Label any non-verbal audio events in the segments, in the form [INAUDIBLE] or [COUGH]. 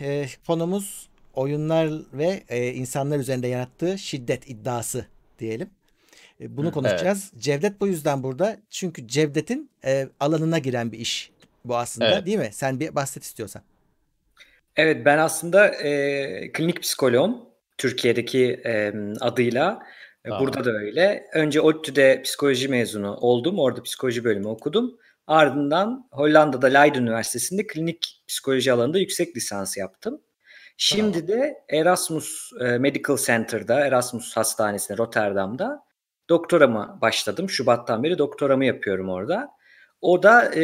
e, konumuz oyunlar ve e, insanlar üzerinde yarattığı şiddet iddiası diyelim. E, bunu konuşacağız. Evet. Cevdet bu yüzden burada. Çünkü Cevdet'in e, alanına giren bir iş bu aslında evet. değil mi? Sen bir bahset istiyorsan. Evet ben aslında e, klinik psikoloğum Türkiye'deki e, adıyla. Tamam. Burada da öyle. Önce ODTÜ'de psikoloji mezunu oldum. Orada psikoloji bölümü okudum. Ardından Hollanda'da Leiden Üniversitesi'nde klinik psikoloji alanında yüksek lisans yaptım. Şimdi de Erasmus e, Medical Center'da, Erasmus Hastanesi'nde Rotterdam'da doktoramı başladım. Şubattan beri doktoramı yapıyorum orada. O da e,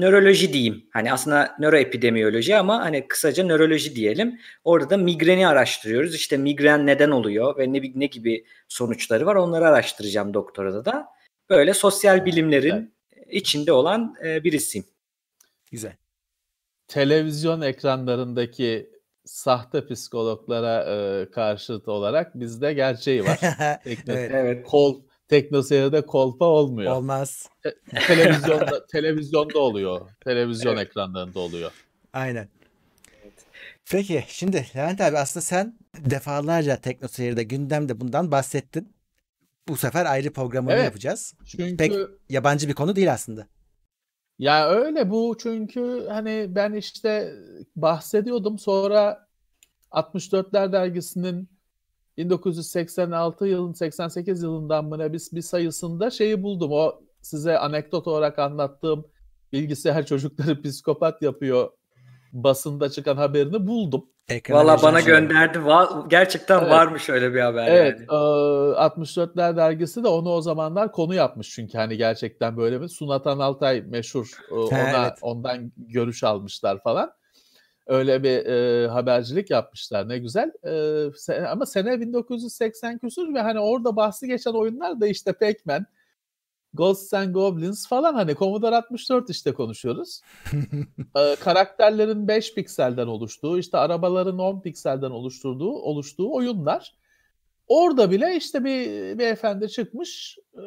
nöroloji diyeyim. Hani aslında nöroepidemiyoloji ama hani kısaca nöroloji diyelim. Orada da migreni araştırıyoruz. İşte migren neden oluyor ve ne, ne gibi sonuçları var onları araştıracağım doktorada da. Böyle sosyal bilimlerin. İçinde olan e, birisiyim. Güzel. Televizyon ekranlarındaki sahte psikologlara e, karşıt olarak bizde gerçeği var. [LAUGHS] Tekno, evet. evet. Kol teknoseyirde kolpa olmuyor. Olmaz. Te- televizyonda [LAUGHS] televizyonda oluyor. Televizyon evet. ekranlarında oluyor. Aynen. Peki şimdi Levent abi aslında sen defalarca teknoseyirde gündemde bundan bahsettin. Bu sefer ayrı programını evet. yapacağız. Çünkü pek yabancı bir konu değil aslında. Ya öyle bu çünkü hani ben işte bahsediyordum sonra 64'ler dergisinin 1986 yılın 88 yılından mı bir, bir sayısında şeyi buldum. O size anekdot olarak anlattığım bilgisayar [LAUGHS] çocukları psikopat yapıyor basında çıkan haberini buldum. Valla bana gönderdi. Va- gerçekten evet. varmış öyle bir haber evet, yani. E, 64'ler dergisi de onu o zamanlar konu yapmış çünkü hani gerçekten böyle bir Sunatan Altay meşhur e, [LAUGHS] ona evet. ondan görüş almışlar falan. Öyle bir e, habercilik yapmışlar ne güzel. E, se- ama sene 1980 küsur ve hani orada bahsi geçen oyunlar da işte Pac-Man, Ghosts and Goblins falan hani Commodore 64 işte konuşuyoruz. [LAUGHS] ee, karakterlerin 5 pikselden oluştuğu, işte arabaların 10 pikselden oluşturduğu, oluştuğu oyunlar. Orada bile işte bir beyefendi çıkmış e,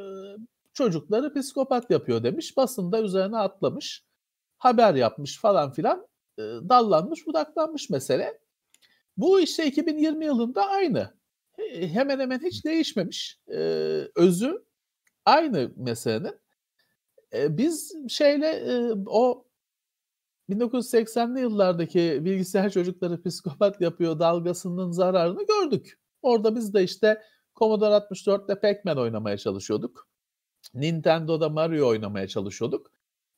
çocukları psikopat yapıyor demiş. Basında üzerine atlamış. Haber yapmış falan filan. E, dallanmış budaklanmış mesele. Bu işte 2020 yılında aynı. Hemen hemen hiç değişmemiş. E, özü aynı meselenin. E, biz şeyle e, o 1980'li yıllardaki bilgisayar çocukları [LAUGHS] psikopat yapıyor dalgasının zararını gördük. Orada biz de işte Commodore 64'te Pac-Man oynamaya çalışıyorduk. Nintendo'da Mario oynamaya çalışıyorduk.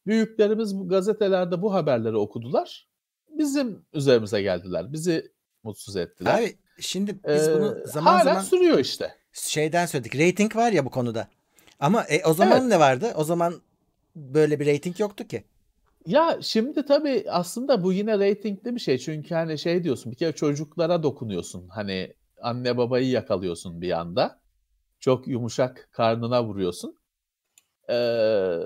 Büyüklerimiz bu gazetelerde bu haberleri okudular. Bizim üzerimize geldiler. Bizi mutsuz ettiler. Abi şimdi biz bunu zaman hala zaman sürüyor işte. Şeyden söyledik. Rating var ya bu konuda. Ama e, o zaman evet. ne vardı? O zaman böyle bir rating yoktu ki. Ya şimdi tabii aslında bu yine reytingli bir şey. Çünkü hani şey diyorsun bir kere çocuklara dokunuyorsun. Hani anne babayı yakalıyorsun bir anda. Çok yumuşak karnına vuruyorsun. Ee,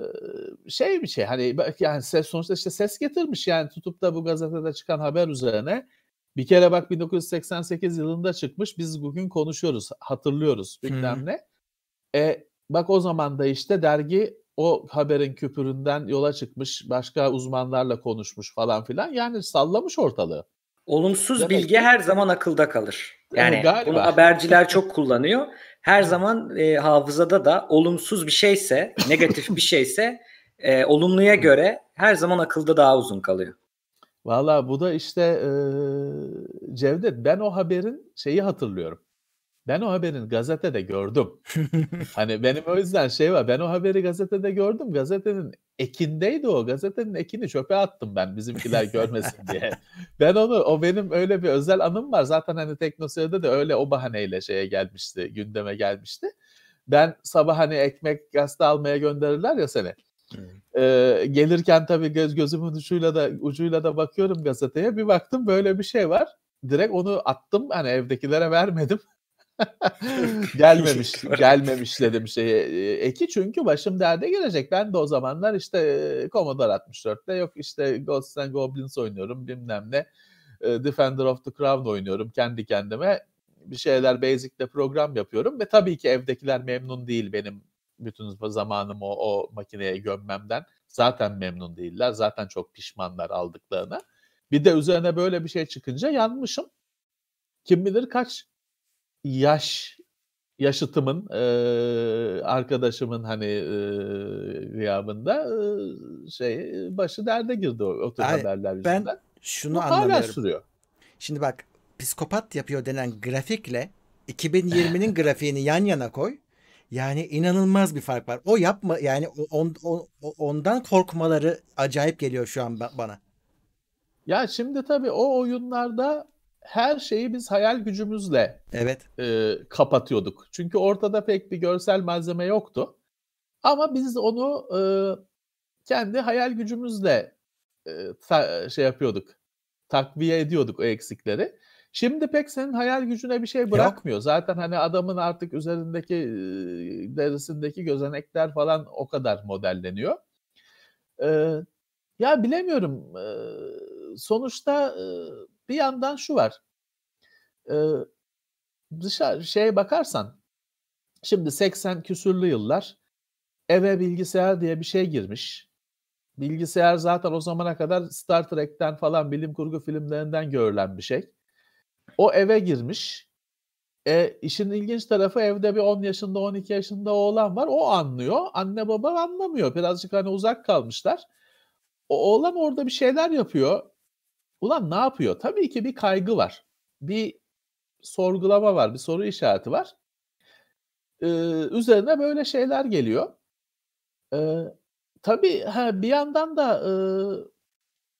şey bir şey hani yani ses sonuçta işte ses getirmiş yani tutup da bu gazetede çıkan haber üzerine bir kere bak 1988 yılında çıkmış biz bugün konuşuyoruz hatırlıyoruz bilmem ne. E, Bak o zaman da işte dergi o haberin küpüründen yola çıkmış, başka uzmanlarla konuşmuş falan filan. Yani sallamış ortalığı. Olumsuz Demek bilgi ki... her zaman akılda kalır. Yani Galiba. bunu haberciler [LAUGHS] çok kullanıyor. Her zaman e, hafızada da olumsuz bir şeyse, negatif bir şeyse e, olumluya göre her zaman akılda daha uzun kalıyor. Valla bu da işte e, Cevdet ben o haberin şeyi hatırlıyorum. Ben o haberin gazetede gördüm. hani benim o yüzden şey var. Ben o haberi gazetede gördüm. Gazetenin ekindeydi o. Gazetenin ekini çöpe attım ben bizimkiler görmesin diye. [LAUGHS] ben onu o benim öyle bir özel anım var. Zaten hani Teknoseyir'de de öyle o bahaneyle şeye gelmişti. Gündeme gelmişti. Ben sabah hani ekmek gazete almaya gönderirler ya seni. Ee, gelirken tabii göz gözümün ucuyla da ucuyla da bakıyorum gazeteye. Bir baktım böyle bir şey var. Direkt onu attım. Hani evdekilere vermedim. [LAUGHS] gelmemiş, gelmemiş dedim şey eki çünkü başım derde gelecek. Ben de o zamanlar işte Commodore 64'te yok işte Ghosts and Goblins oynuyorum bilmem ne. Defender of the Crown oynuyorum kendi kendime. Bir şeyler Basic'te program yapıyorum ve tabii ki evdekiler memnun değil benim bütün zamanımı o, o makineye gömmemden. Zaten memnun değiller. Zaten çok pişmanlar aldıklarına. Bir de üzerine böyle bir şey çıkınca yanmışım. Kim bilir kaç yaş yaşıtımın e, arkadaşımın hani e, gıyabında e, şey başı derde girdi o, o tür Ay, haberler yüzünden. Ben şunu Bu anlamıyorum. hala sürüyor. Şimdi bak psikopat yapıyor denen grafikle 2020'nin [LAUGHS] grafiğini yan yana koy. Yani inanılmaz bir fark var. O yapma yani on, on, ondan korkmaları acayip geliyor şu an bana. Ya şimdi tabii o oyunlarda her şeyi biz hayal gücümüzle evet e, kapatıyorduk. Çünkü ortada pek bir görsel malzeme yoktu. Ama biz onu e, kendi hayal gücümüzle e, ta, şey yapıyorduk. Takviye ediyorduk o eksikleri. Şimdi pek senin hayal gücüne bir şey bırakmıyor. Yok. Zaten hani adamın artık üzerindeki derisindeki gözenekler falan o kadar modelleniyor. Ee, ya bilemiyorum. Ee, sonuçta e, bir yandan şu var. Ee, dışarı şeye bakarsan şimdi 80 küsürlü yıllar eve bilgisayar diye bir şey girmiş. Bilgisayar zaten o zamana kadar Star Trek'ten falan bilim kurgu filmlerinden görülen bir şey. O eve girmiş. E, işin ilginç tarafı evde bir 10 yaşında 12 yaşında oğlan var. O anlıyor. Anne baba anlamıyor. Birazcık hani uzak kalmışlar. O oğlan orada bir şeyler yapıyor. Ulan ne yapıyor? Tabii ki bir kaygı var. Bir sorgulama var. Bir soru işareti var. Ee, üzerine böyle şeyler geliyor. Ee, tabii ha, bir yandan da e,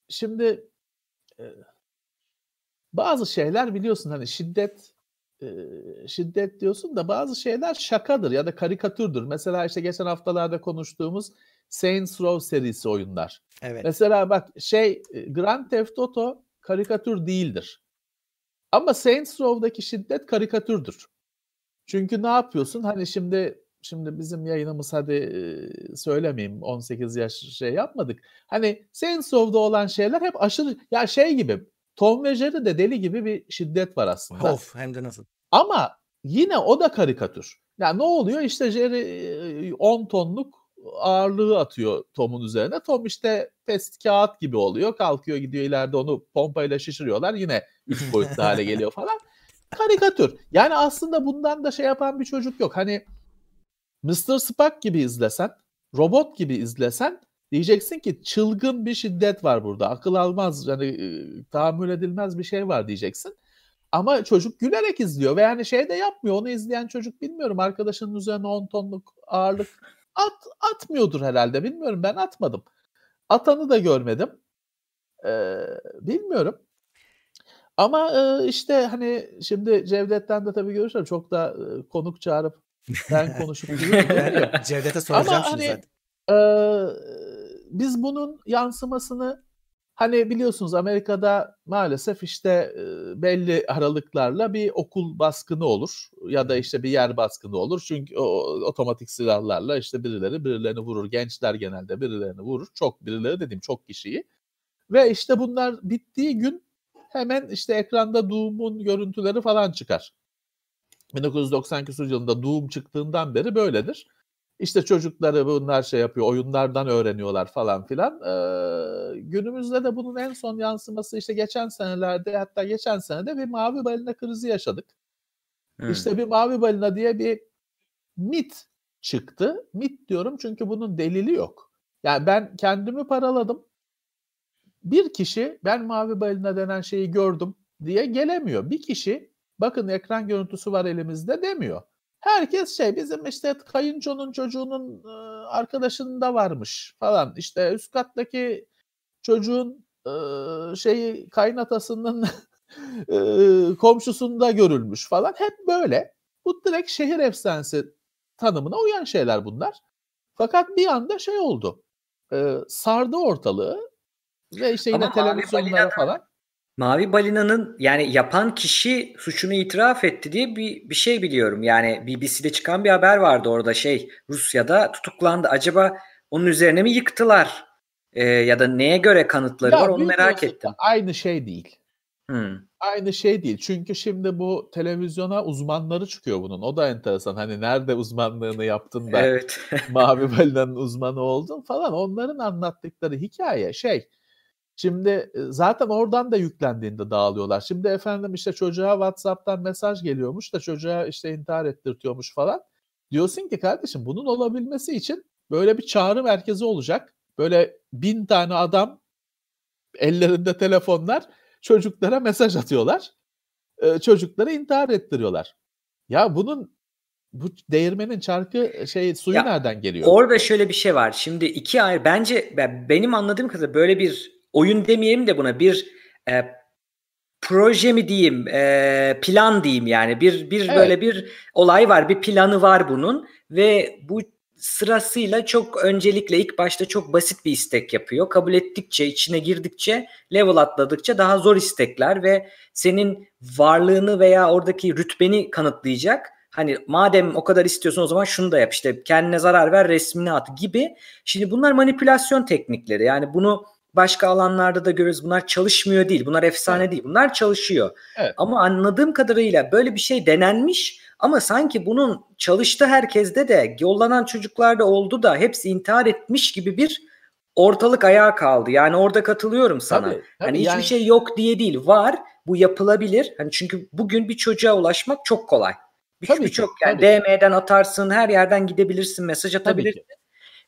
şimdi e, bazı şeyler biliyorsun hani şiddet e, şiddet diyorsun da bazı şeyler şakadır ya da karikatürdür. Mesela işte geçen haftalarda konuştuğumuz Saints Row serisi oyunlar. Evet. Mesela bak şey Grand Theft Auto karikatür değildir. Ama Saints Row'daki şiddet karikatürdür. Çünkü ne yapıyorsun? Hani şimdi şimdi bizim yayınımız hadi söylemeyeyim 18 yaş şey yapmadık. Hani Saints Row'da olan şeyler hep aşırı ya şey gibi Tom ve Jerry'de deli gibi bir şiddet var aslında. Of hem de nasıl. Ama yine o da karikatür. Yani ne oluyor? İşte Jerry 10 tonluk ağırlığı atıyor Tom'un üzerine. Tom işte test kağıt gibi oluyor. Kalkıyor gidiyor ileride onu pompayla şişiriyorlar. Yine 3 [LAUGHS] boyutlu hale geliyor falan. Karikatür. Yani aslında bundan da şey yapan bir çocuk yok. Hani Mr. Spock gibi izlesen, robot gibi izlesen Diyeceksin ki çılgın bir şiddet var burada. Akıl almaz, yani e, tahammül edilmez bir şey var diyeceksin. Ama çocuk gülerek izliyor ve yani şey de yapmıyor. Onu izleyen çocuk bilmiyorum arkadaşının üzerine 10 tonluk ağırlık at atmıyordur herhalde. Bilmiyorum ben atmadım. Atanı da görmedim. Ee, bilmiyorum. Ama e, işte hani şimdi Cevdet'ten de tabii görüşler çok da e, konuk çağırıp ben konuşup [LAUGHS] Cevdet'e soracağım Ama şimdi hani, zaten. E, biz bunun yansımasını hani biliyorsunuz Amerika'da maalesef işte belli aralıklarla bir okul baskını olur ya da işte bir yer baskını olur. Çünkü o otomatik silahlarla işte birileri birilerini vurur. Gençler genelde birilerini vurur. Çok birileri dediğim çok kişiyi. Ve işte bunlar bittiği gün hemen işte ekranda Doom'un görüntüleri falan çıkar. 1990 küsur yılında Doom çıktığından beri böyledir. İşte çocukları bunlar şey yapıyor, oyunlardan öğreniyorlar falan filan. Ee, günümüzde de bunun en son yansıması işte geçen senelerde hatta geçen senede bir mavi balina krizi yaşadık. Hmm. İşte bir mavi balina diye bir mit çıktı. Mit diyorum çünkü bunun delili yok. Yani ben kendimi paraladım. Bir kişi ben mavi balina denen şeyi gördüm diye gelemiyor. Bir kişi bakın ekran görüntüsü var elimizde demiyor. Herkes şey bizim işte kayınçonun çocuğunun e, arkadaşının da varmış falan. İşte üst kattaki çocuğun şeyi kaynatasının [LAUGHS] komşusunda görülmüş falan. Hep böyle. Bu direkt şehir efsanesi tanımına uyan şeyler bunlar. Fakat bir anda şey oldu. Sardı ortalığı ve işte yine Ama televizyonlara falan. Mavi Balina'nın yani yapan kişi suçunu itiraf etti diye bir, bir şey biliyorum. Yani BBC'de çıkan bir haber vardı orada şey Rusya'da tutuklandı. Acaba onun üzerine mi yıktılar? Ee, ya da neye göre kanıtları ya var onu merak ettim. Aynı şey değil. Hmm. Aynı şey değil. Çünkü şimdi bu televizyona uzmanları çıkıyor bunun. O da enteresan. Hani nerede uzmanlığını yaptın da [LAUGHS] evet. Mavi Balina'nın uzmanı oldun falan. Onların anlattıkları hikaye şey Şimdi e, zaten oradan da yüklendiğinde dağılıyorlar. Şimdi efendim işte çocuğa WhatsApp'tan mesaj geliyormuş da çocuğa işte intihar ettirtiyormuş falan. Diyorsun ki kardeşim bunun olabilmesi için böyle bir çağrı merkezi olacak. Böyle bin tane adam ellerinde telefonlar çocuklara mesaj atıyorlar. Çocukları intihar ettiriyorlar. Ya bunun bu değirmenin çarkı şey suyu ya, nereden geliyor? Orada şöyle bir şey var. Şimdi iki ayrı bence benim anladığım kadarıyla böyle bir oyun demeyelim de buna bir e, proje mi diyeyim, e, plan diyeyim yani bir bir evet. böyle bir olay var, bir planı var bunun ve bu sırasıyla çok öncelikle ilk başta çok basit bir istek yapıyor. Kabul ettikçe, içine girdikçe, level atladıkça daha zor istekler ve senin varlığını veya oradaki rütbeni kanıtlayacak. Hani madem o kadar istiyorsun o zaman şunu da yap işte kendine zarar ver resmini at gibi. Şimdi bunlar manipülasyon teknikleri. Yani bunu başka alanlarda da görürüz. Bunlar çalışmıyor değil. Bunlar efsane evet. değil. Bunlar çalışıyor. Evet. Ama anladığım kadarıyla böyle bir şey denenmiş ama sanki bunun çalıştı herkeste de yollanan çocuklarda oldu da hepsi intihar etmiş gibi bir ortalık ayağa kaldı. Yani orada katılıyorum sana. Tabii, tabii hani yani... hiçbir şey yok diye değil. Var. Bu yapılabilir. Hani çünkü bugün bir çocuğa ulaşmak çok kolay. Bir yani DM'den atarsın, her yerden gidebilirsin, mesaj atabilirsin.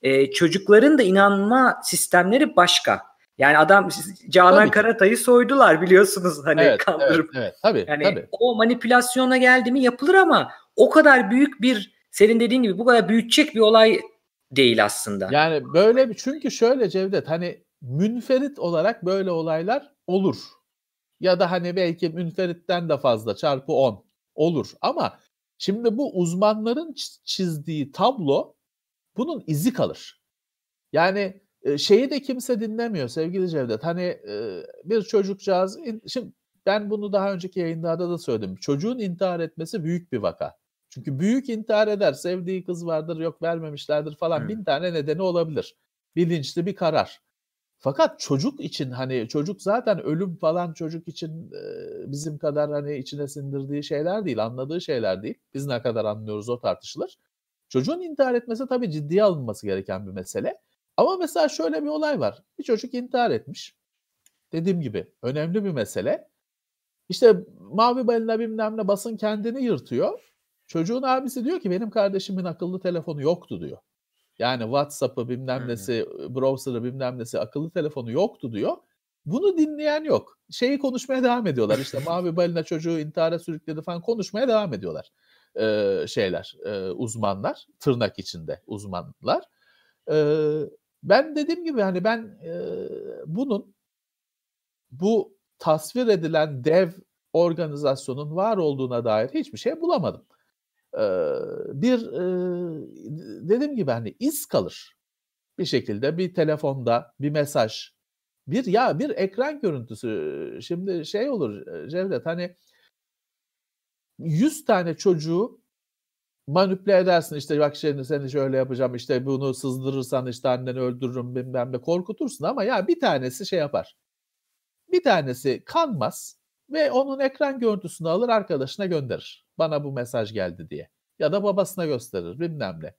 Ee, çocukların da inanma sistemleri başka. Yani adam Canan tabii Karatay'ı soydular biliyorsunuz hani evet, kandırıp. Evet, evet. Tabii, yani tabii. o manipülasyona geldi mi yapılır ama o kadar büyük bir senin dediğin gibi bu kadar büyütecek bir olay değil aslında. Yani böyle bir çünkü şöyle Cevdet hani münferit olarak böyle olaylar olur. Ya da hani belki münferitten de fazla çarpı 10 olur ama şimdi bu uzmanların çizdiği tablo bunun izi kalır. Yani şeyi de kimse dinlemiyor sevgili Cevdet. Hani bir çocukcağız şimdi ben bunu daha önceki yayınlarda da söyledim. Çocuğun intihar etmesi büyük bir vaka. Çünkü büyük intihar eder. Sevdiği kız vardır, yok vermemişlerdir falan. Bin tane nedeni olabilir. Bilinçli bir karar. Fakat çocuk için hani çocuk zaten ölüm falan çocuk için bizim kadar hani içine sindirdiği şeyler değil, anladığı şeyler değil. Biz ne kadar anlıyoruz o tartışılır. Çocuğun intihar etmesi tabii ciddiye alınması gereken bir mesele. Ama mesela şöyle bir olay var. Bir çocuk intihar etmiş. Dediğim gibi önemli bir mesele. İşte mavi balina bilmem ne basın kendini yırtıyor. Çocuğun abisi diyor ki benim kardeşimin akıllı telefonu yoktu diyor. Yani WhatsApp'ı bilmem nesi, browser'ı bilmem nesi akıllı telefonu yoktu diyor. Bunu dinleyen yok. Şeyi konuşmaya devam ediyorlar. İşte [LAUGHS] mavi balina çocuğu intihara sürükledi falan konuşmaya devam ediyorlar. Ee, şeyler, e, uzmanlar, tırnak içinde uzmanlar. Ee, ben dediğim gibi hani ben e, bunun bu tasvir edilen dev organizasyonun var olduğuna dair hiçbir şey bulamadım. Ee, bir e, dediğim gibi hani iz kalır bir şekilde bir telefonda bir mesaj bir ya bir ekran görüntüsü şimdi şey olur Cevdet hani 100 tane çocuğu manipüle edersin işte bak şimdi seni şöyle yapacağım işte bunu sızdırırsan işte anneni öldürürüm bilmem ne korkutursun ama ya bir tanesi şey yapar. Bir tanesi kanmaz ve onun ekran görüntüsünü alır arkadaşına gönderir. Bana bu mesaj geldi diye. Ya da babasına gösterir bilmem ne.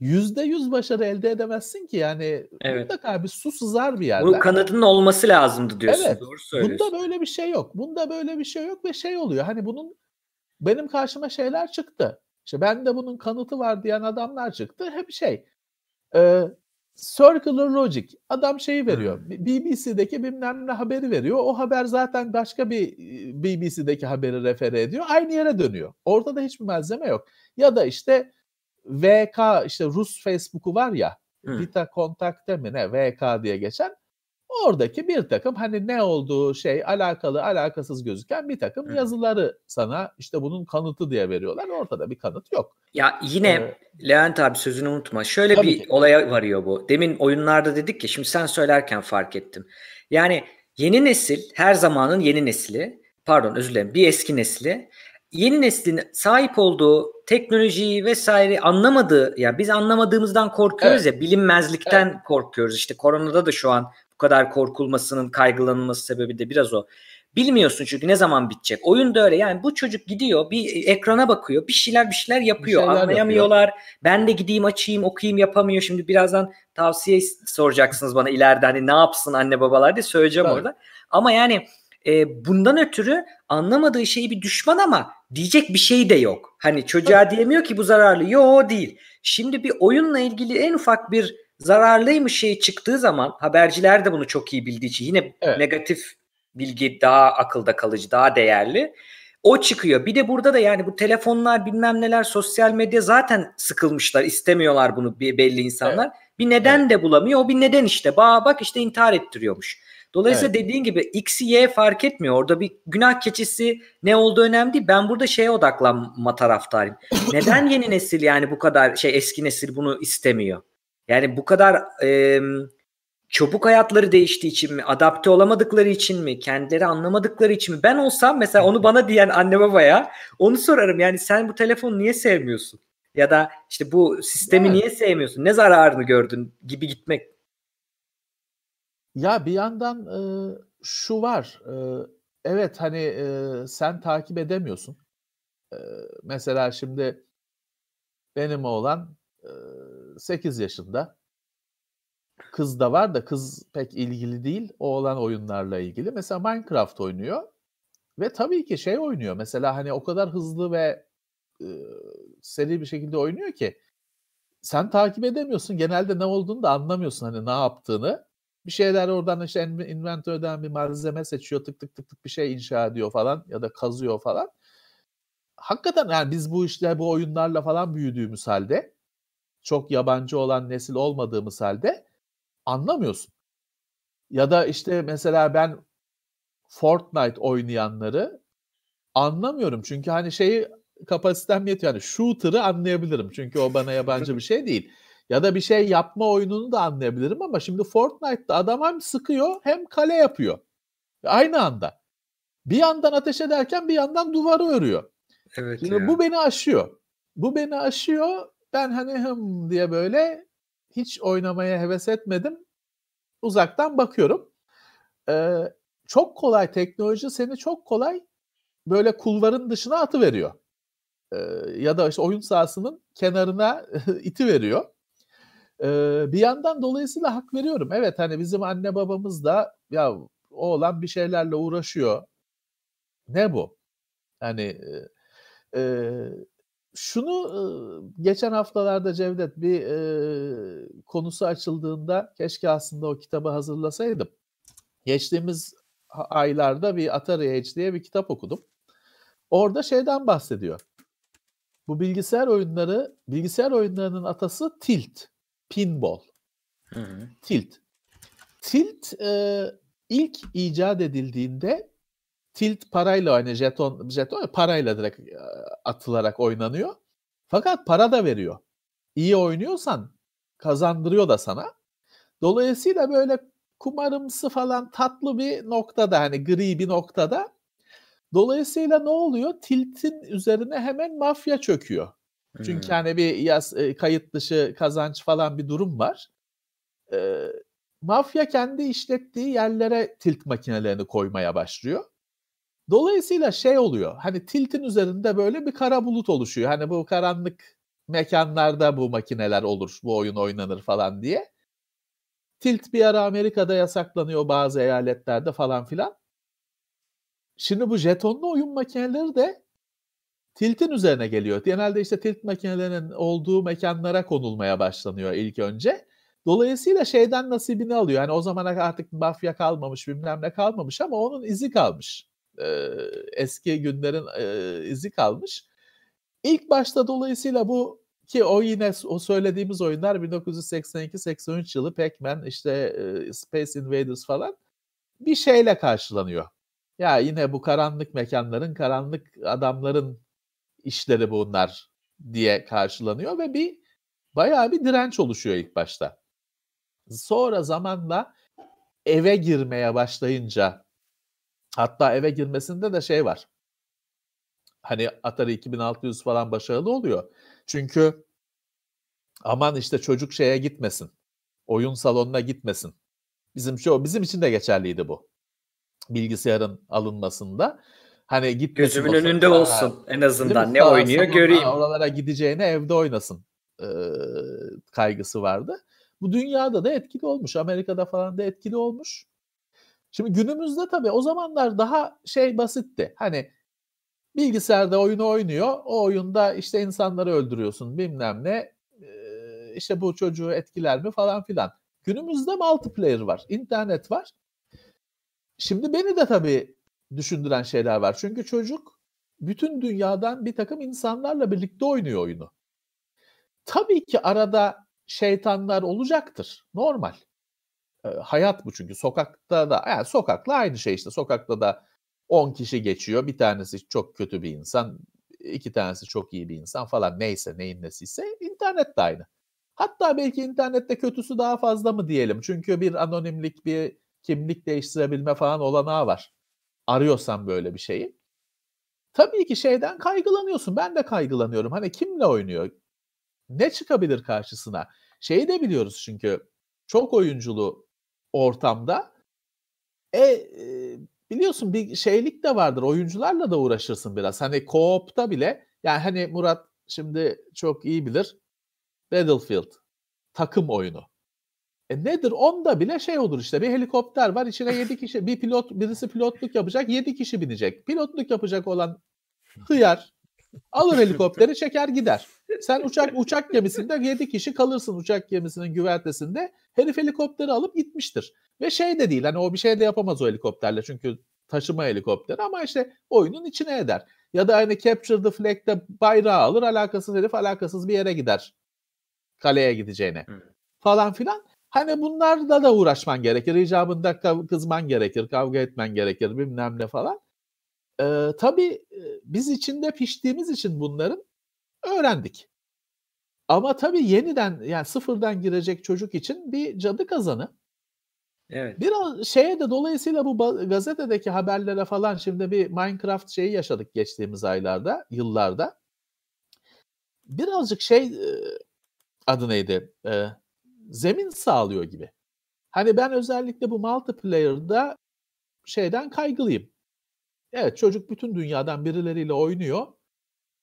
Yüzde yüz başarı elde edemezsin ki yani evet. mutlaka bir su sızar bir yerde. Bunun kanıtının olması lazımdı diyorsun. Evet. Doğru söylüyorsun. Bunda böyle bir şey yok. Bunda böyle bir şey yok ve şey oluyor. Hani bunun benim karşıma şeyler çıktı. İşte ben de bunun kanıtı var diyen adamlar çıktı. Hep şey e, circular logic. Adam şeyi veriyor. BBC'deki bilmem ne haberi veriyor. O haber zaten başka bir BBC'deki haberi refere ediyor. Aynı yere dönüyor. Ortada hiçbir malzeme yok. Ya da işte VK işte Rus Facebook'u var ya. Vita Kontakte mi ne VK diye geçen oradaki bir takım hani ne olduğu şey alakalı alakasız gözüken bir takım Hı. yazıları sana işte bunun kanıtı diye veriyorlar. Ortada bir kanıt yok. Ya yine ee, Levent abi sözünü unutma. Şöyle bir ki. olaya varıyor bu. Demin oyunlarda dedik ki şimdi sen söylerken fark ettim. Yani yeni nesil her zamanın yeni nesli pardon özür dilerim bir eski nesli yeni neslin sahip olduğu teknolojiyi vesaire anlamadığı ya biz anlamadığımızdan korkuyoruz evet. ya bilinmezlikten evet. korkuyoruz. İşte koronada da şu an kadar korkulmasının kaygılanılması sebebi de biraz o. Bilmiyorsun çünkü ne zaman bitecek. Oyun da öyle. Yani bu çocuk gidiyor bir ekrana bakıyor. Bir şeyler bir şeyler yapıyor. Bir şeyler Anlayamıyorlar. Yapıyor. Ben de gideyim açayım okuyayım yapamıyor. Şimdi birazdan tavsiye soracaksınız bana ileride hani ne yapsın anne babalar diye söyleyeceğim Tabii. orada. Ama yani e, bundan ötürü anlamadığı şeyi bir düşman ama diyecek bir şey de yok. Hani çocuğa diyemiyor ki bu zararlı. Yo değil. Şimdi bir oyunla ilgili en ufak bir zararlıymış şey çıktığı zaman haberciler de bunu çok iyi bildiği için yine evet. negatif bilgi daha akılda kalıcı, daha değerli. O çıkıyor. Bir de burada da yani bu telefonlar bilmem neler sosyal medya zaten sıkılmışlar. istemiyorlar bunu belli insanlar. Evet. Bir neden evet. de bulamıyor. O bir neden işte. Ba bak işte intihar ettiriyormuş. Dolayısıyla evet. dediğin gibi X, Y fark etmiyor. Orada bir günah keçisi ne olduğu önemli değil. Ben burada şeye odaklanma taraftarıyım. [COUGHS] Neden yeni nesil yani bu kadar şey eski nesil bunu istemiyor? Yani bu kadar e, çabuk hayatları değiştiği için mi? Adapte olamadıkları için mi? Kendileri anlamadıkları için mi? Ben olsam mesela onu bana diyen anne babaya onu sorarım. Yani sen bu telefonu niye sevmiyorsun? Ya da işte bu sistemi evet. niye sevmiyorsun? Ne zararını gördün gibi gitmek. Ya bir yandan e, şu var. E, evet hani e, sen takip edemiyorsun. E, mesela şimdi benim oğlan e, 8 yaşında. Kız da var da kız pek ilgili değil. O olan oyunlarla ilgili. Mesela Minecraft oynuyor. Ve tabii ki şey oynuyor. Mesela hani o kadar hızlı ve e, seri bir şekilde oynuyor ki sen takip edemiyorsun. Genelde ne olduğunu da anlamıyorsun hani ne yaptığını. Bir şeyler oradan işte inventörden bir malzeme seçiyor. Tık tık tık tık bir şey inşa ediyor falan ya da kazıyor falan. Hakikaten yani biz bu işte bu oyunlarla falan büyüdüğümüz halde çok yabancı olan nesil olmadığımız halde anlamıyorsun. Ya da işte mesela ben Fortnite oynayanları anlamıyorum. Çünkü hani şeyi kapasitem yetiyor. Yani shooter'ı anlayabilirim. Çünkü o bana yabancı bir şey değil. Ya da bir şey yapma oyununu da anlayabilirim ama şimdi Fortnite'da adam hem sıkıyor hem kale yapıyor. Aynı anda. Bir yandan ateş ederken bir yandan duvarı örüyor. Evet şimdi ya. bu beni aşıyor. Bu beni aşıyor. Ben hani hım diye böyle hiç oynamaya heves etmedim. Uzaktan bakıyorum. Ee, çok kolay teknoloji seni çok kolay böyle kulvarın dışına atı veriyor. Ee, ya da işte oyun sahasının kenarına [LAUGHS] iti veriyor. Ee, bir yandan dolayısıyla hak veriyorum. Evet hani bizim anne babamız da ya oğlan bir şeylerle uğraşıyor. Ne bu? Hani e, e, şunu geçen haftalarda Cevdet bir e, konusu açıldığında keşke aslında o kitabı hazırlasaydım. Geçtiğimiz aylarda bir Atari Age diye bir kitap okudum. Orada şeyden bahsediyor. Bu bilgisayar oyunları, bilgisayar oyunlarının atası Tilt, pinball. Hı hı. Tilt. Tilt e, ilk icat edildiğinde tilt parayla hani jeton jeton parayla direkt atılarak oynanıyor. Fakat para da veriyor. İyi oynuyorsan kazandırıyor da sana. Dolayısıyla böyle kumarımsı falan tatlı bir noktada hani gri bir noktada. Dolayısıyla ne oluyor? Tilt'in üzerine hemen mafya çöküyor. Hmm. Çünkü hani bir yaz, kayıt dışı kazanç falan bir durum var. E, mafya kendi işlettiği yerlere tilt makinelerini koymaya başlıyor. Dolayısıyla şey oluyor. Hani tiltin üzerinde böyle bir kara bulut oluşuyor. Hani bu karanlık mekanlarda bu makineler olur, bu oyun oynanır falan diye. Tilt bir ara Amerika'da yasaklanıyor bazı eyaletlerde falan filan. Şimdi bu jetonlu oyun makineleri de tiltin üzerine geliyor. Genelde işte tilt makinelerinin olduğu mekanlara konulmaya başlanıyor ilk önce. Dolayısıyla şeyden nasibini alıyor. Yani o zamana artık mafya kalmamış, bilmem ne kalmamış ama onun izi kalmış e, eski günlerin e, izi kalmış. İlk başta dolayısıyla bu ki o yine o söylediğimiz oyunlar 1982-83 yılı Pac-Man işte e, Space Invaders falan bir şeyle karşılanıyor. Ya yine bu karanlık mekanların, karanlık adamların işleri bunlar diye karşılanıyor ve bir bayağı bir direnç oluşuyor ilk başta. Sonra zamanla eve girmeye başlayınca Hatta eve girmesinde de şey var. Hani Atari 2600 falan başarılı oluyor. Çünkü aman işte çocuk şeye gitmesin. Oyun salonuna gitmesin. Bizim şu bizim için de geçerliydi bu. bilgisayarın alınmasında. Hani git gözümün önünde ha, olsun en azından ne oynuyor göreyim. Oralara gideceğine evde oynasın e, kaygısı vardı. Bu dünyada da etkili olmuş. Amerika'da falan da etkili olmuş. Şimdi günümüzde tabii o zamanlar daha şey basitti. Hani bilgisayarda oyunu oynuyor. O oyunda işte insanları öldürüyorsun bilmem ne. Ee, işte bu çocuğu etkiler mi falan filan. Günümüzde multiplayer var. internet var. Şimdi beni de tabii düşündüren şeyler var. Çünkü çocuk bütün dünyadan bir takım insanlarla birlikte oynuyor oyunu. Tabii ki arada şeytanlar olacaktır. Normal. Hayat bu çünkü. Sokakta da yani sokakla aynı şey işte. Sokakta da 10 kişi geçiyor. Bir tanesi çok kötü bir insan, iki tanesi çok iyi bir insan falan neyse neyin nesiyse internet de aynı. Hatta belki internette kötüsü daha fazla mı diyelim. Çünkü bir anonimlik, bir kimlik değiştirebilme falan olanağı var. Arıyorsan böyle bir şeyi. Tabii ki şeyden kaygılanıyorsun. Ben de kaygılanıyorum. Hani kimle oynuyor? Ne çıkabilir karşısına? Şeyi de biliyoruz çünkü çok oyunculu ortamda e, e biliyorsun bir şeylik de vardır. Oyuncularla da uğraşırsın biraz. Hani co-op'ta bile yani hani Murat şimdi çok iyi bilir. Battlefield takım oyunu. E nedir? Onda bile şey olur işte bir helikopter var içine [LAUGHS] 7 kişi bir pilot birisi pilotluk yapacak 7 kişi binecek. Pilotluk yapacak olan hıyar alır helikopteri çeker gider. Sen uçak [LAUGHS] uçak gemisinde 7 kişi kalırsın uçak gemisinin güvertesinde. Herif helikopteri alıp gitmiştir. Ve şey de değil hani o bir şey de yapamaz o helikopterle çünkü taşıma helikopteri ama işte oyunun içine eder. Ya da hani Capture the Flag'de bayrağı alır alakasız herif alakasız bir yere gider. Kaleye gideceğine. Falan filan. Hani bunlarla da uğraşman gerekir. İcabında kızman gerekir, kavga etmen gerekir bilmem ne falan. Ee, tabii biz içinde piştiğimiz için bunların öğrendik. Ama tabii yeniden yani sıfırdan girecek çocuk için bir cadı kazanı. Evet. Biraz şeye de dolayısıyla bu gazetedeki haberlere falan şimdi bir Minecraft şeyi yaşadık geçtiğimiz aylarda, yıllarda. Birazcık şey adı neydi? zemin sağlıyor gibi. Hani ben özellikle bu multiplayer'da şeyden kaygılıyım. Evet çocuk bütün dünyadan birileriyle oynuyor.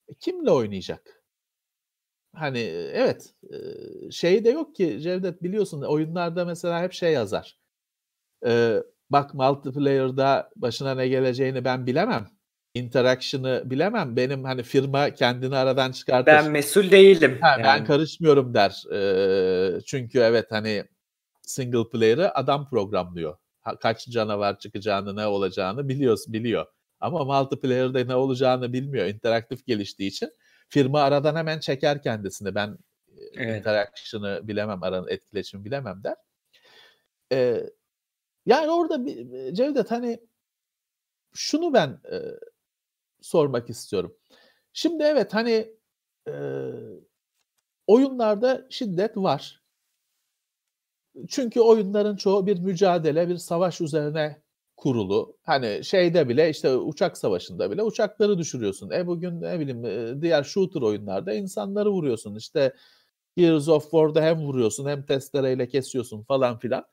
E, kimle oynayacak? Hani evet şey de yok ki Cevdet biliyorsun oyunlarda mesela hep şey yazar. Ee, bak multiplayer'da başına ne geleceğini ben bilemem. Interaction'ı bilemem. Benim hani firma kendini aradan çıkartır. Ben mesul değilim. Ha, yani. Ben karışmıyorum der. Ee, çünkü evet hani single player'ı adam programlıyor. Kaç canavar çıkacağını, ne olacağını biliyoruz, biliyor. Ama multiplayer'da ne olacağını bilmiyor. İnteraktif geliştiği için firma aradan hemen çeker kendisini. Ben evet. interaction'ı bilemem, aranın etkileşimi bilemem der. Ee, yani orada bir, Cevdet hani şunu ben e, sormak istiyorum. Şimdi evet hani e, oyunlarda şiddet var. Çünkü oyunların çoğu bir mücadele, bir savaş üzerine kurulu. Hani şeyde bile işte uçak savaşında bile uçakları düşürüyorsun. E bugün ne bileyim diğer shooter oyunlarda insanları vuruyorsun. İşte Gears of War'da hem vuruyorsun hem testereyle kesiyorsun falan filan.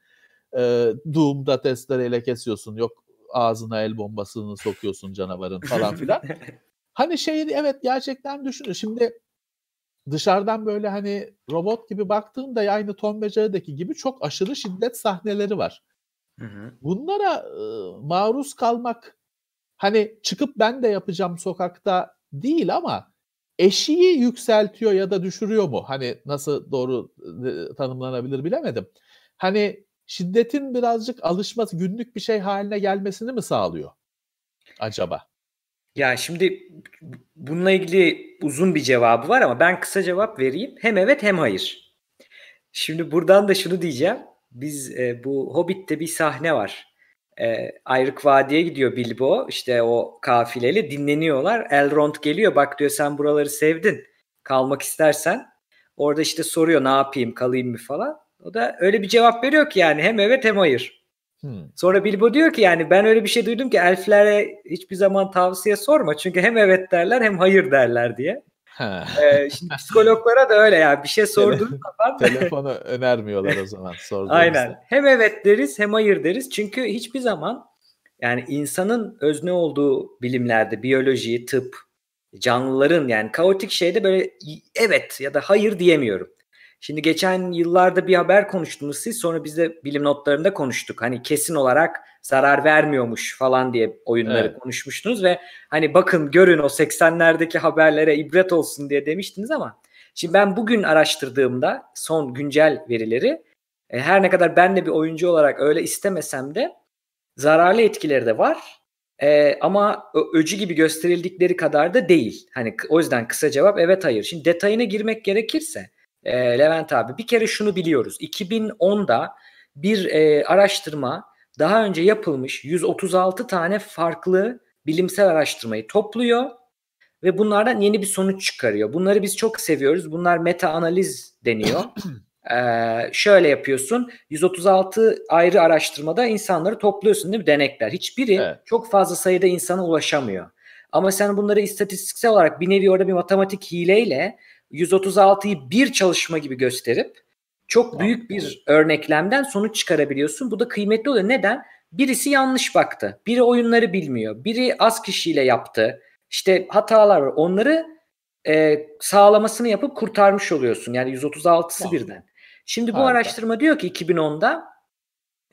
E, Doom'da testereyle kesiyorsun. Yok ağzına el bombasını sokuyorsun canavarın falan [LAUGHS] filan. hani şey evet gerçekten düşünün. Şimdi dışarıdan böyle hani robot gibi baktığında aynı Tom ve Jerry'deki gibi çok aşırı şiddet sahneleri var. Hı hı. Bunlara e, maruz kalmak hani çıkıp ben de yapacağım sokakta değil ama eşiği yükseltiyor ya da düşürüyor mu? Hani nasıl doğru e, tanımlanabilir bilemedim. Hani şiddetin birazcık alışması, günlük bir şey haline gelmesini mi sağlıyor acaba? Ya şimdi bununla ilgili uzun bir cevabı var ama ben kısa cevap vereyim. Hem evet hem hayır. Şimdi buradan da şunu diyeceğim. Biz e, bu Hobbit'te bir sahne var. E, Ayrık Vadi'ye gidiyor Bilbo. İşte o kafileyle dinleniyorlar. Elrond geliyor. Bak diyor sen buraları sevdin. Kalmak istersen. Orada işte soruyor ne yapayım kalayım mı falan. O da öyle bir cevap veriyor ki yani hem evet hem hayır. Hmm. Sonra Bilbo diyor ki yani ben öyle bir şey duydum ki elflere hiçbir zaman tavsiye sorma. Çünkü hem evet derler hem hayır derler diye. Ee, [LAUGHS] şimdi psikologlara da öyle ya bir şey sorduğun zaman [LAUGHS] [LAUGHS] telefonu önermiyorlar o zaman Aynen. Hem evet deriz hem hayır deriz. Çünkü hiçbir zaman Yani insanın özne olduğu bilimlerde biyoloji, tıp, canlıların yani kaotik şeyde böyle evet ya da hayır diyemiyorum. Şimdi geçen yıllarda bir haber konuştunuz siz sonra biz de bilim notlarında konuştuk. Hani kesin olarak zarar vermiyormuş falan diye oyunları evet. konuşmuştunuz ve hani bakın görün o 80'lerdeki haberlere ibret olsun diye demiştiniz ama şimdi ben bugün araştırdığımda son güncel verileri e, her ne kadar ben de bir oyuncu olarak öyle istemesem de zararlı etkileri de var. E, ama öcü gibi gösterildikleri kadar da değil. Hani o yüzden kısa cevap evet hayır. Şimdi detayına girmek gerekirse e, Levent abi bir kere şunu biliyoruz. 2010'da bir e, araştırma daha önce yapılmış 136 tane farklı bilimsel araştırmayı topluyor ve bunlardan yeni bir sonuç çıkarıyor. Bunları biz çok seviyoruz. Bunlar meta analiz deniyor. [CLEARS THROAT] Ee, şöyle yapıyorsun. 136 ayrı araştırmada insanları topluyorsun değil mi? Denekler. Hiçbiri evet. çok fazla sayıda insana ulaşamıyor. Ama sen bunları istatistiksel olarak bir nevi orada bir matematik hileyle 136'yı bir çalışma gibi gösterip çok büyük bir örneklemden sonuç çıkarabiliyorsun. Bu da kıymetli oluyor. Neden? Birisi yanlış baktı. Biri oyunları bilmiyor. Biri az kişiyle yaptı. İşte hatalar var. Onları e, sağlamasını yapıp kurtarmış oluyorsun. Yani 136'sı birden. Şimdi bu Harika. araştırma diyor ki 2010'da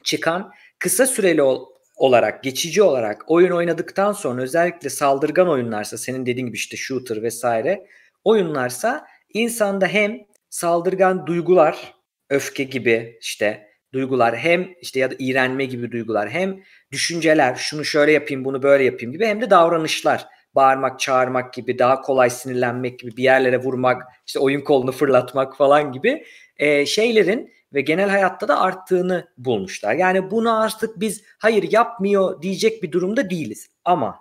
çıkan kısa süreli ol, olarak, geçici olarak oyun oynadıktan sonra özellikle saldırgan oyunlarsa senin dediğin gibi işte shooter vesaire oyunlarsa insanda hem saldırgan duygular, öfke gibi işte duygular hem işte ya da iğrenme gibi duygular hem düşünceler şunu şöyle yapayım bunu böyle yapayım gibi hem de davranışlar bağırmak, çağırmak gibi, daha kolay sinirlenmek gibi, bir yerlere vurmak, işte oyun kolunu fırlatmak falan gibi e, şeylerin ve genel hayatta da arttığını bulmuşlar. Yani bunu artık biz hayır yapmıyor diyecek bir durumda değiliz. Ama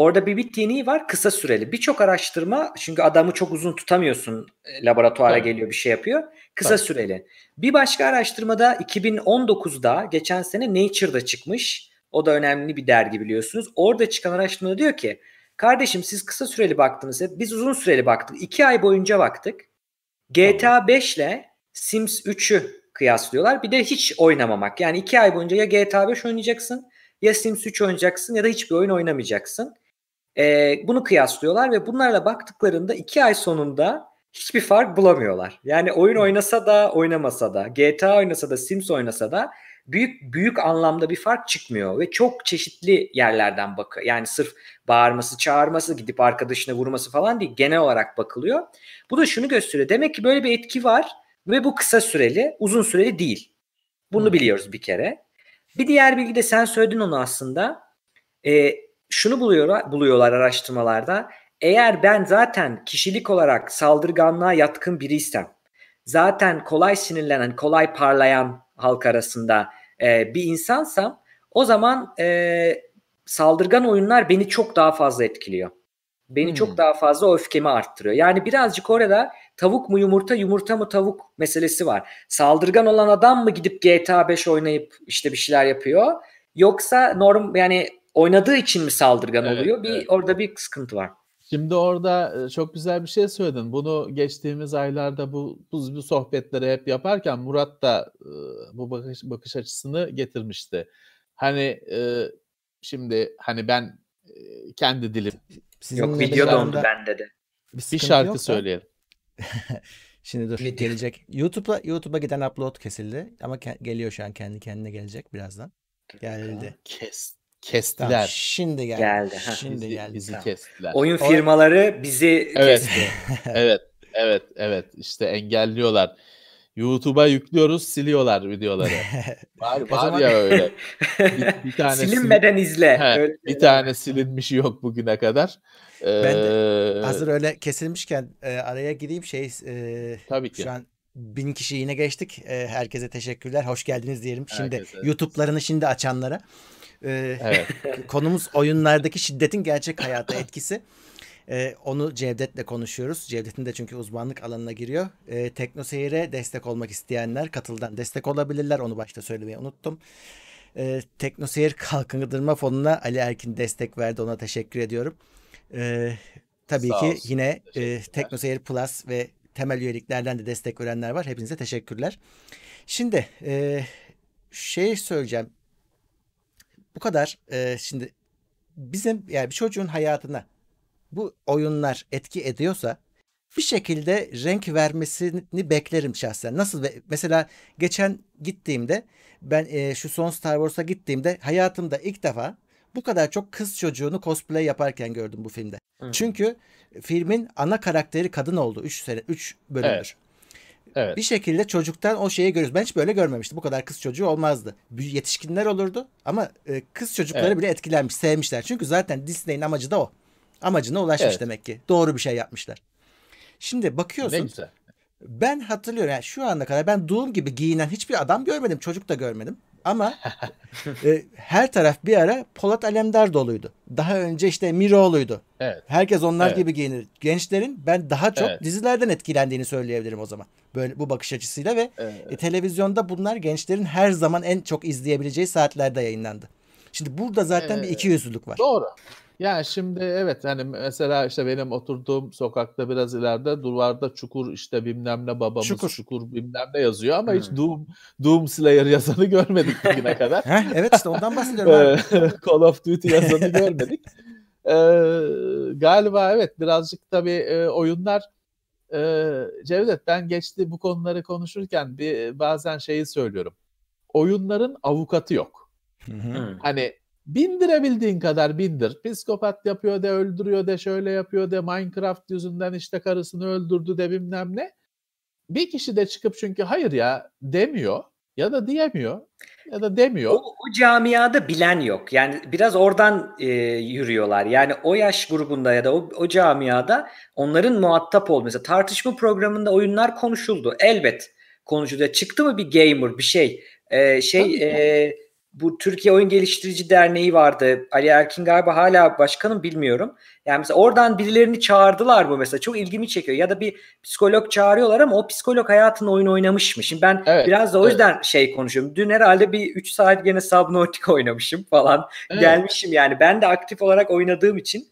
orada bir bittiğini var kısa süreli. Birçok araştırma çünkü adamı çok uzun tutamıyorsun e, laboratuvara evet. geliyor bir şey yapıyor. Kısa evet. süreli. Bir başka araştırmada 2019'da geçen sene Nature'da çıkmış. O da önemli bir dergi biliyorsunuz. Orada çıkan araştırmada diyor ki kardeşim siz kısa süreli baktınız hep biz uzun süreli baktık. İki ay boyunca baktık. GTA 5 ile Sims 3'ü kıyaslıyorlar. Bir de hiç oynamamak. Yani iki ay boyunca ya GTA 5 oynayacaksın ya Sims 3 oynayacaksın ya da hiçbir oyun oynamayacaksın. Ee, bunu kıyaslıyorlar ve bunlarla baktıklarında iki ay sonunda hiçbir fark bulamıyorlar. Yani oyun oynasa da oynamasa da GTA oynasa da Sims oynasa da büyük büyük anlamda bir fark çıkmıyor ve çok çeşitli yerlerden bakıyor. Yani sırf bağırması, çağırması, gidip arkadaşına vurması falan değil. Genel olarak bakılıyor. Bu da şunu gösteriyor. Demek ki böyle bir etki var ve bu kısa süreli, uzun süreli değil. Bunu hmm. biliyoruz bir kere. Bir diğer bilgi de sen söyledin onu aslında. E, şunu buluyor, buluyorlar araştırmalarda. Eğer ben zaten kişilik olarak saldırganlığa yatkın biriysem, zaten kolay sinirlenen, kolay parlayan halk arasında e, bir insansam o zaman e, saldırgan oyunlar beni çok daha fazla etkiliyor. Beni hmm. çok daha fazla öfkemi arttırıyor. Yani birazcık orada tavuk mu yumurta, yumurta mı tavuk meselesi var. Saldırgan olan adam mı gidip GTA 5 oynayıp işte bir şeyler yapıyor? Yoksa norm yani oynadığı için mi saldırgan evet, oluyor? Bir evet. orada bir sıkıntı var. Şimdi orada çok güzel bir şey söyledin. Bunu geçtiğimiz aylarda bu bu, bu sohbetleri hep yaparken Murat da bu bakış bakış açısını getirmişti. Hani e, şimdi hani ben e, kendi dilim Sizin Yok video dondu bende de. Bir, bir şarkı söyleyelim. [LAUGHS] Şimdi dur Video. gelecek. YouTube'a YouTube'a giden upload kesildi ama ke- geliyor şu an kendi kendine gelecek birazdan. Geldi. Kes kestiler. Tamam, şimdi geldi. Geldi. Şimdi bizi, geldi. Bizi tamam. kestiler. Oyun firmaları bizi evet. kesti. [LAUGHS] evet. Evet. Evet. İşte engelliyorlar. YouTube'a yüklüyoruz, siliyorlar videoları. [LAUGHS] var var zaman... ya öyle. [LAUGHS] Bir, bir tane silinmeden sil... izle. He, öyle bir tane silinmiş yok bugüne kadar. Ee... Ben de hazır öyle kesilmişken e, araya gireyim şey e, Tabii ki. şu an bin kişi yine geçtik. E, herkese teşekkürler. Hoş geldiniz diyelim. Şimdi herkese. YouTube'larını şimdi açanlara. E, evet. [LAUGHS] konumuz oyunlardaki şiddetin gerçek hayata etkisi. Ee, onu Cevdet'le konuşuyoruz. Cevdet'in de çünkü uzmanlık alanına giriyor. Ee, Teknoseyir'e destek olmak isteyenler katıldan destek olabilirler. Onu başta söylemeyi unuttum. Ee, Teknoseyir Kalkındırma Fonu'na Ali Erkin destek verdi. Ona teşekkür ediyorum. Ee, tabii Sağ ki olsun. yine e, Teknoseyir Plus ve temel üyeliklerden de destek verenler var. Hepinize teşekkürler. Şimdi e, şey söyleyeceğim. Bu kadar e, şimdi bizim yani bir çocuğun hayatına bu oyunlar etki ediyorsa bir şekilde renk vermesini beklerim şahsen. Nasıl mesela geçen gittiğimde ben e, şu son Star Wars'a gittiğimde hayatımda ilk defa bu kadar çok kız çocuğunu cosplay yaparken gördüm bu filmde. Hı. Çünkü filmin ana karakteri kadın oldu 3 sene 3 bölümdür. Evet. Evet. Bir şekilde çocuktan o şeyi görüyoruz. Ben hiç böyle görmemiştim. Bu kadar kız çocuğu olmazdı. Yetişkinler olurdu ama e, kız çocukları evet. bile etkilenmiş, sevmişler. Çünkü zaten Disney'in amacı da o. Amacına ulaşmış evet. demek ki. Doğru bir şey yapmışlar. Şimdi bakıyorsun. Ne güzel. Ben hatırlıyorum yani şu ana kadar ben Doom gibi giyinen hiçbir adam görmedim. Çocuk da görmedim. Ama [LAUGHS] e, her taraf bir ara Polat Alemdar doluydu. Daha önce işte Miroğlu'ydu. Evet. Herkes onlar evet. gibi giyinir. Gençlerin ben daha çok evet. dizilerden etkilendiğini söyleyebilirim o zaman. Böyle bu bakış açısıyla ve evet. e, televizyonda bunlar gençlerin her zaman en çok izleyebileceği saatlerde yayınlandı. Şimdi burada zaten ee, bir iki yüzlülük var. Doğru. Yani şimdi evet hani mesela işte benim oturduğum sokakta biraz ileride duvarda çukur işte bilmem ne babamız çukur, çukur bilmem ne yazıyor ama hmm. hiç Doom Doom Slayer yazanı [LAUGHS] görmedik bugüne kadar. Evet işte ondan bahsediyorum. [LAUGHS] Call of Duty yazanı [LAUGHS] görmedik. Ee, galiba evet birazcık tabii e, oyunlar e, Cevdet ben geçti bu konuları konuşurken bir bazen şeyi söylüyorum. Oyunların avukatı yok. Hı Hani Bindirebildiğin kadar bindir. Psikopat yapıyor de öldürüyor de şöyle yapıyor de Minecraft yüzünden işte karısını öldürdü de bilmem ne. Bir kişi de çıkıp çünkü hayır ya demiyor ya da diyemiyor ya da demiyor. O, o camiada bilen yok. Yani biraz oradan e, yürüyorlar. Yani o yaş grubunda ya da o, o camiada onların muhatap ol. Mesela tartışma programında oyunlar konuşuldu. Elbet konuşuldu. Çıktı mı bir gamer bir şey? E, şey e, bu Türkiye Oyun Geliştirici Derneği vardı. Ali Erkin galiba hala başkanım bilmiyorum. Yani mesela oradan birilerini çağırdılar bu mesela. Çok ilgimi çekiyor. Ya da bir psikolog çağırıyorlar ama o psikolog hayatında oyun oynamış mı? Şimdi ben evet, biraz da o yüzden evet. şey konuşuyorum. Dün herhalde bir 3 saat gene Subnautica oynamışım falan. Evet. Gelmişim yani. Ben de aktif olarak oynadığım için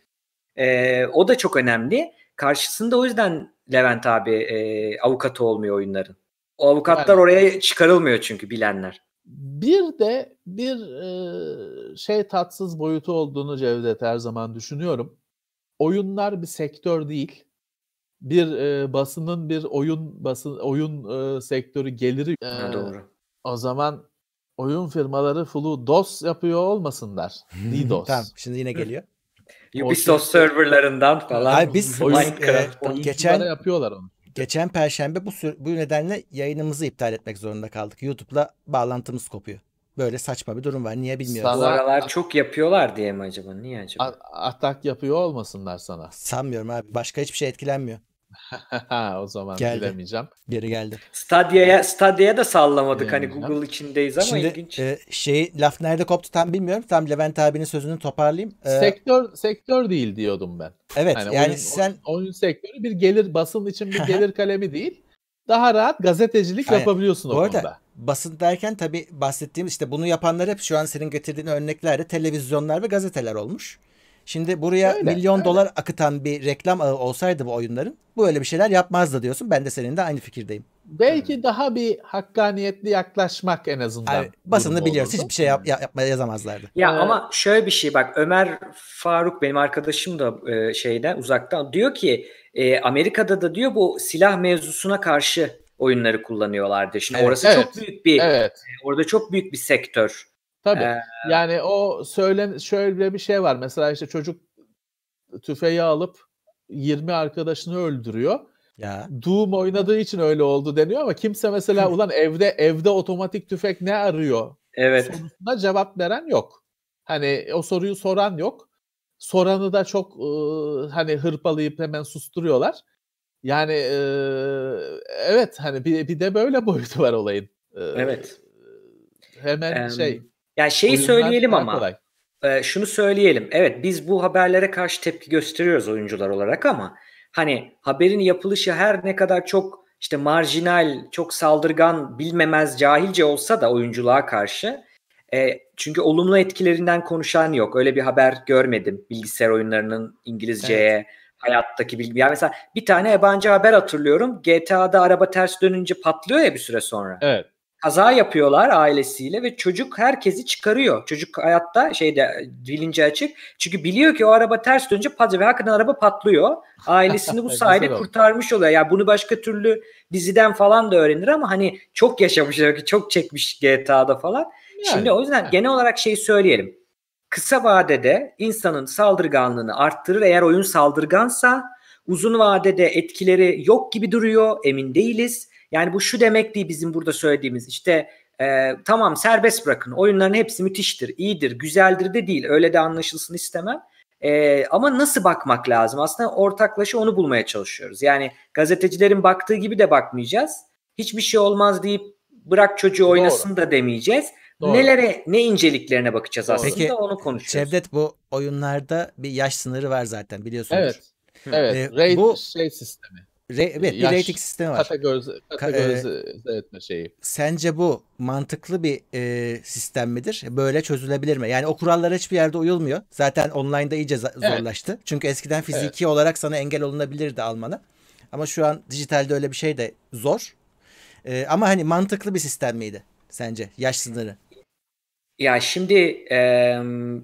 e, o da çok önemli. Karşısında o yüzden Levent abi e, avukatı olmuyor oyunların. O avukatlar yani. oraya çıkarılmıyor çünkü bilenler. Bir de bir e, şey tatsız boyutu olduğunu Cevdet her zaman düşünüyorum. Oyunlar bir sektör değil. Bir e, basının bir oyun basın oyun e, sektörü geliri. E, ha, doğru. O zaman oyun firmaları full DOS yapıyor olmasınlar. [LAUGHS] DDoS. tamam şimdi yine geliyor. Ubisoft serverlarından falan. Hayır biz oyun, Minecraft. E, geçen yapıyorlar onu. Geçen perşembe bu bu nedenle yayınımızı iptal etmek zorunda kaldık. YouTube'la bağlantımız kopuyor. Böyle saçma bir durum var. Niye bilmiyorum. Sana, Bu aralar çok yapıyorlar diye mi acaba? Niye acaba? atak yapıyor olmasınlar sana. Sanmıyorum abi. Başka hiçbir şey etkilenmiyor. [LAUGHS] o zaman geldi. bilemeyeceğim. Geri geldi. Stadia'ya Stadia'ya da sallamadık hani Google içindeyiz ama Şimdi, ilginç. E, şey laf nerede koptu tam bilmiyorum. Tam Levent abinin sözünü toparlayayım. E, sektör sektör değil diyordum ben. Evet yani, yani oyun, sen oyun, oyun sektörü bir gelir basın için bir gelir kalemi değil. Daha rahat gazetecilik Aynen. yapabiliyorsun o Bu arada, konuda. Basın derken tabii bahsettiğim işte bunu yapanlar hep şu an senin getirdiğin örneklerde televizyonlar ve gazeteler olmuş. Şimdi buraya öyle, milyon öyle. dolar akıtan bir reklam ağı olsaydı bu oyunların böyle bir şeyler yapmazdı diyorsun. Ben de seninle aynı fikirdeyim. Belki hmm. daha bir hakkaniyetli yaklaşmak en azından. Yani basını biliyoruz. Hiçbir şey yap, yapmaya yazamazlardı. Ya ee, ama şöyle bir şey bak Ömer Faruk benim arkadaşım da e, şeyden uzaktan diyor ki e, Amerika'da da diyor bu silah mevzusuna karşı oyunları kullanıyorlardı. Şimdi evet, orası evet, çok büyük bir evet. E, orada çok büyük bir sektör. Tabii. Ee, yani o söylen şöyle bir şey var. Mesela işte çocuk tüfeği alıp 20 arkadaşını öldürüyor. Ya. Doom oynadığı için öyle oldu deniyor ama kimse mesela [LAUGHS] ulan evde evde otomatik tüfek ne arıyor? Evet. Sorusuna cevap veren yok. Hani o soruyu soran yok. Soranı da çok e, hani hırpalayıp hemen susturuyorlar. Yani e, evet hani bir, bir de böyle boyutu var olayın. E, evet. Hemen um, şey yani şeyi söyleyelim ama. Kolay. E, şunu söyleyelim. Evet biz bu haberlere karşı tepki gösteriyoruz oyuncular olarak ama hani haberin yapılışı her ne kadar çok işte marjinal, çok saldırgan, bilmemez, cahilce olsa da oyunculuğa karşı e, çünkü olumlu etkilerinden konuşan yok. Öyle bir haber görmedim bilgisayar oyunlarının İngilizceye, evet. hayattaki bilgi. Yani mesela bir tane yabancı haber hatırlıyorum. GTA'da araba ters dönünce patlıyor ya bir süre sonra. Evet. Kaza yapıyorlar ailesiyle ve çocuk herkesi çıkarıyor. Çocuk hayatta şeyde bilinci açık. Çünkü biliyor ki o araba ters dönünce patlıyor ve hakikaten araba patlıyor. Ailesini bu [LAUGHS] sayede kurtarmış oluyor. Yani bunu başka türlü diziden falan da öğrenir ama hani çok yaşamış, çok çekmiş GTA'da falan. Yani, Şimdi o yüzden yani. genel olarak şey söyleyelim. Kısa vadede insanın saldırganlığını arttırır eğer oyun saldırgansa uzun vadede etkileri yok gibi duruyor emin değiliz. Yani bu şu demek değil bizim burada söylediğimiz işte e, tamam serbest bırakın oyunların hepsi müthiştir, iyidir, güzeldir de değil öyle de anlaşılsın istemem. E, ama nasıl bakmak lazım? Aslında ortaklaşa onu bulmaya çalışıyoruz. Yani gazetecilerin baktığı gibi de bakmayacağız. Hiçbir şey olmaz deyip bırak çocuğu oynasın Doğru. da demeyeceğiz. Doğru. Nelere, ne inceliklerine bakacağız Doğru. aslında Peki, onu konuşuyoruz. Cevdet bu oyunlarda bir yaş sınırı var zaten biliyorsunuz. Evet. Evet. Ee, Rate bu şey sistemi. Re, evet bir rating sistemi var. Kategorize, kategorize Ka- etme şeyi. Sence bu mantıklı bir e, sistem midir? Böyle çözülebilir mi? Yani o kurallar hiçbir yerde uyulmuyor. Zaten online'da iyice zorlaştı. Evet. Çünkü eskiden fiziki evet. olarak sana engel olunabilirdi almana. Ama şu an dijitalde öyle bir şey de zor. E, ama hani mantıklı bir sistem miydi sence yaş sınırı? Ya şimdi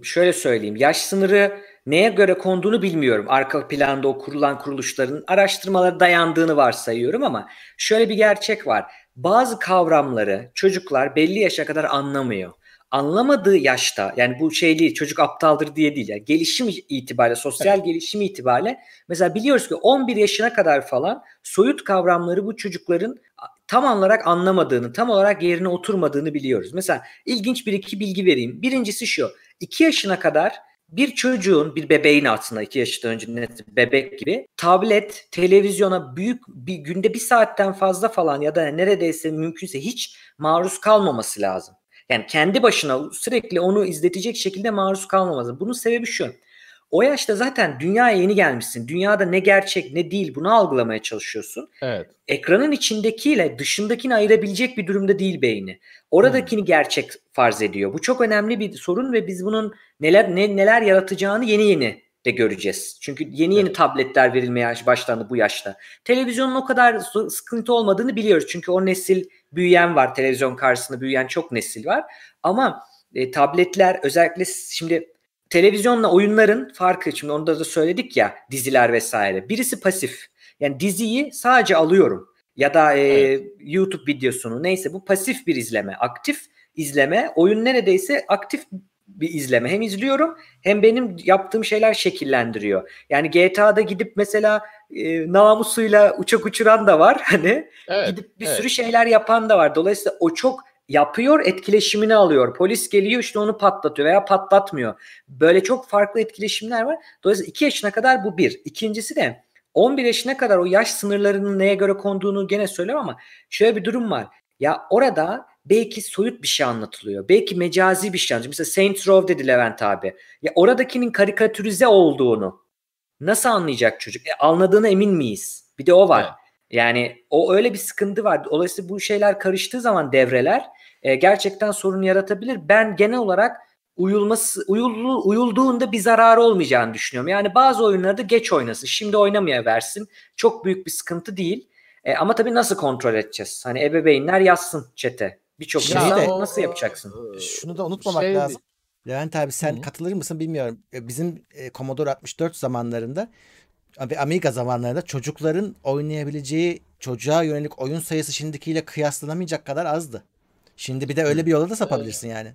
şöyle söyleyeyim. Yaş sınırı neye göre konduğunu bilmiyorum. Arka planda o kurulan kuruluşların araştırmalara dayandığını varsayıyorum ama şöyle bir gerçek var. Bazı kavramları çocuklar belli yaşa kadar anlamıyor. Anlamadığı yaşta yani bu şey değil çocuk aptaldır diye değil. Yani gelişim itibariyle sosyal evet. gelişim itibariyle mesela biliyoruz ki 11 yaşına kadar falan soyut kavramları bu çocukların tam olarak anlamadığını, tam olarak yerine oturmadığını biliyoruz. Mesela ilginç bir iki bilgi vereyim. Birincisi şu. 2 yaşına kadar bir çocuğun, bir bebeğin aslında 2 yaşından önce net bebek gibi tablet, televizyona büyük bir günde bir saatten fazla falan ya da neredeyse mümkünse hiç maruz kalmaması lazım. Yani kendi başına sürekli onu izletecek şekilde maruz kalmaması. Bunun sebebi şu. O yaşta zaten dünyaya yeni gelmişsin. Dünyada ne gerçek ne değil bunu algılamaya çalışıyorsun. Evet. Ekranın içindekiyle dışındakini ayırabilecek bir durumda değil beyni. Oradakini hmm. gerçek farz ediyor. Bu çok önemli bir sorun ve biz bunun neler ne, neler yaratacağını yeni yeni de göreceğiz. Çünkü yeni yeni evet. tabletler verilmeye başlandı bu yaşta. Televizyonun o kadar sıkıntı olmadığını biliyoruz. Çünkü o nesil büyüyen var. Televizyon karşısında büyüyen çok nesil var. Ama e, tabletler özellikle şimdi televizyonla oyunların farkı şimdi onda da söyledik ya diziler vesaire. Birisi pasif. Yani diziyi sadece alıyorum ya da e, evet. YouTube videosunu neyse bu pasif bir izleme. Aktif izleme oyun neredeyse aktif bir izleme. Hem izliyorum hem benim yaptığım şeyler şekillendiriyor. Yani GTA'da gidip mesela e, namusuyla uçak uçuran da var. [LAUGHS] Hani evet, gidip bir evet. sürü şeyler yapan da var. Dolayısıyla o çok yapıyor etkileşimini alıyor. Polis geliyor işte onu patlatıyor veya patlatmıyor. Böyle çok farklı etkileşimler var. Dolayısıyla 2 yaşına kadar bu bir. İkincisi de 11 yaşına kadar o yaş sınırlarının neye göre konduğunu gene söylüyorum ama şöyle bir durum var. Ya orada belki soyut bir şey anlatılıyor. Belki mecazi bir şey anlatılıyor. Mesela Saints Row dedi Levent abi. Ya oradakinin karikatürize olduğunu nasıl anlayacak çocuk? E, anladığına emin miyiz? Bir de o var. Evet. Yani o öyle bir sıkıntı var. Dolayısıyla bu şeyler karıştığı zaman devreler e, gerçekten sorun yaratabilir. Ben genel olarak uyulması uyuldu, uyulduğunda bir zararı olmayacağını düşünüyorum. Yani bazı oyunlarda geç oynasın. Şimdi oynamaya versin. Çok büyük bir sıkıntı değil. E, ama tabii nasıl kontrol edeceğiz? Hani ebeveynler yazsın çete. Birçok şey de, nasıl yapacaksın? Şunu da unutmamak şey lazım. Levent abi sen Hı. katılır mısın bilmiyorum. E, bizim e, Commodore 64 zamanlarında ve Amiga zamanlarında çocukların oynayabileceği çocuğa yönelik oyun sayısı şimdikiyle kıyaslanamayacak kadar azdı. Şimdi bir de öyle bir yola da sapabilirsin yani.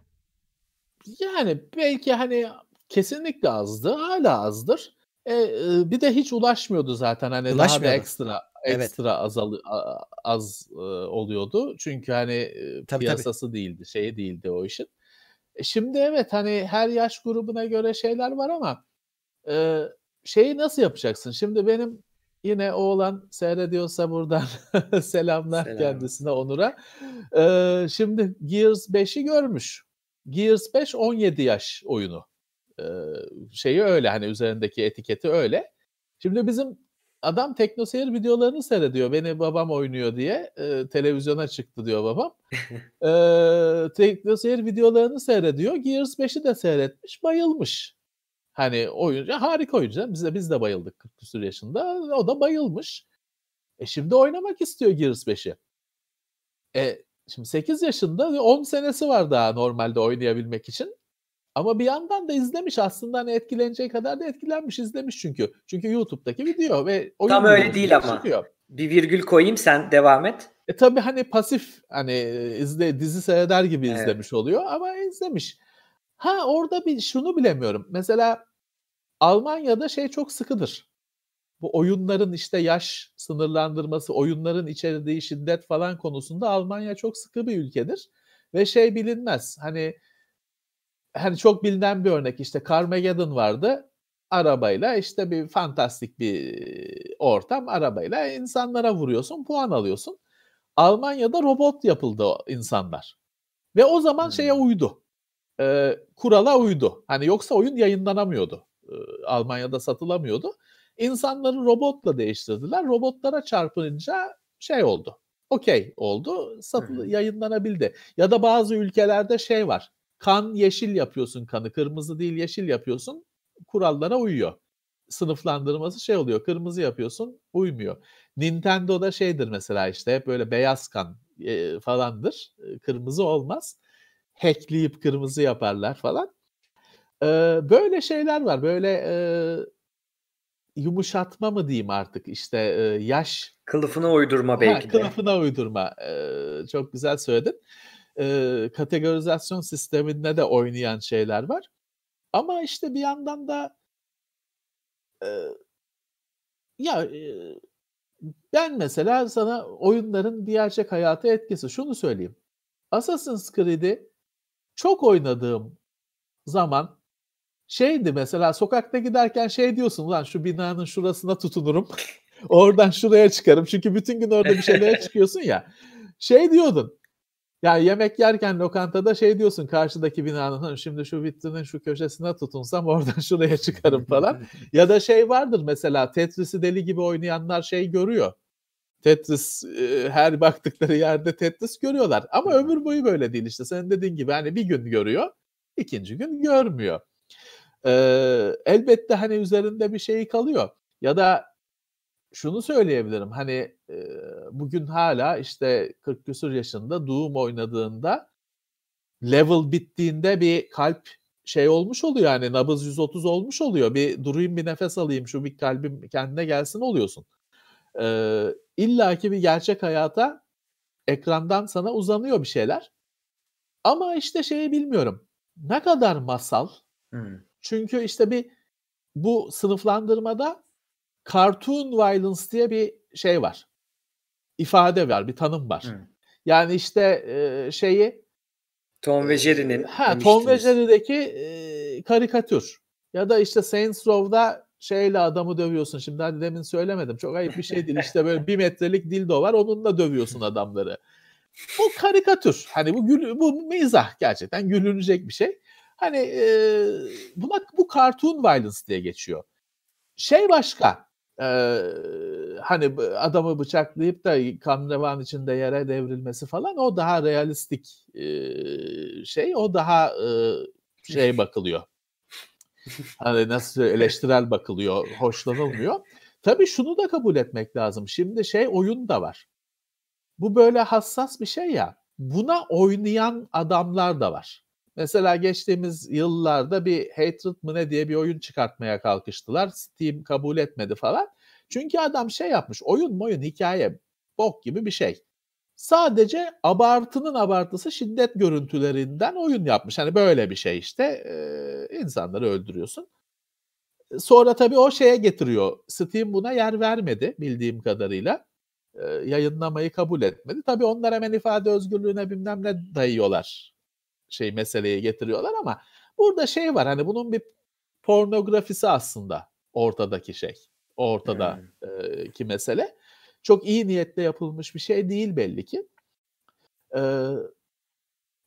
Yani belki hani kesinlikle azdı. Hala azdır. E, bir de hiç ulaşmıyordu zaten hani daha da ekstra ekstra evet. azal az e, oluyordu. Çünkü hani e, tabii, piyasası tabii. değildi, şey değildi o işin. E, şimdi evet hani her yaş grubuna göre şeyler var ama e, şeyi nasıl yapacaksın? Şimdi benim yine oğlan seyrediyorsa buradan [LAUGHS] selamlar Selam. kendisine Onur'a. Ee, şimdi Gears 5'i görmüş. Gears 5 17 yaş oyunu. Şeyi öyle hani üzerindeki etiketi öyle. Şimdi bizim adam teknoseyir videolarını seyrediyor. Beni babam oynuyor diye e, televizyona çıktı diyor babam. [LAUGHS] e, teknoseyir videolarını seyrediyor. Gears 5'i de seyretmiş, bayılmış. Hani oyuncu harika oyuncu. Biz de biz de bayıldık 40 küsur yaşında. O da bayılmış. E şimdi oynamak istiyor Gears 5'i. E Şimdi 8 yaşında 10 senesi var daha normalde oynayabilmek için. Ama bir yandan da izlemiş aslında hani etkileneceği kadar da etkilenmiş izlemiş çünkü. Çünkü YouTube'daki video ve oyun Tam öyle değil ama. Çıkıyor. Bir virgül koyayım sen devam et. E tabii hani pasif hani izle dizi seyreder gibi evet. izlemiş oluyor ama izlemiş. Ha orada bir şunu bilemiyorum. Mesela Almanya'da şey çok sıkıdır. Bu oyunların işte yaş sınırlandırması, oyunların içerdiği şiddet falan konusunda Almanya çok sıkı bir ülkedir. Ve şey bilinmez. Hani hani çok bilinen bir örnek işte Carmageddon vardı. Arabayla işte bir fantastik bir ortam arabayla insanlara vuruyorsun, puan alıyorsun. Almanya'da robot yapıldı insanlar. Ve o zaman hmm. şeye uydu. E, kurala uydu. Hani yoksa oyun yayınlanamıyordu. E, Almanya'da satılamıyordu. İnsanları robotla değiştirdiler. Robotlara çarpınca şey oldu. Okey oldu. Satıl, yayınlanabildi. Ya da bazı ülkelerde şey var. Kan yeşil yapıyorsun kanı. Kırmızı değil yeşil yapıyorsun. Kurallara uyuyor. Sınıflandırması şey oluyor. Kırmızı yapıyorsun uymuyor. Nintendo'da şeydir mesela işte hep böyle beyaz kan e, falandır. E, kırmızı olmaz. Hackleyip kırmızı yaparlar falan. E, böyle şeyler var. Böyle e, yumuşatma mı diyeyim artık işte e, yaş kılıfına uydurma belki ha, de. Kılıfına uydurma. E, çok güzel söyledin. E, kategorizasyon sisteminde de oynayan şeyler var. Ama işte bir yandan da e, ya e, ben mesela sana oyunların gerçek hayata etkisi şunu söyleyeyim. Assassin's Creed'i çok oynadığım zaman şeydi mesela sokakta giderken şey diyorsun lan şu binanın şurasına tutunurum. [LAUGHS] Oradan şuraya çıkarım. Çünkü bütün gün orada bir şeylere [LAUGHS] çıkıyorsun ya. Şey diyordun. Yani yemek yerken lokantada şey diyorsun karşıdaki binanın şimdi şu vitrinin şu köşesine tutunsam oradan [LAUGHS] şuraya çıkarım falan. [LAUGHS] ya da şey vardır mesela Tetris'i deli gibi oynayanlar şey görüyor. Tetris e, her baktıkları yerde Tetris görüyorlar. Ama ömür boyu böyle değil işte. Senin dediğin gibi hani bir gün görüyor, ikinci gün görmüyor. Ee, elbette hani üzerinde bir şey kalıyor. Ya da şunu söyleyebilirim. Hani e, bugün hala işte 40 küsur yaşında Doom oynadığında level bittiğinde bir kalp şey olmuş oluyor yani nabız 130 olmuş oluyor. Bir durayım bir nefes alayım şu bir kalbim kendine gelsin oluyorsun. Ee, İlla ki bir gerçek hayata ekrandan sana uzanıyor bir şeyler. Ama işte şeyi bilmiyorum. Ne kadar masal? Hmm. Çünkü işte bir bu sınıflandırmada cartoon violence diye bir şey var. İfade var, bir tanım var. Hmm. Yani işte e, şeyi Tom ve Jerry'nin ha Tom ve Jerry'deki e, karikatür ya da işte Saints Row'da şeyle adamı dövüyorsun. Şimdi hani demin söylemedim. Çok ayıp bir şey değil. [LAUGHS] İşte böyle bir metrelik dildo var. Onunla dövüyorsun adamları. Bu karikatür. Hani bu gül, bu mizah gerçekten gülünecek bir şey. Hani e, buna bu cartoon violence diye geçiyor. Şey başka. E, hani adamı bıçaklayıp da kan revan içinde yere devrilmesi falan o daha realistik e, şey. O daha e, şey bakılıyor hani nasıl eleştirel bakılıyor, hoşlanılmıyor. Tabii şunu da kabul etmek lazım. Şimdi şey oyun da var. Bu böyle hassas bir şey ya. Buna oynayan adamlar da var. Mesela geçtiğimiz yıllarda bir Hatred mı ne diye bir oyun çıkartmaya kalkıştılar. Steam kabul etmedi falan. Çünkü adam şey yapmış. Oyun oyun hikaye bok gibi bir şey sadece abartının abartısı şiddet görüntülerinden oyun yapmış. Hani böyle bir şey işte e, insanları öldürüyorsun. Sonra tabii o şeye getiriyor. Steam buna yer vermedi bildiğim kadarıyla. E, yayınlamayı kabul etmedi. Tabii onlar hemen ifade özgürlüğüne bilmem ne dayıyorlar. Şey meseleye getiriyorlar ama burada şey var hani bunun bir pornografisi aslında ortadaki şey. Ortada hmm. ki mesele çok iyi niyetle yapılmış bir şey değil belli ki. Ee,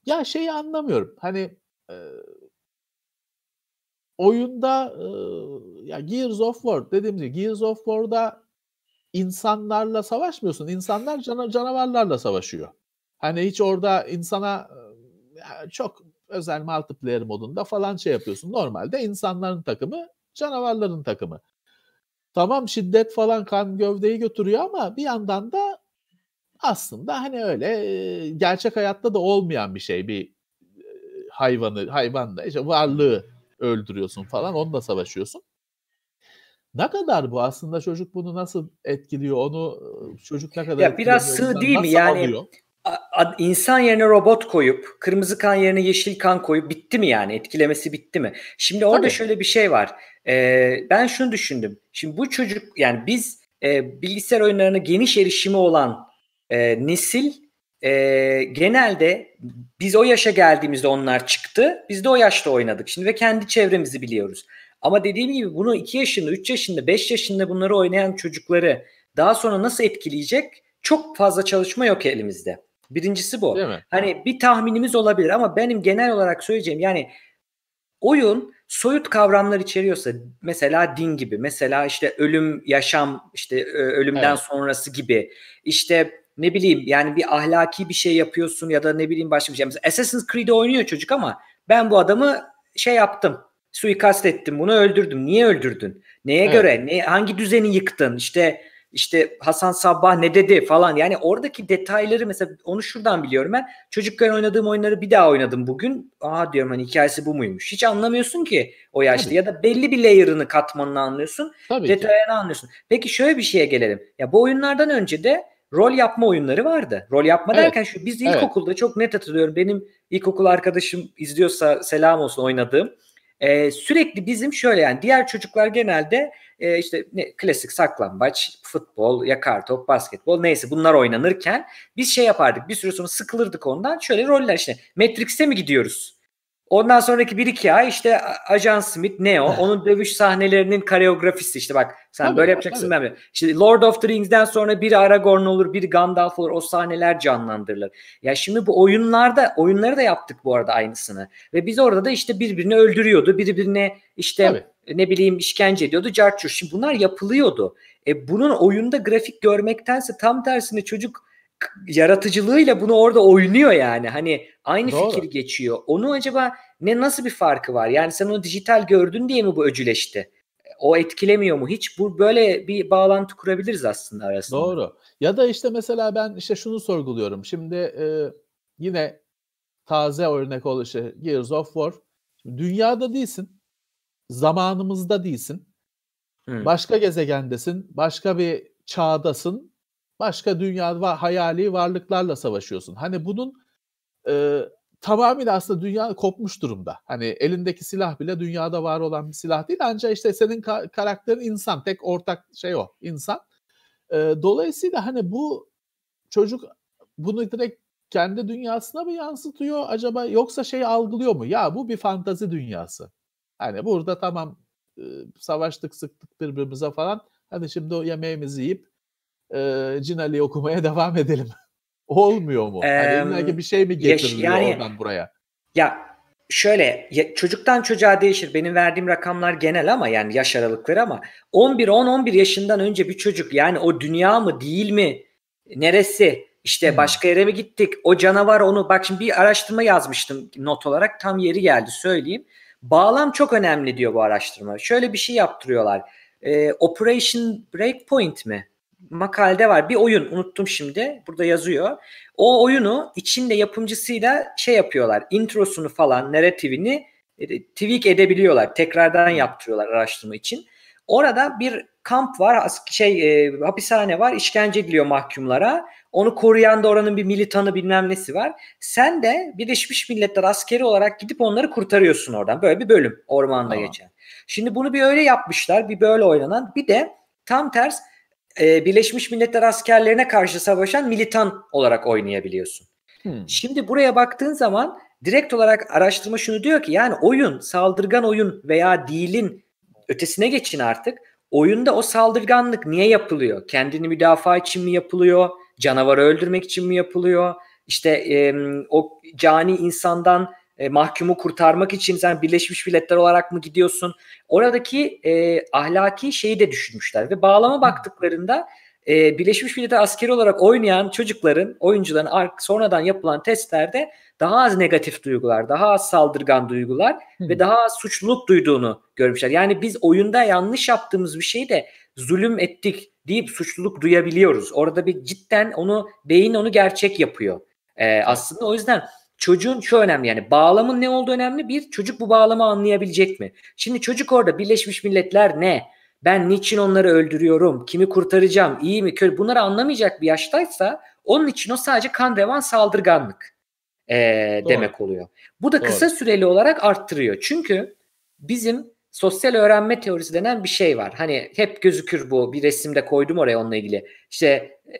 ya şeyi anlamıyorum. Hani e, oyunda e, ya Gears of War dediğim gibi Gears of War'da insanlarla savaşmıyorsun. İnsanlar cana, canavarlarla savaşıyor. Hani hiç orada insana çok özel multiplayer modunda falan şey yapıyorsun. Normalde insanların takımı, canavarların takımı. Tamam şiddet falan kan gövdeyi götürüyor ama bir yandan da aslında hani öyle gerçek hayatta da olmayan bir şey bir hayvanı hayvan da işte varlığı öldürüyorsun falan onunla savaşıyorsun. Ne kadar bu aslında çocuk bunu nasıl etkiliyor onu çocuk ne kadar ya biraz sığ değil mi yani alıyor? İnsan yerine robot koyup kırmızı kan yerine yeşil kan koyup bitti mi yani etkilemesi bitti mi? Şimdi orada Tabii. şöyle bir şey var. Ee, ben şunu düşündüm. Şimdi bu çocuk yani biz e, bilgisayar oyunlarına geniş erişimi olan e, nesil e, genelde biz o yaşa geldiğimizde onlar çıktı. Biz de o yaşta oynadık. Şimdi ve kendi çevremizi biliyoruz. Ama dediğim gibi bunu 2 yaşında, 3 yaşında, 5 yaşında bunları oynayan çocukları daha sonra nasıl etkileyecek? Çok fazla çalışma yok elimizde. Birincisi bu. Hani bir tahminimiz olabilir ama benim genel olarak söyleyeceğim yani oyun soyut kavramlar içeriyorsa mesela din gibi mesela işte ölüm yaşam işte ölümden evet. sonrası gibi işte ne bileyim yani bir ahlaki bir şey yapıyorsun ya da ne bileyim başka bir şey. Mesela Assassin's Creed'i oynuyor çocuk ama ben bu adamı şey yaptım suikast ettim bunu öldürdüm. Niye öldürdün? Neye evet. göre? Ne, hangi düzeni yıktın? İşte işte Hasan Sabbah ne dedi falan. Yani oradaki detayları mesela onu şuradan biliyorum ben. Çocukken oynadığım oyunları bir daha oynadım bugün. Aa diyorum hani hikayesi bu muymuş? Hiç anlamıyorsun ki o yaşta Tabii. ya da belli bir layer'ını katmanını anlıyorsun. Tabii detayını ki. anlıyorsun. Peki şöyle bir şeye gelelim. Ya bu oyunlardan önce de rol yapma oyunları vardı. Rol yapma evet. derken şu biz ilkokulda evet. çok net hatırlıyorum. Benim ilkokul arkadaşım izliyorsa selam olsun oynadığım. Ee, sürekli bizim şöyle yani diğer çocuklar genelde e, işte ne, klasik saklambaç, futbol, yakar top, basketbol neyse bunlar oynanırken biz şey yapardık bir süre sonra sıkılırdık ondan şöyle roller işte Matrix'e mi gidiyoruz? Ondan sonraki bir iki ay işte Ajan Smith, Neo, [LAUGHS] onun dövüş sahnelerinin koreografisi işte bak sen tabii, böyle yapacaksın tabii. ben İşte Lord of the Rings'den sonra bir Aragorn olur, bir Gandalf olur. O sahneler canlandırılır. Ya şimdi bu oyunlarda, oyunları da yaptık bu arada aynısını. Ve biz orada da işte birbirini öldürüyordu. Birbirine işte tabii. Ne bileyim işkence ediyordu. Carçur. Şimdi bunlar yapılıyordu. E bunun oyunda grafik görmektense tam tersine çocuk yaratıcılığıyla bunu orada oynuyor yani. Hani aynı Doğru. fikir geçiyor. Onu acaba ne nasıl bir farkı var? Yani sen onu dijital gördün diye mi bu öcüleşti? O etkilemiyor mu? Hiç bu böyle bir bağlantı kurabiliriz aslında arasında. Doğru. Ya da işte mesela ben işte şunu sorguluyorum. Şimdi e, yine taze örnek ol işte Gears of War. Dünyada değilsin. Zamanımızda değilsin. Hmm. Başka gezegendesin. Başka bir çağdasın başka dünya var, hayali varlıklarla savaşıyorsun. Hani bunun e, tamamıyla aslında dünya kopmuş durumda. Hani elindeki silah bile dünyada var olan bir silah değil. Ancak işte senin ka- karakterin insan. Tek ortak şey o. insan. E, dolayısıyla hani bu çocuk bunu direkt kendi dünyasına mı yansıtıyor acaba yoksa şey algılıyor mu? Ya bu bir fantazi dünyası. Hani burada tamam e, savaştık sıktık birbirimize falan. Hadi şimdi o yemeğimizi yiyip e, Cinali okumaya [LAUGHS] devam edelim. Olmuyor mu? Ee, hani bir şey mi getiriliyor yani, oradan buraya? Ya şöyle ya, çocuktan çocuğa değişir. Benim verdiğim rakamlar genel ama yani yaş aralıkları ama 11 10 11 yaşından önce bir çocuk yani o dünya mı değil mi? Neresi? İşte hmm. başka yere mi gittik? O canavar onu bak şimdi bir araştırma yazmıştım not olarak tam yeri geldi söyleyeyim. Bağlam çok önemli diyor bu araştırma. Şöyle bir şey yaptırıyorlar. Ee, Operation Breakpoint mi? makalede var. Bir oyun unuttum şimdi. Burada yazıyor. O oyunu içinde yapımcısıyla şey yapıyorlar. Introsunu falan, narratifini e, tweak edebiliyorlar. Tekrardan yaptırıyorlar araştırma için. Orada bir kamp var, şey e, hapishane var, işkence ediliyor mahkumlara. Onu koruyan da oranın bir militanı bilmem nesi var. Sen de Birleşmiş Milletler askeri olarak gidip onları kurtarıyorsun oradan. Böyle bir bölüm ormanda tamam. geçen. Şimdi bunu bir öyle yapmışlar, bir böyle oynanan. Bir de tam ters e, Birleşmiş Milletler askerlerine karşı savaşan militan olarak oynayabiliyorsun. Hmm. Şimdi buraya baktığın zaman direkt olarak araştırma şunu diyor ki yani oyun saldırgan oyun veya değilin ötesine geçin artık. Oyunda o saldırganlık niye yapılıyor? Kendini müdafaa için mi yapılıyor? Canavarı öldürmek için mi yapılıyor? İşte e, o cani insandan e, mahkumu kurtarmak için sen Birleşmiş Milletler olarak mı gidiyorsun? Oradaki e, ahlaki şeyi de düşünmüşler ve bağlama baktıklarında e, Birleşmiş Milletler askeri olarak oynayan çocukların, oyuncuların sonradan yapılan testlerde daha az negatif duygular, daha az saldırgan duygular ve daha az suçluluk duyduğunu görmüşler. Yani biz oyunda yanlış yaptığımız bir şeyi de zulüm ettik deyip suçluluk duyabiliyoruz. Orada bir cidden onu beyin onu gerçek yapıyor. Ee, aslında o yüzden çocuğun şu önemli yani bağlamın ne olduğu önemli. Bir çocuk bu bağlamı anlayabilecek mi? Şimdi çocuk orada Birleşmiş Milletler ne? Ben niçin onları öldürüyorum? Kimi kurtaracağım? İyi mi kötü? Bunları anlamayacak bir yaştaysa onun için o sadece kan revan saldırganlık e, demek oluyor. Bu da Doğru. kısa süreli olarak arttırıyor. Çünkü bizim sosyal öğrenme teorisi denen bir şey var. Hani hep gözükür bu. Bir resimde koydum oraya onunla ilgili. İşte e,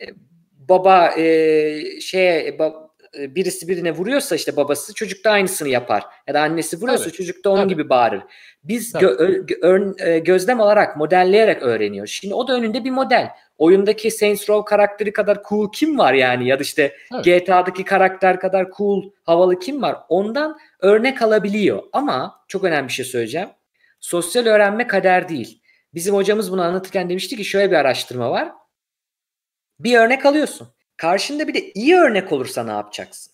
baba e, şeye ba, e, birisi birine vuruyorsa işte babası çocuk da aynısını yapar. Ya da annesi vuruyorsa Tabii. çocuk da onun Tabii. gibi bağırır. Biz gö- gö- e, gözlem alarak, modelleyerek öğreniyoruz. Şimdi o da önünde bir model. Oyundaki Saints Row karakteri kadar cool kim var yani? Ya da işte evet. GTA'daki karakter kadar cool, havalı kim var? Ondan örnek alabiliyor. Ama çok önemli bir şey söyleyeceğim. Sosyal öğrenme kader değil. Bizim hocamız bunu anlatırken demişti ki şöyle bir araştırma var. Bir örnek alıyorsun. Karşında bir de iyi örnek olursa ne yapacaksın?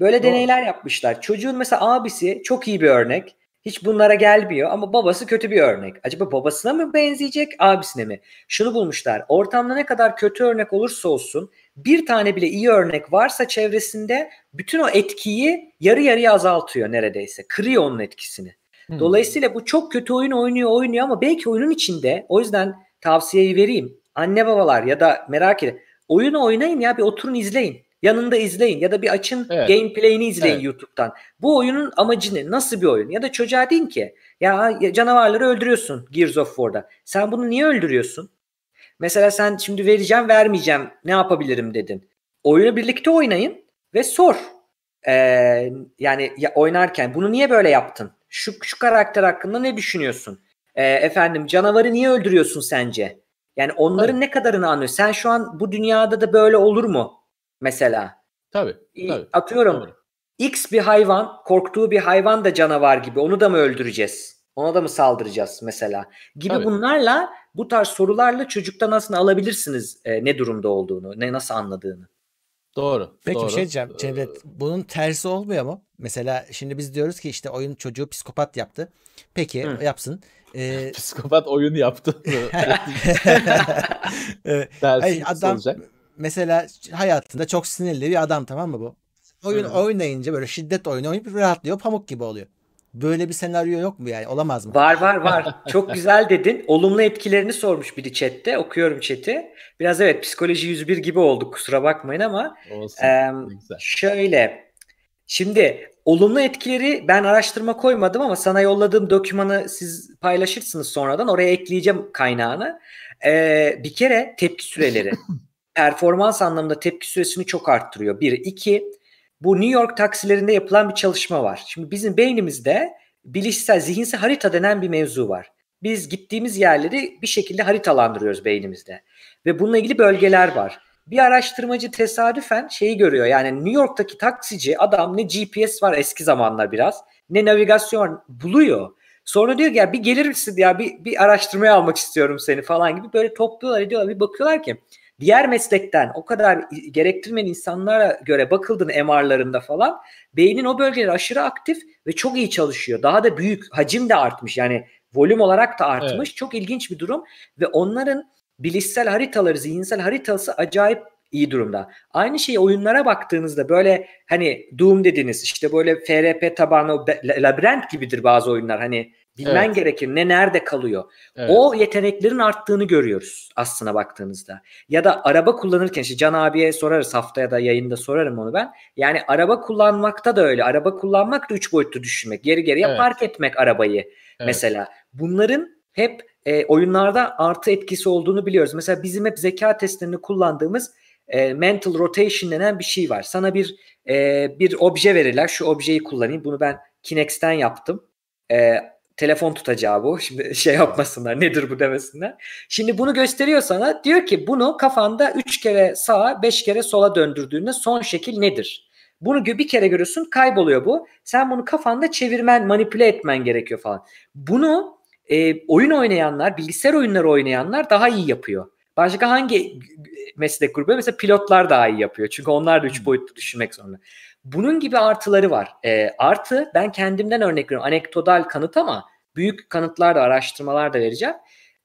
Böyle Doğru. deneyler yapmışlar. Çocuğun mesela abisi çok iyi bir örnek. Hiç bunlara gelmiyor ama babası kötü bir örnek. Acaba babasına mı benzeyecek, abisine mi? Şunu bulmuşlar. Ortamda ne kadar kötü örnek olursa olsun bir tane bile iyi örnek varsa çevresinde bütün o etkiyi yarı yarıya azaltıyor neredeyse. Kırıyor onun etkisini. Hmm. Dolayısıyla bu çok kötü oyun oynuyor oynuyor ama belki oyunun içinde o yüzden tavsiyeyi vereyim. Anne babalar ya da merak edin. Oyunu oynayın ya bir oturun izleyin. Yanında izleyin ya da bir açın evet. gameplay'ini izleyin evet. YouTube'dan. Bu oyunun amacı ne? Nasıl bir oyun? Ya da çocuğa deyin ki ya canavarları öldürüyorsun Gears of War'da. Sen bunu niye öldürüyorsun? Mesela sen şimdi vereceğim vermeyeceğim ne yapabilirim dedin. Oyunu birlikte oynayın ve sor. Ee, yani ya, oynarken bunu niye böyle yaptın? Şu, şu karakter hakkında ne düşünüyorsun? Ee, efendim canavarı niye öldürüyorsun sence? Yani onların tabii. ne kadarını anlıyor? Sen şu an bu dünyada da böyle olur mu? Mesela. Tabii. tabii. Atıyorum. Tabii. X bir hayvan, korktuğu bir hayvan da canavar gibi. Onu da mı öldüreceğiz? Ona da mı saldıracağız mesela? Gibi tabii. bunlarla bu tarz sorularla çocuktan aslında alabilirsiniz e, ne durumda olduğunu, ne nasıl anladığını. Doğru. Peki doğru. bir şey diyeceğim Cevdet. Bunun tersi olmuyor mu? Mesela şimdi biz diyoruz ki işte oyun çocuğu psikopat yaptı. Peki Hı. yapsın. Ee, [LAUGHS] Psikopat oyun yaptı. [LAUGHS] [LAUGHS] Hayır, adam olacak. mesela hayatında çok sinirli bir adam tamam mı bu? Oyun Hı. oynayınca böyle şiddet oyunu oynayıp rahatlıyor pamuk gibi oluyor. Böyle bir senaryo yok mu yani? Olamaz mı? Var var var. Çok güzel dedin. Olumlu etkilerini sormuş biri chatte. Okuyorum chat'i. Biraz evet psikoloji 101 gibi olduk kusura bakmayın ama Olsun. E, şöyle Şimdi olumlu etkileri ben araştırma koymadım ama sana yolladığım dokümanı siz paylaşırsınız sonradan. Oraya ekleyeceğim kaynağını. Ee, bir kere tepki süreleri. [LAUGHS] performans anlamında tepki süresini çok arttırıyor. Bir. iki bu New York taksilerinde yapılan bir çalışma var. Şimdi bizim beynimizde bilişsel, zihinsel harita denen bir mevzu var. Biz gittiğimiz yerleri bir şekilde haritalandırıyoruz beynimizde. Ve bununla ilgili bölgeler var bir araştırmacı tesadüfen şeyi görüyor. Yani New York'taki taksici adam ne GPS var eski zamanlar biraz ne navigasyon buluyor. Sonra diyor ki ya bir gelir misin ya bir, bir araştırmaya almak istiyorum seni falan gibi böyle topluyorlar ediyorlar bir bakıyorlar ki diğer meslekten o kadar gerektirmeyen insanlara göre bakıldığını MR'larında falan beynin o bölgeleri aşırı aktif ve çok iyi çalışıyor. Daha da büyük hacim de artmış yani volüm olarak da artmış. Evet. Çok ilginç bir durum ve onların bilişsel haritaları, zihinsel haritası acayip iyi durumda. Aynı şeyi oyunlara baktığınızda böyle hani Doom dediniz işte böyle FRP tabanlı labirent gibidir bazı oyunlar. Hani bilmen evet. gerekir ne nerede kalıyor. Evet. O yeteneklerin arttığını görüyoruz aslına baktığınızda. Ya da araba kullanırken işte Can abiye sorarız haftaya da yayında sorarım onu ben. Yani araba kullanmakta da öyle. Araba kullanmak da üç boyutlu düşünmek. Geri geriye evet. park etmek arabayı evet. mesela. Bunların hep e, oyunlarda artı etkisi olduğunu biliyoruz. Mesela bizim hep zeka testlerini kullandığımız e, mental rotation denen bir şey var. Sana bir e, bir obje verirler. Şu objeyi kullanayım. Bunu ben Kinext'ten yaptım. E, telefon tutacağı bu. Şimdi [LAUGHS] şey yapmasınlar. Nedir bu demesinler. Şimdi bunu gösteriyor sana. Diyor ki bunu kafanda 3 kere sağa 5 kere sola döndürdüğünde son şekil nedir? Bunu bir kere görüyorsun kayboluyor bu. Sen bunu kafanda çevirmen, manipüle etmen gerekiyor falan. Bunu e, oyun oynayanlar, bilgisayar oyunları oynayanlar daha iyi yapıyor. Başka hangi meslek grubu? Mesela pilotlar daha iyi yapıyor. Çünkü onlar da üç hmm. boyutlu düşünmek zorunda. Bunun gibi artıları var. E, artı ben kendimden örnek veriyorum. Anekdotal kanıt ama büyük kanıtlar da araştırmalar da vereceğim.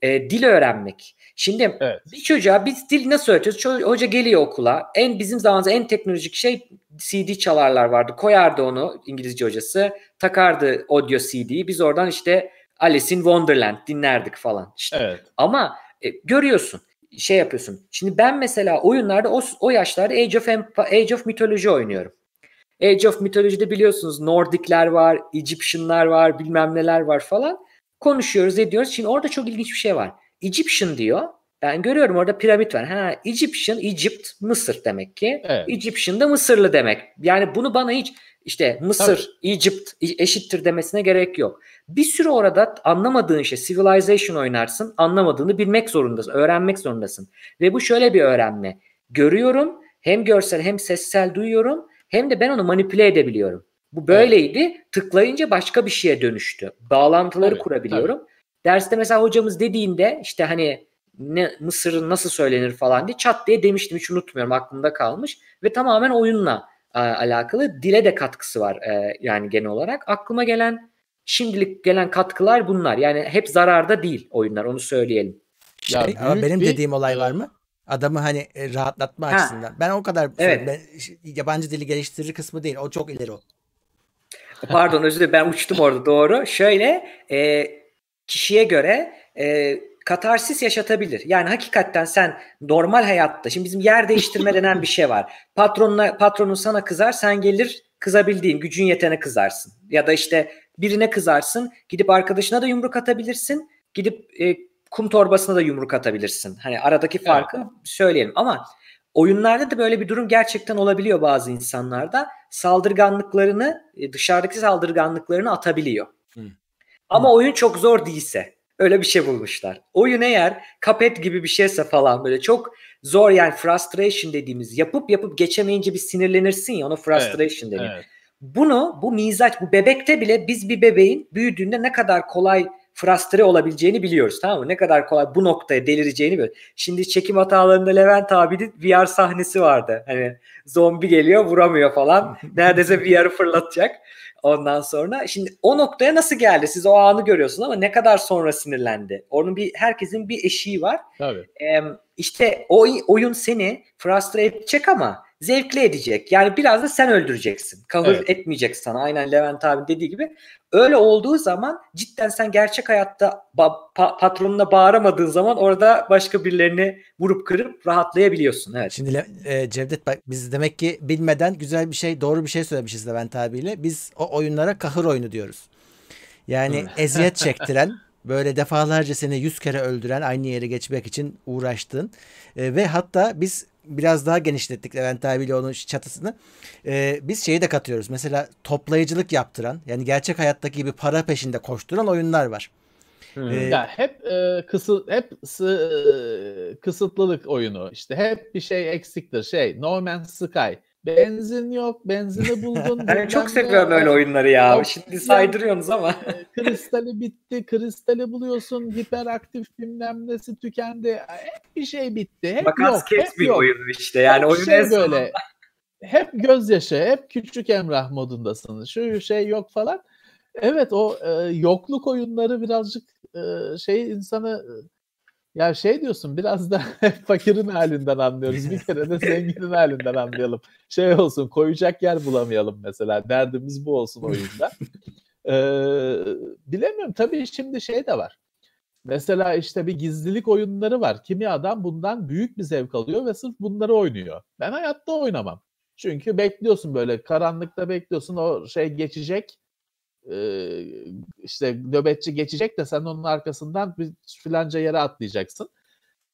E, dil öğrenmek. Şimdi evet. bir çocuğa biz dil nasıl öğretiyoruz? Ço- hoca geliyor okula. En bizim zamanımızda en teknolojik şey CD çalarlar vardı. Koyardı onu İngilizce hocası. Takardı audio CD'yi. Biz oradan işte Alice in Wonderland dinlerdik falan. İşte. Evet. Ama e, görüyorsun şey yapıyorsun. Şimdi ben mesela oyunlarda o, o yaşlarda Age of Age of Mythology oynuyorum. Age of Mythology'de biliyorsunuz Nordikler var, Egyptianlar var, bilmem neler var falan. Konuşuyoruz, ediyoruz. Şimdi orada çok ilginç bir şey var. Egyptian diyor. Ben görüyorum orada piramit var. Ha, Egyptian, Egypt, Mısır demek ki. Evet. Egyptian da Mısırlı demek. Yani bunu bana hiç işte Mısır, Tabii. Egypt eşittir demesine gerek yok. Bir sürü orada anlamadığın şey Civilization oynarsın. Anlamadığını bilmek zorundasın. Öğrenmek zorundasın. Ve bu şöyle bir öğrenme. Görüyorum. Hem görsel hem sessel duyuyorum. Hem de ben onu manipüle edebiliyorum. Bu böyleydi. Evet. Tıklayınca başka bir şeye dönüştü. Bağlantıları tabii, kurabiliyorum. Tabii. Derste mesela hocamız dediğinde işte hani ne Mısır'ın nasıl söylenir falan diye çat diye demiştim hiç unutmuyorum aklımda kalmış ve tamamen oyunla e, alakalı dile de katkısı var e, yani genel olarak. Aklıma gelen şimdilik gelen katkılar bunlar. Yani hep zararda değil oyunlar onu söyleyelim. Şey, ya ama benim bir, dediğim olay var mı? Adamı hani e, rahatlatma ha. açısından. Ben o kadar evet. ben, yabancı dili geliştirir kısmı değil. O çok ileri o. Pardon özür dilerim ben uçtum orada doğru. Şöyle e, kişiye göre e, katarsis yaşatabilir. Yani hakikaten sen normal hayatta şimdi bizim yer değiştirme [LAUGHS] denen bir şey var. Patronuna patronun sana kızar sen gelir kızabildiğin gücün yetene kızarsın. Ya da işte birine kızarsın gidip arkadaşına da yumruk atabilirsin. Gidip e, kum torbasına da yumruk atabilirsin. Hani aradaki farkı evet. söyleyelim ama oyunlarda da böyle bir durum gerçekten olabiliyor bazı insanlarda. Saldırganlıklarını e, dışarıdaki saldırganlıklarını atabiliyor. Hı. Ama Hı. oyun çok zor değilse öyle bir şey bulmuşlar. Oyun eğer Cuphead gibi bir şeyse falan böyle çok zor yani frustration dediğimiz yapıp yapıp geçemeyince bir sinirlenirsin ya ona frustration evet, deniyor. Evet. Bunu bu mizaç bu bebekte bile biz bir bebeğin büyüdüğünde ne kadar kolay frustre olabileceğini biliyoruz tamam mı? Ne kadar kolay bu noktaya delireceğini biliyoruz. Şimdi çekim hatalarında Levent abinin VR sahnesi vardı. Hani zombi geliyor vuramıyor falan. [LAUGHS] Neredeyse VR'ı fırlatacak. Ondan sonra şimdi o noktaya nasıl geldi? Siz o anı görüyorsunuz ama ne kadar sonra sinirlendi? Onun bir herkesin bir eşiği var. Tabii. Ee, işte o oyun seni frustre edecek ama zevkli edecek. Yani biraz da sen öldüreceksin. Kahır evet. etmeyecek sana. Aynen Levent abi dediği gibi. Öyle olduğu zaman cidden sen gerçek hayatta ba- pa- patronuna bağıramadığın zaman orada başka birilerini vurup kırıp rahatlayabiliyorsun. Evet. Şimdi e, Cevdet bak biz demek ki bilmeden güzel bir şey, doğru bir şey söylemişiz Levent abiyle. Biz o oyunlara kahır oyunu diyoruz. Yani eziyet [LAUGHS] çektiren, böyle defalarca seni yüz kere öldüren, aynı yere geçmek için uğraştın. E, ve hatta biz biraz daha genişlettik Levent abiyle onun çatısını. Ee, biz şeyi de katıyoruz. Mesela toplayıcılık yaptıran yani gerçek hayattaki gibi para peşinde koşturan oyunlar var. Hmm. Ee, ya hep e, kısıt hep e, kısıtlılık oyunu. İşte hep bir şey eksiktir. Şey No Man's Sky. Benzin yok, benzini buldun. [LAUGHS] ben çok seviyorum öyle oyunları ya. Yok, Şimdi saydırıyorsunuz ama. [LAUGHS] Kristali bitti, kristali buluyorsun, hiperaktif bilmem nesi tükendi. Hep bir şey bitti. Hep Makas yok, hep bir yok. oyun işte. Yani hep oyun şey böyle. Hep gözyaşı, hep küçük Emrah modundasın. Şu şey yok falan. Evet o e, yokluk oyunları birazcık e, şey insanı ya şey diyorsun biraz da [LAUGHS] fakirin halinden anlıyoruz. Bir kere de zenginin halinden anlayalım. Şey olsun koyacak yer bulamayalım mesela. Derdimiz bu olsun oyunda. [LAUGHS] Ee, bilemiyorum tabii şimdi şey de var. Mesela işte bir gizlilik oyunları var. Kimi adam bundan büyük bir zevk alıyor ve sırf bunları oynuyor. Ben hayatta oynamam. Çünkü bekliyorsun böyle karanlıkta bekliyorsun o şey geçecek işte nöbetçi geçecek de sen onun arkasından bir filanca yere atlayacaksın.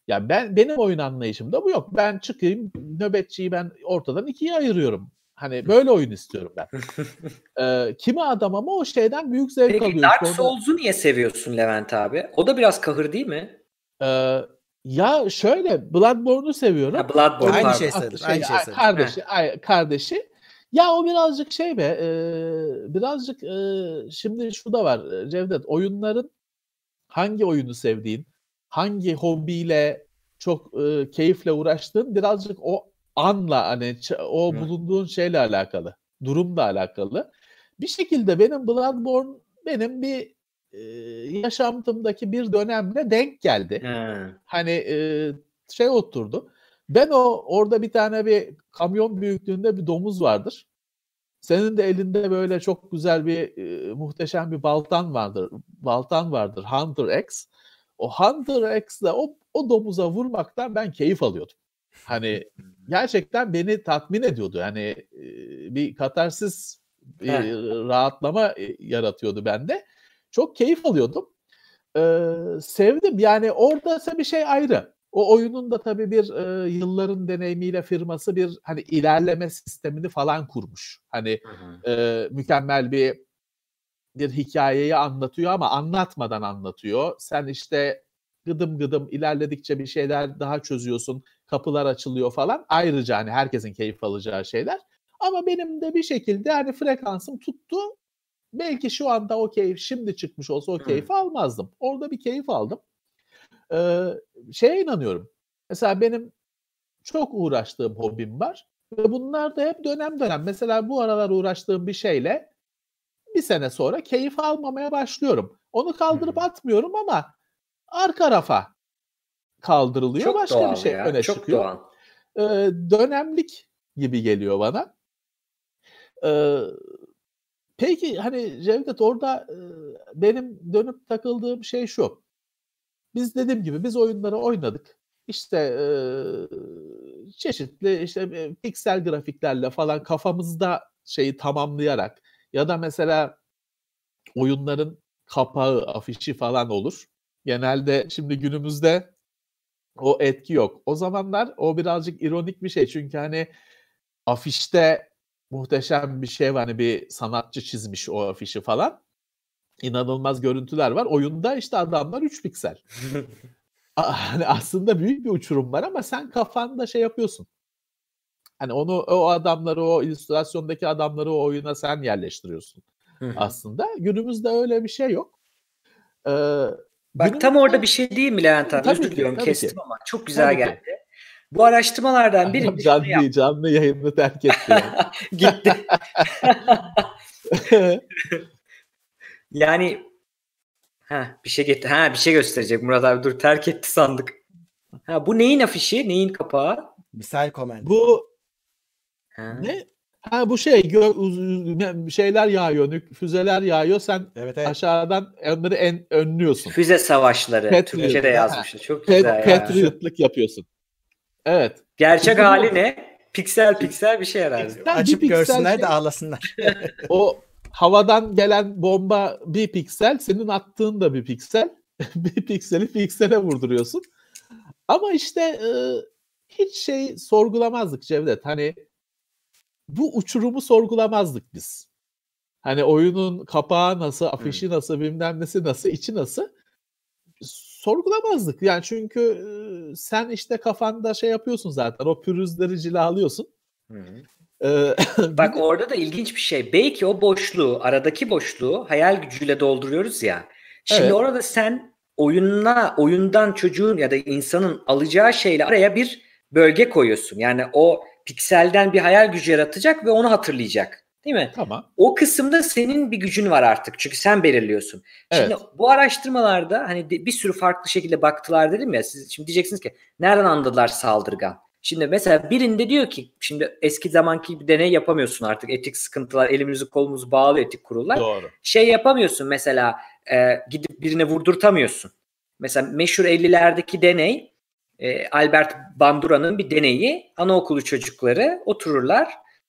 Ya ben benim oyun anlayışımda bu yok. Ben çıkayım nöbetçiyi ben ortadan ikiye ayırıyorum. Hani böyle oyun istiyorum ben. [LAUGHS] ee, kimi adam ama o şeyden büyük zevk Peki, alıyor. Dark Souls'u niye seviyorsun Levent abi? O da biraz kahır değil mi? Ee, ya şöyle Bloodborne'u seviyorum. Ha, Bloodborne aynı şey sayılır. Şey, aynı şey sayılır. Kardeşi, ay, kardeşi ya o birazcık şey be, e, birazcık e, şimdi şu da var Cevdet, oyunların hangi oyunu sevdiğin, hangi hobiyle çok e, keyifle uğraştığın birazcık o anla hani o bulunduğun şeyle alakalı. durumla alakalı. Bir şekilde benim Bloodborne benim bir e, yaşantımdaki bir dönemle denk geldi. Hmm. Hani e, şey oturdu. Ben o orada bir tane bir kamyon büyüklüğünde bir domuz vardır. Senin de elinde böyle çok güzel bir e, muhteşem bir baltan vardır. Baltan vardır Hunter X. O Hunter X'le o, o domuza vurmaktan ben keyif alıyordum. Hani gerçekten beni tatmin ediyordu. Yani e, bir katarsis bir rahatlama yaratıyordu bende. Çok keyif alıyordum. Ee, sevdim. Yani orada bir şey ayrı. O oyunun da tabii bir e, yılların deneyimiyle firması bir hani ilerleme sistemini falan kurmuş. Hani E, mükemmel bir bir hikayeyi anlatıyor ama anlatmadan anlatıyor. Sen işte gıdım gıdım ilerledikçe bir şeyler daha çözüyorsun. Kapılar açılıyor falan. Ayrıca hani herkesin keyif alacağı şeyler. Ama benim de bir şekilde hani frekansım tuttu. Belki şu anda o keyif şimdi çıkmış olsa o keyfi almazdım. Orada bir keyif aldım. Ee, şeye inanıyorum. Mesela benim çok uğraştığım hobim var. Ve bunlar da hep dönem dönem. Mesela bu aralar uğraştığım bir şeyle bir sene sonra keyif almamaya başlıyorum. Onu kaldırıp hmm. atmıyorum ama arka rafa kaldırılıyor. Çok Başka bir şey ya. öne çok çıkıyor. Doğal. Ee, dönemlik gibi geliyor bana. Ee, peki hani Cevdet orada e, benim dönüp takıldığım şey şu. Biz dediğim gibi biz oyunları oynadık. İşte e, çeşitli işte e, piksel grafiklerle falan kafamızda şeyi tamamlayarak ya da mesela oyunların kapağı, afişi falan olur. Genelde şimdi günümüzde o etki yok. O zamanlar o birazcık ironik bir şey. Çünkü hani afişte muhteşem bir şey var. Hani bir sanatçı çizmiş o afişi falan. İnanılmaz görüntüler var. Oyunda işte adamlar 3 piksel. [LAUGHS] hani aslında büyük bir uçurum var ama sen kafanda şey yapıyorsun. Hani onu o adamları o illüstrasyondaki adamları o oyuna sen yerleştiriyorsun aslında. Günümüzde öyle bir şey yok. Ee, Bak günümüzde... tam orada bir şey değil mi Levent abi? Özür diliyorum kestim ki. ama çok güzel tabii geldi. Ki. Bu araştırmalardan biri bir canlı, şey canlı yayını terk [LAUGHS] etti. Gitti. [LAUGHS] yani ha bir şey getir. Ha bir şey gösterecek Murat abi dur terk etti sandık. Ha bu neyin afişi? Neyin kapağı? Misal comment. Bu ha. ne? Ha bu şey şeyler yağıyor, füzeler yağıyor. Sen evet, evet. aşağıdan onları en önlüyorsun. Füze savaşları. Patriot. Türkçe'de yazmışlar. Çok güzel Pat- ya. Patriot'lık yapıyorsun. Evet. Gerçek Bizim hali ne? Piksel piksel bir şey herhalde. Piksel, Açıp görsünler şey. de ağlasınlar. o [LAUGHS] havadan gelen bomba bir piksel, senin attığın da bir piksel. [LAUGHS] bir pikseli piksele vurduruyorsun. Ama işte e, hiç şey sorgulamazdık Cevdet. Hani bu uçurumu sorgulamazdık biz. Hani oyunun kapağı nasıl, afişi hmm. nasıl, bilmem nesi nasıl, içi nasıl sorgulamazdık. Yani çünkü sen işte kafanda şey yapıyorsun zaten. O pürüzleri cilalıyorsun. Ee, [LAUGHS] Bak orada da ilginç bir şey. Belki o boşluğu, aradaki boşluğu hayal gücüyle dolduruyoruz ya. Şimdi evet. orada sen oyununa, oyundan çocuğun ya da insanın alacağı şeyle araya bir bölge koyuyorsun. Yani o pikselden bir hayal gücü yaratacak ve onu hatırlayacak. Değil mi? Tamam. O kısımda senin bir gücün var artık. Çünkü sen belirliyorsun. Evet. Şimdi bu araştırmalarda hani bir sürü farklı şekilde baktılar dedim ya. Siz şimdi diyeceksiniz ki nereden anladılar saldırgan? Şimdi mesela birinde diyor ki şimdi eski zamanki bir deney yapamıyorsun artık. Etik sıkıntılar elimizi kolumuzu bağlı etik kurullar. Doğru. Şey yapamıyorsun mesela e, gidip birine vurdurtamıyorsun. Mesela meşhur 50'lerdeki deney e, Albert Bandura'nın bir deneyi. Anaokulu çocukları otururlar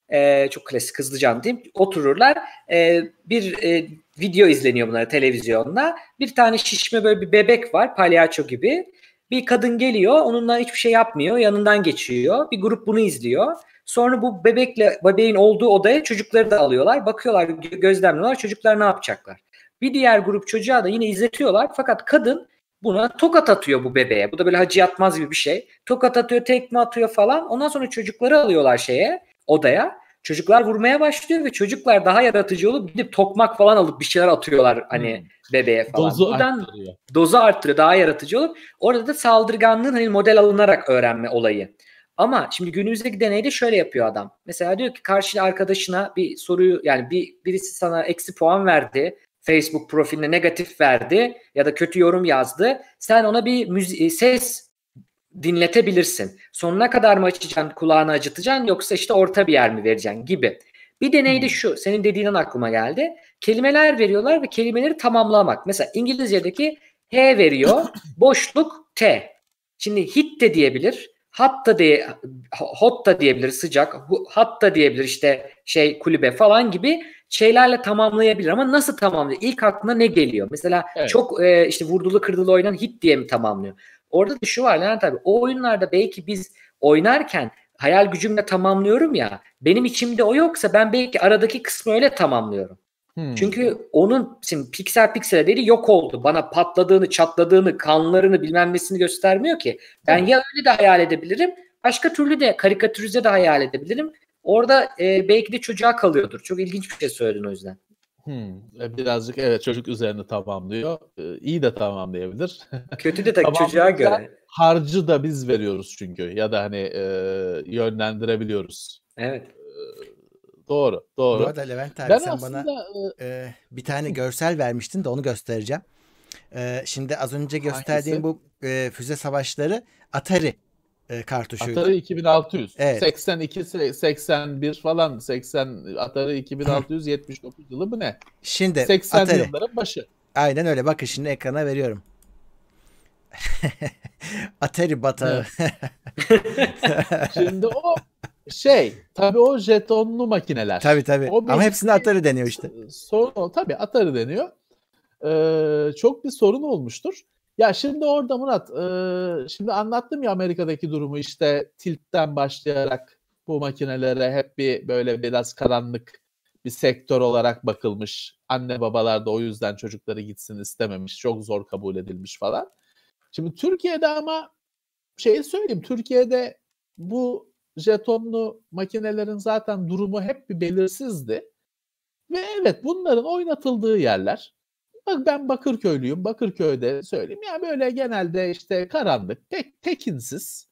e, çok klasik hızlıca diyeyim. Otururlar. E, bir e, video izleniyor bunlara televizyonda. Bir tane şişme böyle bir bebek var palyaço gibi. Bir kadın geliyor onunla hiçbir şey yapmıyor. Yanından geçiyor. Bir grup bunu izliyor. Sonra bu bebekle bebeğin olduğu odaya çocukları da alıyorlar. Bakıyorlar gözlemliyorlar çocuklar ne yapacaklar. Bir diğer grup çocuğa da yine izletiyorlar. Fakat kadın buna tokat atıyor bu bebeğe. Bu da böyle hacı yatmaz gibi bir şey. Tokat atıyor, tekme atıyor falan. Ondan sonra çocukları alıyorlar şeye, odaya. Çocuklar vurmaya başlıyor ve çocuklar daha yaratıcı olup gidip tokmak falan alıp bir şeyler atıyorlar hani hmm. bebeğe falan. Dozu Buradan arttırıyor. dozu arttırıyor daha yaratıcı olup orada da saldırganlığın hani model alınarak öğrenme olayı. Ama şimdi günümüzdeki deneyde şöyle yapıyor adam. Mesela diyor ki karşı arkadaşına bir soruyu yani bir birisi sana eksi puan verdi. Facebook profiline negatif verdi ya da kötü yorum yazdı. Sen ona bir müzi- ses dinletebilirsin. Sonuna kadar mı açacaksın, kulağını acıtacaksın yoksa işte orta bir yer mi vereceksin gibi. Bir deney de şu, senin dediğinden aklıma geldi. Kelimeler veriyorlar ve kelimeleri tamamlamak. Mesela İngilizce'deki H veriyor, [COUGHS] boşluk T. Şimdi hit de diyebilir, hatta diye hot da diyebilir sıcak, hatta diyebilir işte şey kulübe falan gibi şeylerle tamamlayabilir ama nasıl tamamlıyor? İlk aklına ne geliyor? Mesela evet. çok e, işte vurdulu kırdılı oynan hit diye mi tamamlıyor? Orada da şu var Levent abi o oyunlarda belki biz oynarken hayal gücümle tamamlıyorum ya benim içimde o yoksa ben belki aradaki kısmı öyle tamamlıyorum. Hmm. Çünkü onun şimdi piksel piksel değeri yok oldu. Bana patladığını, çatladığını, kanlarını bilmem nesini göstermiyor ki. Ben hmm. ya öyle de hayal edebilirim. Başka türlü de karikatürize de hayal edebilirim. Orada e, belki de çocuğa kalıyordur. Çok ilginç bir şey söyledin o yüzden. Hmm, e, birazcık evet çocuk üzerine tamamlıyor. Ee, iyi de tamamlayabilir. [LAUGHS] Kötü de tabii çocuğa göre. Harcı da biz veriyoruz çünkü ya da hani e, yönlendirebiliyoruz. Evet. Ee, doğru, doğru. Bu arada Levent abi ben sen aslında, bana e, e, bir tane görsel vermiştin de onu göstereceğim. E, şimdi az önce gösterdiğim hangisi? bu e, füze savaşları Atari e, kartuşuydu. Atari 2600. Evet. 82 81 falan 80 Atari 2679 [LAUGHS] yılı mı ne? Şimdi 80 Atari. yılların başı. Aynen öyle. Bakın şimdi ekrana veriyorum. [LAUGHS] Atari batağı. [LAUGHS] şimdi o şey tabii o jetonlu makineler. Tabii. O Ama hepsinde Atari deniyor işte. Sorun tabii Atari deniyor. Ee, çok bir sorun olmuştur. Ya şimdi orada Murat, e, şimdi anlattım ya Amerika'daki durumu işte tiltten başlayarak bu makinelere hep bir böyle biraz karanlık bir sektör olarak bakılmış. Anne babalar da o yüzden çocukları gitsin istememiş. Çok zor kabul edilmiş falan. Şimdi Türkiye'de ama şeyi söyleyeyim. Türkiye'de bu jetonlu makinelerin zaten durumu hep bir belirsizdi. Ve evet bunların oynatıldığı yerler Bak ben Bakırköylüyüm. Bakırköy'de söyleyeyim. Ya böyle genelde işte karanlık, pek tekinsiz.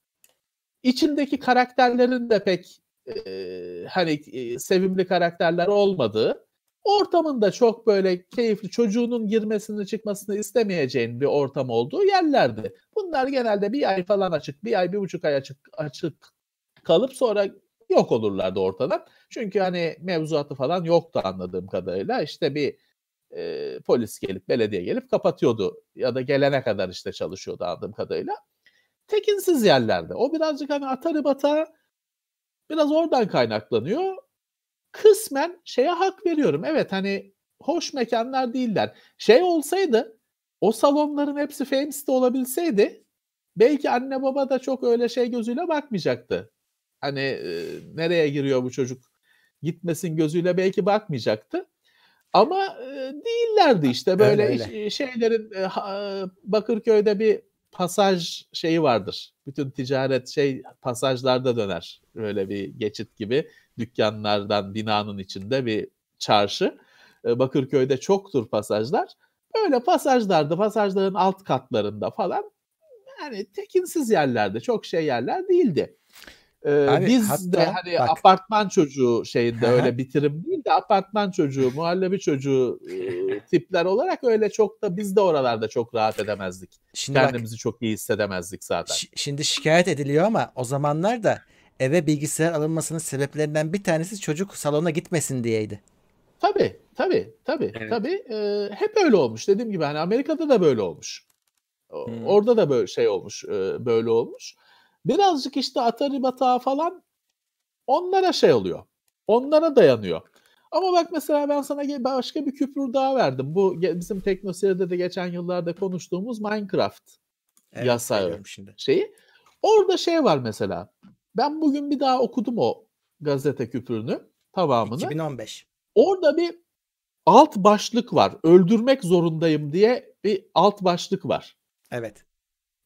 İçindeki karakterlerin de pek e, hani e, sevimli karakterler olmadığı, ortamında çok böyle keyifli çocuğunun girmesini çıkmasını istemeyeceğin bir ortam olduğu yerlerdi. Bunlar genelde bir ay falan açık, bir ay bir buçuk ay açık açık kalıp sonra yok olurlardı ortadan. Çünkü hani mevzuatı falan yoktu anladığım kadarıyla. İşte bir e, polis gelip belediye gelip kapatıyordu ya da gelene kadar işte çalışıyordu anladığım kadarıyla. Tekinsiz yerlerde. O birazcık hani atarı batağı biraz oradan kaynaklanıyor. Kısmen şeye hak veriyorum. Evet hani hoş mekanlar değiller. Şey olsaydı o salonların hepsi Fames'te olabilseydi belki anne baba da çok öyle şey gözüyle bakmayacaktı. Hani e, nereye giriyor bu çocuk gitmesin gözüyle belki bakmayacaktı. Ama e, değillerdi işte böyle öyle, öyle. şeylerin e, Bakırköy'de bir pasaj şeyi vardır. Bütün ticaret şey pasajlarda döner. Böyle bir geçit gibi dükkanlardan binanın içinde bir çarşı. E, Bakırköy'de çoktur pasajlar. Böyle pasajlarda, pasajların alt katlarında falan yani tekinsiz yerlerde, çok şey yerler değildi. Ee, Abi, biz hatta, de hani bak. apartman çocuğu şeyinde öyle bitirim değil de apartman çocuğu, muhallebi çocuğu e, [LAUGHS] tipler olarak öyle çok da biz de oralarda çok rahat edemezdik. Şimdi Kendimizi bak, çok iyi hissedemezdik zaten. Şimdi şikayet ediliyor ama o zamanlar da eve bilgisayar alınmasının sebeplerinden bir tanesi çocuk salona gitmesin diyeydi. Tabii, tabii, tabii, evet. tabii. Ee, hep öyle olmuş. Dediğim gibi hani Amerika'da da böyle olmuş. Hmm. Orada da böyle şey olmuş, böyle olmuş. Birazcık işte Atari batağı falan onlara şey oluyor. Onlara dayanıyor. Ama bak mesela ben sana başka bir küpür daha verdim. Bu bizim teknoseyirde de geçen yıllarda konuştuğumuz Minecraft evet, yasağı şimdi. şeyi. Orada şey var mesela. Ben bugün bir daha okudum o gazete küpürünü tamamını. 2015. Orada bir alt başlık var. Öldürmek zorundayım diye bir alt başlık var. Evet.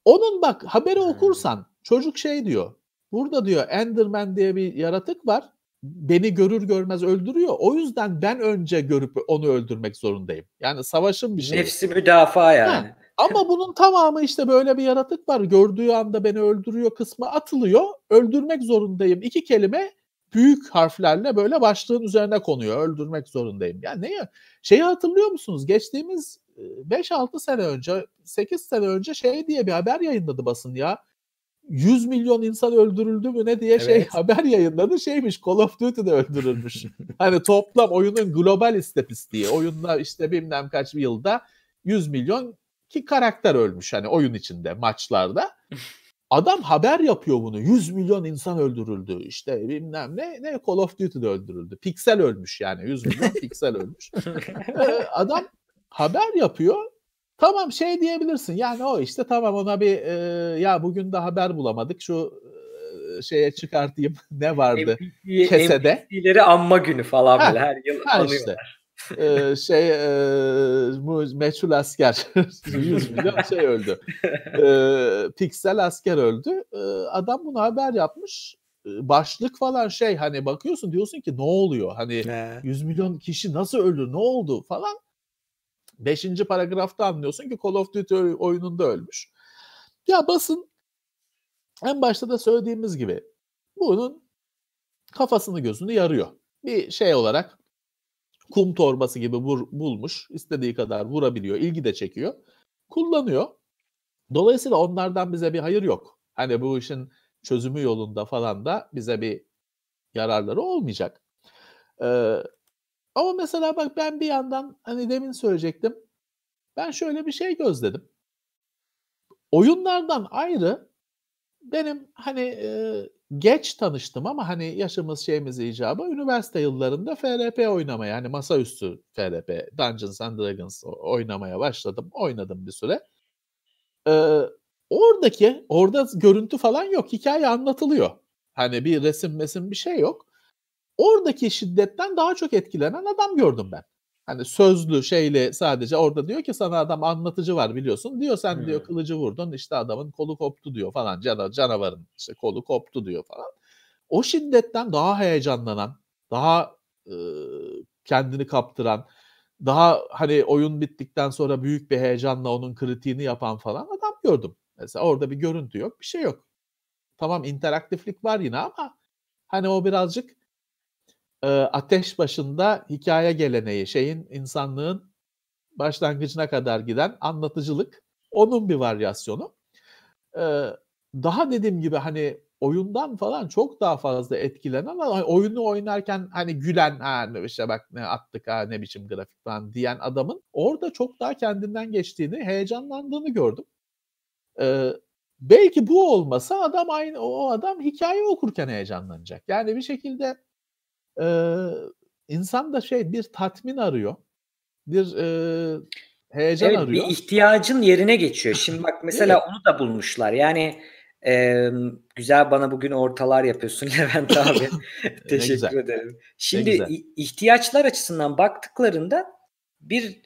Onun bak haberi hmm. okursan Çocuk şey diyor. Burada diyor Enderman diye bir yaratık var. Beni görür görmez öldürüyor. O yüzden ben önce görüp onu öldürmek zorundayım. Yani savaşın bir şey. Nefsi müdafaa yani. Ha, Ama bunun tamamı işte böyle bir yaratık var. Gördüğü anda beni öldürüyor kısmı atılıyor. Öldürmek zorundayım. İki kelime büyük harflerle böyle başlığın üzerine konuyor. Öldürmek zorundayım. Yani ne ya? Şeyi hatırlıyor musunuz? Geçtiğimiz 5-6 sene önce, 8 sene önce şey diye bir haber yayınladı basın ya. 100 milyon insan öldürüldü mü ne diye şey evet. şey haber yayınladı. Şeymiş Call of Duty'de öldürülmüş. [LAUGHS] hani toplam oyunun global istatistiği. Oyunda işte bilmem kaç yılda 100 milyon ki karakter ölmüş hani oyun içinde maçlarda. [LAUGHS] Adam haber yapıyor bunu. 100 milyon insan öldürüldü. İşte bilmem ne ne Call of Duty'de öldürüldü. Piksel ölmüş yani 100 milyon [LAUGHS] piksel ölmüş. Ee, adam haber yapıyor. Tamam şey diyebilirsin. Yani o işte tamam ona bir e, ya bugün de haber bulamadık. Şu e, şeye çıkartayım. [LAUGHS] ne vardı? MVP, kesede. MVP'leri anma günü falan ha, böyle her yıl ha anıyorlar. Işte ee, [LAUGHS] şey e, meçhul asker [LAUGHS] 100 milyon şey öldü. Ee, piksel asker öldü. Ee, adam bunu haber yapmış. Başlık falan şey hani bakıyorsun diyorsun ki ne oluyor? Hani He. 100 milyon kişi nasıl öldü? Ne oldu falan. Beşinci paragrafta anlıyorsun ki Call of Duty oyununda ölmüş. Ya basın en başta da söylediğimiz gibi bunun kafasını gözünü yarıyor. Bir şey olarak kum torbası gibi vur, bulmuş. istediği kadar vurabiliyor. ilgi de çekiyor. Kullanıyor. Dolayısıyla onlardan bize bir hayır yok. Hani bu işin çözümü yolunda falan da bize bir yararları olmayacak. Ee, ama mesela bak ben bir yandan hani demin söyleyecektim. Ben şöyle bir şey gözledim. Oyunlardan ayrı benim hani e, geç tanıştım ama hani yaşımız şeyimiz icabı üniversite yıllarında FRP oynamaya hani masaüstü FRP Dungeons and Dragons oynamaya başladım. Oynadım bir süre. Ee, oradaki orada görüntü falan yok. Hikaye anlatılıyor. Hani bir resim mesim bir şey yok. Oradaki şiddetten daha çok etkilenen adam gördüm ben. Hani sözlü şeyle sadece orada diyor ki sana adam anlatıcı var biliyorsun. Diyor sen hmm. diyor kılıcı vurdun işte adamın kolu koptu diyor falan. Can canavarın işte kolu koptu diyor falan. O şiddetten daha heyecanlanan, daha e, kendini kaptıran, daha hani oyun bittikten sonra büyük bir heyecanla onun kritiğini yapan falan adam gördüm. Mesela orada bir görüntü yok, bir şey yok. Tamam interaktiflik var yine ama hani o birazcık e, ateş başında hikaye geleneği, şeyin insanlığın başlangıcına kadar giden anlatıcılık onun bir varyasyonu. E, daha dediğim gibi hani oyundan falan çok daha fazla etkilenen ama oyunu oynarken hani gülen ha işte bak ne attık ha ne biçim grafik falan diyen adamın orada çok daha kendinden geçtiğini, heyecanlandığını gördüm. Ee, belki bu olmasa adam aynı o adam hikaye okurken heyecanlanacak. Yani bir şekilde e, insan da şey bir tatmin arıyor. Bir e, heyecan evet, arıyor. Bir ihtiyacın yerine geçiyor. [LAUGHS] Şimdi bak mesela onu da bulmuşlar. Yani e, güzel bana bugün ortalar yapıyorsun [LAUGHS] Levent abi. [LAUGHS] Teşekkür ederim. Şimdi ihtiyaçlar açısından baktıklarında bir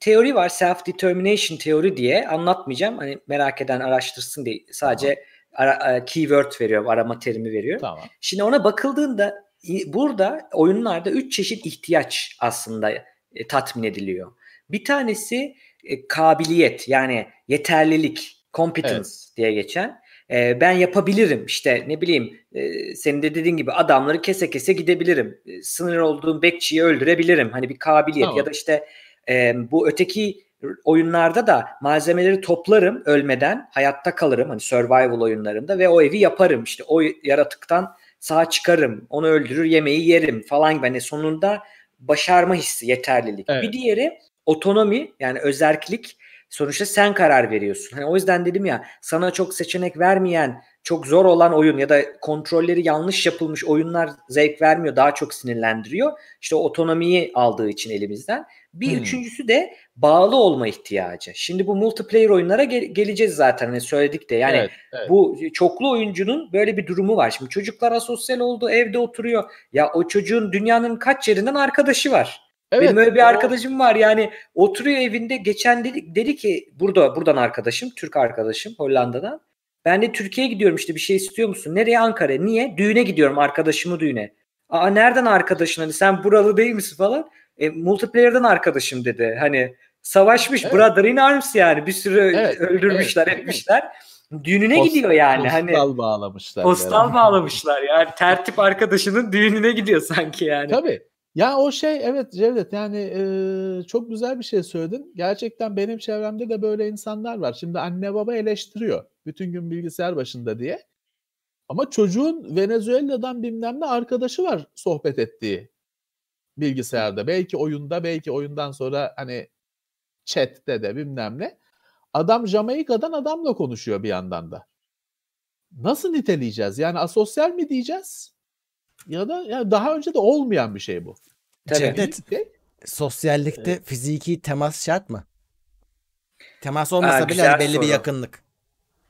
teori var self determination teori diye anlatmayacağım. Hani merak eden araştırsın diye sadece tamam. ara, keyword veriyorum, arama terimi veriyorum. Tamam. Şimdi ona bakıldığında burada oyunlarda üç çeşit ihtiyaç aslında e, tatmin ediliyor. Bir tanesi e, kabiliyet yani yeterlilik, competence evet. diye geçen. E, ben yapabilirim işte ne bileyim e, senin de dediğin gibi adamları kese kese gidebilirim. E, sınır olduğum bekçiyi öldürebilirim. Hani bir kabiliyet tamam. ya da işte e, bu öteki oyunlarda da malzemeleri toplarım ölmeden hayatta kalırım hani survival oyunlarında ve o evi yaparım işte o yaratıktan sağ çıkarım, onu öldürür, yemeği yerim falan gibi. Hani sonunda başarma hissi, yeterlilik. Evet. Bir diğeri otonomi yani özerklik. Sonuçta sen karar veriyorsun. Hani o yüzden dedim ya sana çok seçenek vermeyen, çok zor olan oyun ya da kontrolleri yanlış yapılmış oyunlar zevk vermiyor, daha çok sinirlendiriyor. İşte otonomiyi aldığı için elimizden. Bir hmm. üçüncüsü de bağlı olma ihtiyacı. Şimdi bu multiplayer oyunlara gel- geleceğiz zaten hani söyledik de. Yani evet, evet. bu çoklu oyuncunun böyle bir durumu var. Şimdi çocuklar asosyal oldu, evde oturuyor. Ya o çocuğun dünyanın kaç yerinden arkadaşı var. Evet, Benim öyle bir o... arkadaşım var yani oturuyor evinde geçen dedi, dedi ki burada buradan arkadaşım Türk arkadaşım Hollanda'dan. Ben de Türkiye'ye gidiyorum işte bir şey istiyor musun? Nereye Ankara? Niye? Düğüne gidiyorum arkadaşımı düğüne. Aa nereden arkadaşın hani sen buralı değil misin falan? E, multiplayer'dan arkadaşım dedi. Hani Savaşmış evet. Brother in Arms yani. Bir sürü evet, öldürmüşler, evet. etmişler. Düğününe Post, gidiyor yani. Postal hani bağlamışlar. Postal yani. bağlamışlar yani. Tertip arkadaşının düğününe gidiyor sanki yani. Tabii. Ya o şey evet Cevdet yani e, çok güzel bir şey söyledin. Gerçekten benim çevremde de böyle insanlar var. Şimdi anne baba eleştiriyor. Bütün gün bilgisayar başında diye. Ama çocuğun Venezuela'dan bilmem ne arkadaşı var sohbet ettiği bilgisayarda. Belki oyunda, belki oyundan sonra hani chat'te de bilmem ne. Adam Jamaika'dan adamla konuşuyor bir yandan da. Nasıl niteleyeceğiz? Yani asosyal mi diyeceğiz? Ya da yani daha önce de olmayan bir şey bu. Cevdet, sosyallikte evet. fiziki temas şart mı? Temas olmasa Aa, bile belli soru. bir yakınlık.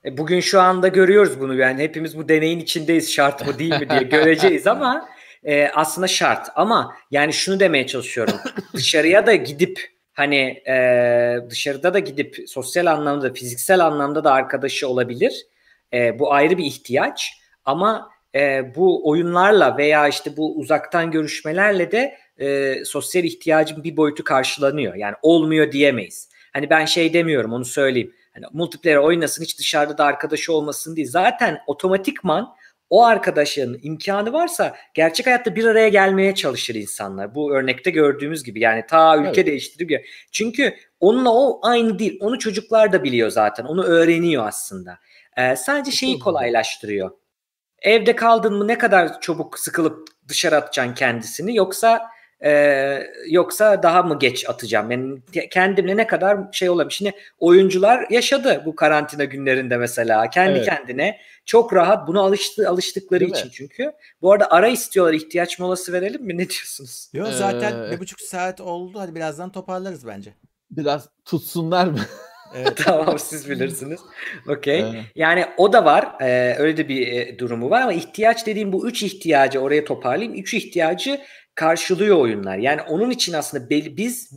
E, bugün şu anda görüyoruz bunu yani hepimiz bu deneyin içindeyiz şart mı değil mi diye göreceğiz ama e, aslında şart ama yani şunu demeye çalışıyorum. [COUGHS] Dışarıya da gidip hani e, dışarıda da gidip sosyal anlamda fiziksel anlamda da arkadaşı olabilir. E, bu ayrı bir ihtiyaç ama e, bu oyunlarla veya işte bu uzaktan görüşmelerle de e, sosyal ihtiyacın bir boyutu karşılanıyor. Yani olmuyor diyemeyiz. Hani ben şey demiyorum onu söyleyeyim. Hani multiplayer oynasın hiç dışarıda da arkadaşı olmasın değil. Zaten otomatikman o arkadaşın imkanı varsa gerçek hayatta bir araya gelmeye çalışır insanlar. Bu örnekte gördüğümüz gibi yani ta ülke evet. değiştirip çünkü onunla o aynı değil. Onu çocuklar da biliyor zaten. Onu öğreniyor aslında. Ee, sadece şeyi kolaylaştırıyor. Evde kaldın mı ne kadar çabuk sıkılıp dışarı atacaksın kendisini yoksa ee, yoksa daha mı geç atacağım? Yani kendimle ne kadar şey olabilir? Şimdi oyuncular yaşadı bu karantina günlerinde mesela. Kendi evet. kendine çok rahat buna alıştı alıştıkları Değil için mi? çünkü. Bu arada ara istiyorlar. ihtiyaç molası verelim mi? Ne diyorsunuz? Yok zaten ee, bir buçuk saat oldu. Hadi birazdan toparlarız bence. Biraz tutsunlar mı? Evet. [LAUGHS] tamam siz bilirsiniz. Okey. Evet. Yani o da var. Ee, öyle de bir e, durumu var ama ihtiyaç dediğim bu üç ihtiyacı oraya toparlayayım. Üç ihtiyacı karşılıyor oyunlar. Yani onun için aslında biz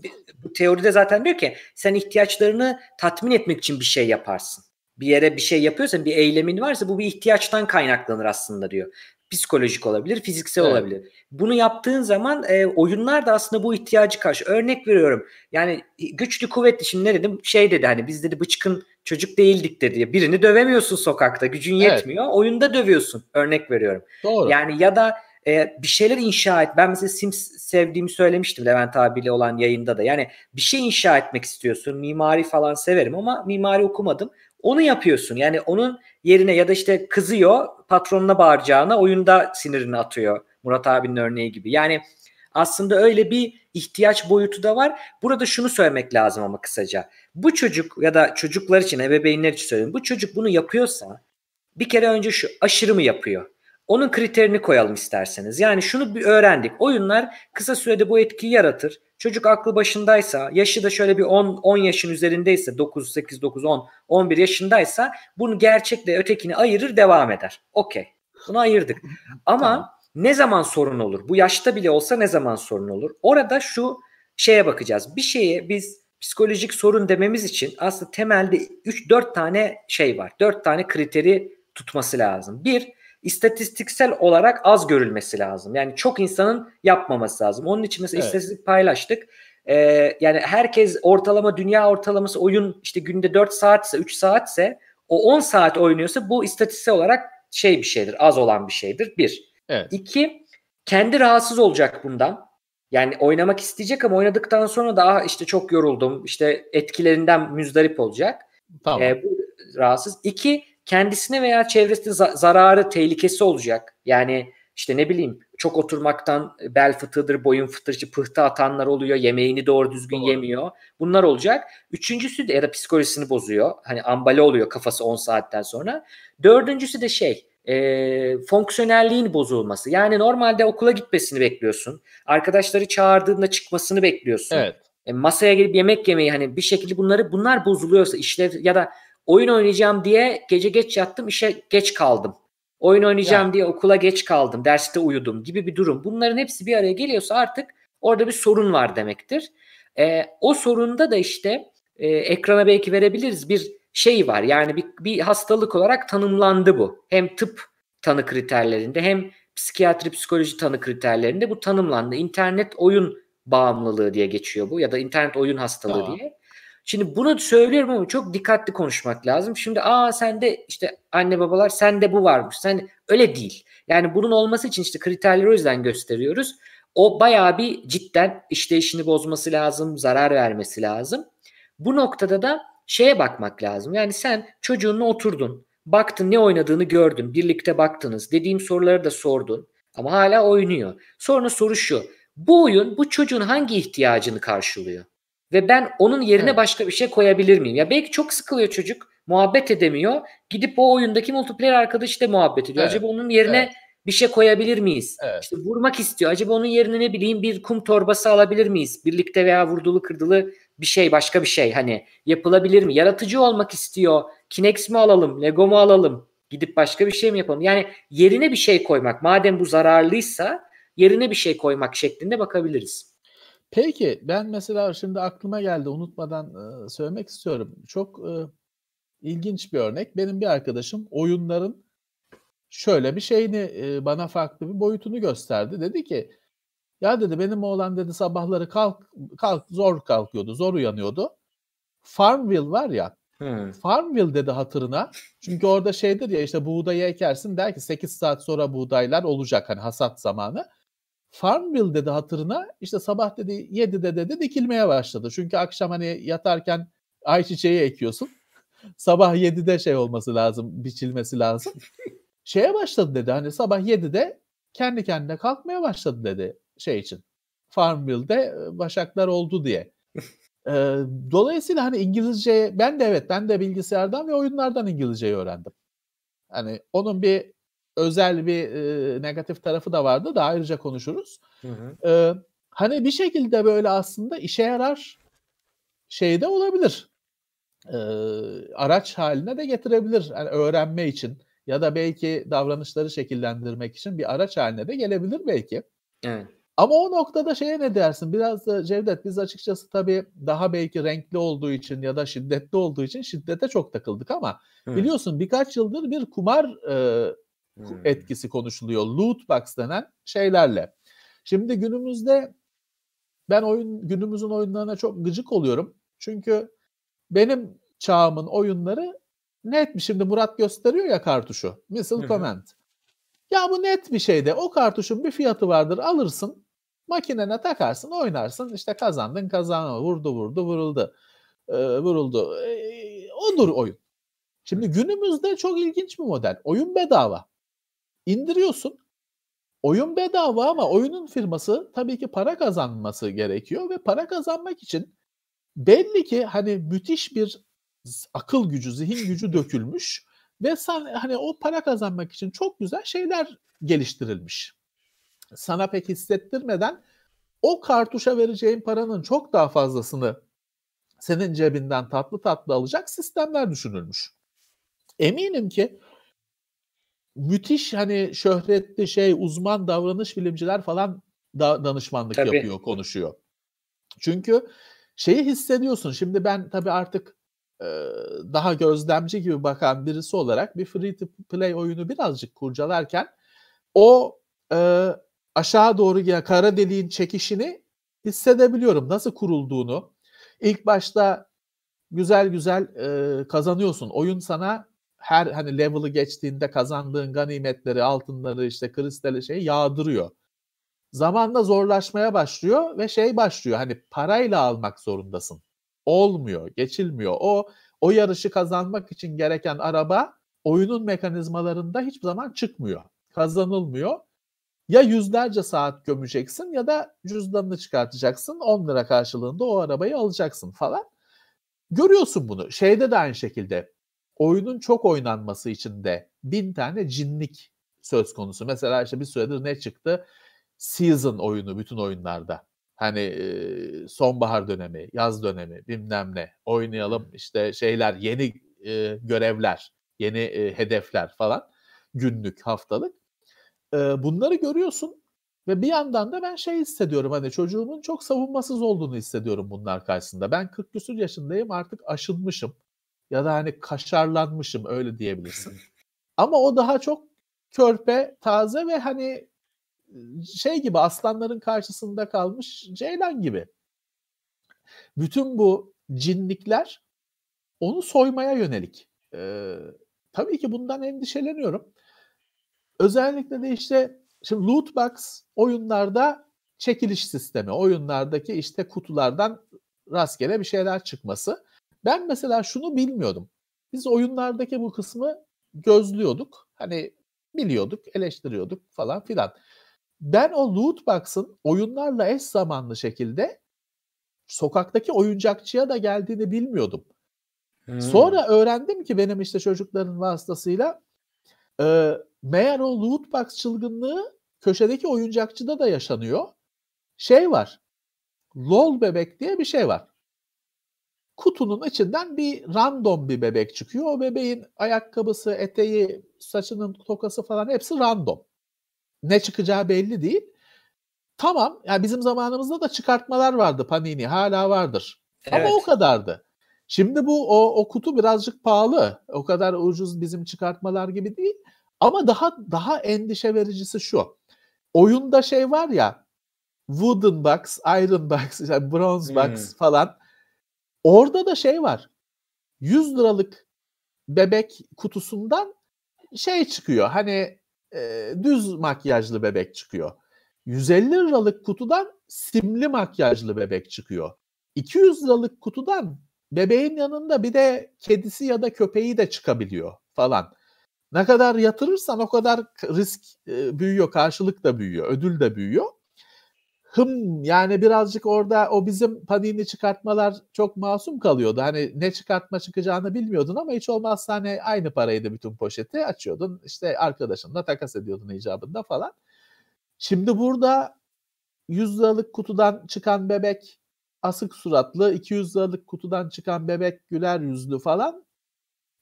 bu teoride zaten diyor ki sen ihtiyaçlarını tatmin etmek için bir şey yaparsın. Bir yere bir şey yapıyorsan bir eylemin varsa bu bir ihtiyaçtan kaynaklanır aslında diyor. Psikolojik olabilir, fiziksel evet. olabilir. Bunu yaptığın zaman e, oyunlar da aslında bu ihtiyacı karşı. Örnek veriyorum. Yani güçlü kuvvetli şimdi ne dedim? Şey dedi hani biz dedi bıçkın çocuk değildik dedi. Birini dövemiyorsun sokakta. Gücün yetmiyor. Evet. Oyunda dövüyorsun. Örnek veriyorum. Doğru. Yani ya da e, bir şeyler inşa et. Ben mesela Sims sevdiğimi söylemiştim Levent abiyle olan yayında da. Yani bir şey inşa etmek istiyorsun. Mimari falan severim ama mimari okumadım. Onu yapıyorsun. Yani onun yerine ya da işte kızıyor patronuna bağıracağına oyunda sinirini atıyor. Murat abinin örneği gibi. Yani aslında öyle bir ihtiyaç boyutu da var. Burada şunu söylemek lazım ama kısaca. Bu çocuk ya da çocuklar için, ebeveynler için söyleyeyim. Bu çocuk bunu yapıyorsa bir kere önce şu aşırı mı yapıyor? Onun kriterini koyalım isterseniz. Yani şunu bir öğrendik. Oyunlar kısa sürede bu etkiyi yaratır. Çocuk aklı başındaysa, yaşı da şöyle bir 10 10 yaşın üzerindeyse, 9 8 9 10 11 yaşındaysa bunu gerçekle ötekini ayırır, devam eder. Okey. Bunu ayırdık. [LAUGHS] Ama tamam. ne zaman sorun olur? Bu yaşta bile olsa ne zaman sorun olur? Orada şu şeye bakacağız. Bir şeye biz psikolojik sorun dememiz için aslında temelde 3 4 tane şey var. 4 tane kriteri tutması lazım. Bir, istatistiksel olarak az görülmesi lazım. Yani çok insanın yapmaması lazım. Onun için mesela evet. istatistik paylaştık. Ee, yani herkes ortalama dünya ortalaması oyun işte günde 4 saatse 3 saatse o 10 saat oynuyorsa bu istatistiksel olarak şey bir şeydir. Az olan bir şeydir. Bir. Evet. İki, kendi rahatsız olacak bundan. Yani oynamak isteyecek ama oynadıktan sonra daha işte çok yoruldum. işte etkilerinden müzdarip olacak. Tamam. Ee, bu rahatsız. İki, kendisine veya çevresine zararı, tehlikesi olacak. Yani işte ne bileyim çok oturmaktan bel fıtığıdır, boyun fıtığı, pıhtı atanlar oluyor. Yemeğini doğru düzgün doğru. yemiyor. Bunlar olacak. Üçüncüsü de ya da psikolojisini bozuyor. Hani ambale oluyor kafası 10 saatten sonra. Dördüncüsü de şey e, fonksiyonelliğin bozulması. Yani normalde okula gitmesini bekliyorsun. Arkadaşları çağırdığında çıkmasını bekliyorsun. Evet. E, masaya gelip yemek yemeyi hani bir şekilde bunları bunlar bozuluyorsa işlev ya da oyun oynayacağım diye gece geç yattım işe geç kaldım. Oyun oynayacağım yani. diye okula geç kaldım. Derste uyudum gibi bir durum. Bunların hepsi bir araya geliyorsa artık orada bir sorun var demektir. E, o sorunda da işte e, ekrana belki verebiliriz bir şey var. Yani bir, bir hastalık olarak tanımlandı bu. Hem tıp tanı kriterlerinde hem psikiyatri psikoloji tanı kriterlerinde bu tanımlandı. İnternet oyun bağımlılığı diye geçiyor bu ya da internet oyun hastalığı tamam. diye. Şimdi bunu söylüyorum ama çok dikkatli konuşmak lazım. Şimdi aa sende işte anne babalar sende bu varmış. Sen öyle değil. Yani bunun olması için işte kriterleri o yüzden gösteriyoruz. O bayağı bir cidden işleyişini bozması lazım, zarar vermesi lazım. Bu noktada da şeye bakmak lazım. Yani sen çocuğunla oturdun, baktın ne oynadığını gördün, birlikte baktınız, dediğim soruları da sordun ama hala oynuyor. Sonra soru şu, bu oyun bu çocuğun hangi ihtiyacını karşılıyor? Ve ben onun yerine evet. başka bir şey koyabilir miyim? Ya belki çok sıkılıyor çocuk, muhabbet edemiyor. Gidip o oyundaki multiplayer arkadaşı da muhabbet ediyor. Evet. Acaba onun yerine evet. bir şey koyabilir miyiz? Evet. İşte vurmak istiyor. Acaba onun yerine ne bileyim bir kum torbası alabilir miyiz? Birlikte veya vurdulu kırdılı bir şey başka bir şey hani yapılabilir mi? Yaratıcı olmak istiyor. Kinex mi alalım? Lego mu alalım? Gidip başka bir şey mi yapalım? Yani yerine bir şey koymak. Madem bu zararlıysa yerine bir şey koymak şeklinde bakabiliriz. Peki ben mesela şimdi aklıma geldi unutmadan e, söylemek istiyorum. Çok e, ilginç bir örnek. Benim bir arkadaşım oyunların şöyle bir şeyini e, bana farklı bir boyutunu gösterdi. Dedi ki ya dedi benim oğlan dedi sabahları kalk kalk zor kalkıyordu, zor uyanıyordu. Farmville var ya. Hmm. Farmville dedi hatırına. Çünkü orada şeydir ya işte buğdayı ekersin der ki 8 saat sonra buğdaylar olacak hani hasat zamanı. Farmville dedi hatırına işte sabah dedi 7'de dedi dikilmeye başladı. Çünkü akşam hani yatarken ayçiçeği ekiyorsun. [LAUGHS] Sabah 7'de şey olması lazım, biçilmesi lazım. Şeye başladı dedi hani sabah 7'de kendi kendine kalkmaya başladı dedi şey için. Farmville'de başaklar oldu diye. [LAUGHS] e, dolayısıyla hani İngilizce ben de evet ben de bilgisayardan ve oyunlardan İngilizceyi öğrendim. Hani onun bir özel bir e, negatif tarafı da vardı da ayrıca konuşuruz. Hı hı. E, hani bir şekilde böyle aslında işe yarar şey de olabilir. E, araç haline de getirebilir yani öğrenme için ya da belki davranışları şekillendirmek için bir araç haline de gelebilir belki. Evet. Ama o noktada şeye ne dersin? Biraz da Cevdet biz açıkçası tabii daha belki renkli olduğu için ya da şiddetli olduğu için şiddete çok takıldık ama Hı. biliyorsun birkaç yıldır bir kumar e, hmm. etkisi konuşuluyor. Loot box denen şeylerle. Şimdi günümüzde ben oyun günümüzün oyunlarına çok gıcık oluyorum. Çünkü benim çağımın oyunları net bir şimdi Murat gösteriyor ya kartuşu. Missile Command. Ya bu net bir şeyde o kartuşun bir fiyatı vardır alırsın makinene takarsın oynarsın işte kazandın kazanma vurdu vurdu vuruldu ee, vuruldu ee, odur oyun. Şimdi günümüzde çok ilginç bir model oyun bedava indiriyorsun oyun bedava ama oyunun firması tabii ki para kazanması gerekiyor ve para kazanmak için belli ki hani müthiş bir akıl gücü zihin gücü [LAUGHS] dökülmüş ve sen hani o para kazanmak için çok güzel şeyler geliştirilmiş. Sana pek hissettirmeden o kartuşa vereceğin paranın çok daha fazlasını senin cebinden tatlı tatlı alacak sistemler düşünülmüş. Eminim ki müthiş hani şöhretli şey uzman davranış bilimciler falan da danışmanlık tabii. yapıyor, konuşuyor. Çünkü şeyi hissediyorsun. Şimdi ben tabii artık daha gözlemci gibi bakan birisi olarak bir free to play oyunu birazcık kurcalarken o e, aşağı doğru giden kara deliğin çekişini hissedebiliyorum. Nasıl kurulduğunu. İlk başta güzel güzel e, kazanıyorsun. Oyun sana her hani level'ı geçtiğinde kazandığın ganimetleri, altınları, işte kristali şey yağdırıyor. Zamanla zorlaşmaya başlıyor ve şey başlıyor. Hani parayla almak zorundasın olmuyor, geçilmiyor. O o yarışı kazanmak için gereken araba oyunun mekanizmalarında hiçbir zaman çıkmıyor. Kazanılmıyor. Ya yüzlerce saat gömeceksin ya da cüzdanını çıkartacaksın. 10 lira karşılığında o arabayı alacaksın falan. Görüyorsun bunu. Şeyde de aynı şekilde oyunun çok oynanması için de bin tane cinlik söz konusu. Mesela işte bir süredir ne çıktı? Season oyunu bütün oyunlarda. Hani sonbahar dönemi, yaz dönemi, bilmem ne oynayalım işte şeyler, yeni e, görevler, yeni e, hedefler falan günlük, haftalık. E, bunları görüyorsun ve bir yandan da ben şey hissediyorum hani çocuğumun çok savunmasız olduğunu hissediyorum bunlar karşısında. Ben 40 küsur yaşındayım artık aşınmışım ya da hani kaşarlanmışım öyle diyebilirsin. Ama o daha çok körpe, taze ve hani şey gibi aslanların karşısında kalmış ceylan gibi. Bütün bu cinlikler onu soymaya yönelik. Ee, tabii ki bundan endişeleniyorum. Özellikle de işte şimdi loot box oyunlarda çekiliş sistemi, oyunlardaki işte kutulardan rastgele bir şeyler çıkması. Ben mesela şunu bilmiyordum. Biz oyunlardaki bu kısmı gözlüyorduk. Hani biliyorduk, eleştiriyorduk falan filan. Ben o loot box'ın oyunlarla eş zamanlı şekilde sokaktaki oyuncakçıya da geldiğini bilmiyordum. Hmm. Sonra öğrendim ki benim işte çocukların vasıtasıyla e, meğer o loot box çılgınlığı köşedeki oyuncakçıda da yaşanıyor. Şey var. LOL bebek diye bir şey var. Kutunun içinden bir random bir bebek çıkıyor. O bebeğin ayakkabısı, eteği, saçının tokası falan hepsi random. Ne çıkacağı belli değil. Tamam. Yani bizim zamanımızda da çıkartmalar vardı Panini. Hala vardır. Evet. Ama o kadardı. Şimdi bu o, o kutu birazcık pahalı. O kadar ucuz bizim çıkartmalar gibi değil. Ama daha daha endişe vericisi şu. Oyunda şey var ya wooden box, iron box, yani [LAUGHS] bronze box hmm. falan. Orada da şey var. 100 liralık bebek kutusundan şey çıkıyor. Hani e, düz makyajlı bebek çıkıyor. 150 liralık kutudan simli makyajlı bebek çıkıyor. 200 liralık kutudan bebeğin yanında bir de kedisi ya da köpeği de çıkabiliyor falan. Ne kadar yatırırsan o kadar risk e, büyüyor, karşılık da büyüyor, ödül de büyüyor. Hım yani birazcık orada o bizim Panini çıkartmalar çok masum kalıyordu. Hani ne çıkartma çıkacağını bilmiyordun ama hiç olmazsa hani aynı paraydı bütün poşeti açıyordun. İşte arkadaşınla takas ediyordun icabında falan. Şimdi burada 100 liralık kutudan çıkan bebek asık suratlı, 200 liralık kutudan çıkan bebek güler yüzlü falan.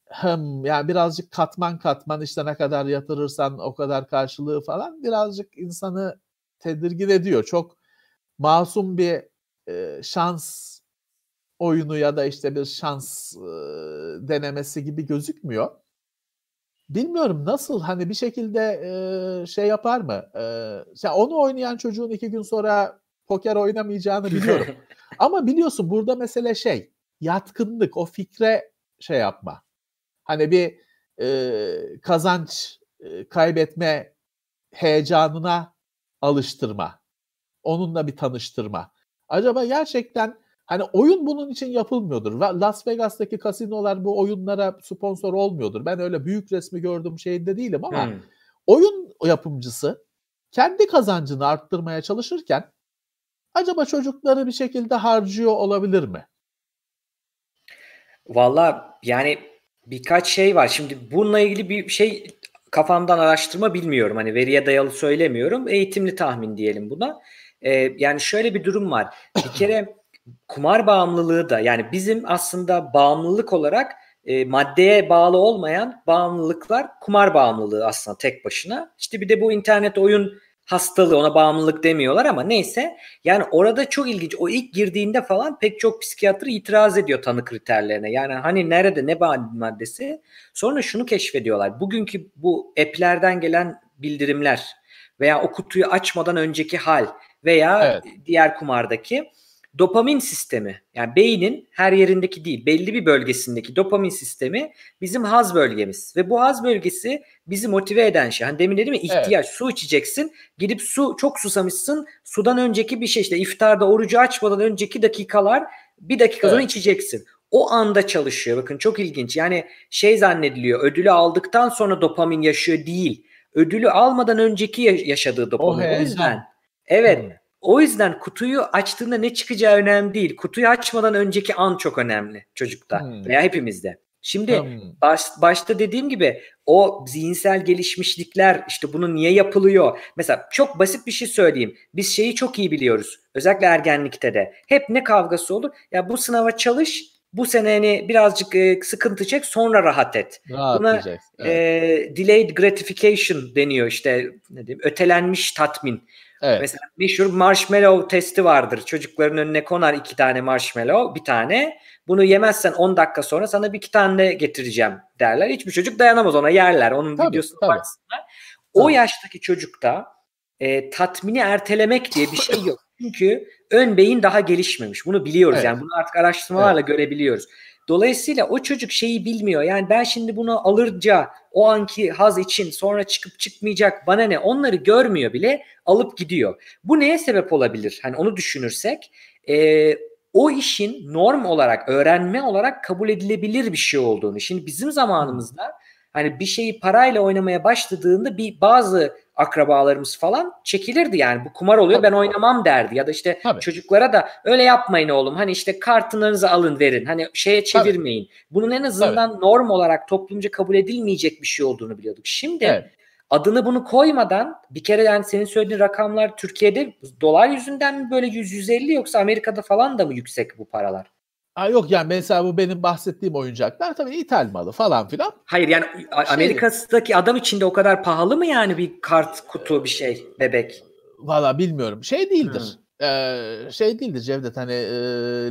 Hem yani birazcık katman katman işte ne kadar yatırırsan o kadar karşılığı falan birazcık insanı tedirgin ediyor. Çok masum bir e, şans oyunu ya da işte bir şans e, denemesi gibi gözükmüyor. Bilmiyorum nasıl hani bir şekilde e, şey yapar mı? E, yani onu oynayan çocuğun iki gün sonra poker oynamayacağını [LAUGHS] biliyorum. Ama biliyorsun burada mesele şey yatkınlık o fikre şey yapma. Hani bir e, kazanç e, kaybetme heyecanına alıştırma. Onunla bir tanıştırma. Acaba gerçekten hani oyun bunun için yapılmıyordur. Las Vegas'taki kasinolar bu oyunlara sponsor olmuyordur. Ben öyle büyük resmi gördüğüm şeyinde değilim ama hmm. oyun yapımcısı kendi kazancını arttırmaya çalışırken acaba çocukları bir şekilde harcıyor olabilir mi? Valla yani birkaç şey var. Şimdi bununla ilgili bir şey kafamdan araştırma bilmiyorum. Hani veriye dayalı söylemiyorum. Eğitimli tahmin diyelim buna. Ee, yani şöyle bir durum var. Bir [CLEARS THROAT] kere kumar bağımlılığı da yani bizim aslında bağımlılık olarak e, maddeye bağlı olmayan bağımlılıklar kumar bağımlılığı aslında tek başına. İşte bir de bu internet oyun hastalığı ona bağımlılık demiyorlar ama neyse yani orada çok ilginç o ilk girdiğinde falan pek çok psikiyatr itiraz ediyor tanı kriterlerine yani hani nerede ne maddesi sonra şunu keşfediyorlar bugünkü bu app'lerden gelen bildirimler veya o kutuyu açmadan önceki hal veya evet. diğer kumardaki dopamin sistemi yani beynin her yerindeki değil belli bir bölgesindeki dopamin sistemi bizim haz bölgemiz ve bu haz bölgesi bizi motive eden şey. Hani demin dedim ya ihtiyaç evet. su içeceksin gidip su çok susamışsın sudan önceki bir şey işte iftarda orucu açmadan önceki dakikalar bir dakika evet. sonra içeceksin. O anda çalışıyor. Bakın çok ilginç. Yani şey zannediliyor. Ödülü aldıktan sonra dopamin yaşıyor değil. Ödülü almadan önceki yaşadığı dopamin. O, o yüzden evet. Hmm. O yüzden kutuyu açtığında ne çıkacağı önemli değil. Kutuyu açmadan önceki an çok önemli çocukta hmm. veya hepimizde. Şimdi hmm. baş, başta dediğim gibi o zihinsel gelişmişlikler işte bunu niye yapılıyor? Mesela çok basit bir şey söyleyeyim. Biz şeyi çok iyi biliyoruz. Özellikle ergenlikte de. Hep ne kavgası olur? Ya bu sınava çalış, bu sene hani birazcık e, sıkıntı çek sonra rahat et. Buna e, evet. e, delayed gratification deniyor işte ne diyeyim ötelenmiş tatmin. Evet. Mesela meşhur marshmallow testi vardır. Çocukların önüne konar iki tane marshmallow, bir tane. Bunu yemezsen 10 dakika sonra sana bir iki tane getireceğim derler. Hiçbir çocuk dayanamaz ona yerler. Onun tabii, videosuna baksınlar. O tabii. yaştaki çocukta e, tatmini ertelemek diye bir şey yok. [LAUGHS] Çünkü ön beyin daha gelişmemiş. Bunu biliyoruz evet. yani bunu artık araştırmalarla evet. görebiliyoruz. Dolayısıyla o çocuk şeyi bilmiyor. Yani ben şimdi bunu alırca o anki haz için sonra çıkıp çıkmayacak bana ne onları görmüyor bile alıp gidiyor. Bu neye sebep olabilir? Hani onu düşünürsek e, o işin norm olarak öğrenme olarak kabul edilebilir bir şey olduğunu. Şimdi bizim zamanımızda hani bir şeyi parayla oynamaya başladığında bir bazı akrabalarımız falan çekilirdi yani bu kumar oluyor ben oynamam derdi ya da işte Tabii. çocuklara da öyle yapmayın oğlum hani işte kartınızı alın verin hani şeye çevirmeyin. Tabii. Bunun en azından Tabii. norm olarak toplumca kabul edilmeyecek bir şey olduğunu biliyorduk. Şimdi evet. adını bunu koymadan bir kere yani senin söylediğin rakamlar Türkiye'de dolar yüzünden mi böyle 100-150 yoksa Amerika'da falan da mı yüksek bu paralar? Ha yok yani mesela bu benim bahsettiğim oyuncaklar tabii ithal malı falan filan. Hayır yani şey, Amerika'daki adam için de o kadar pahalı mı yani bir kart kutu bir şey bebek? Valla bilmiyorum. Şey değildir. Hmm. Ee, şey değildir Cevdet hani e,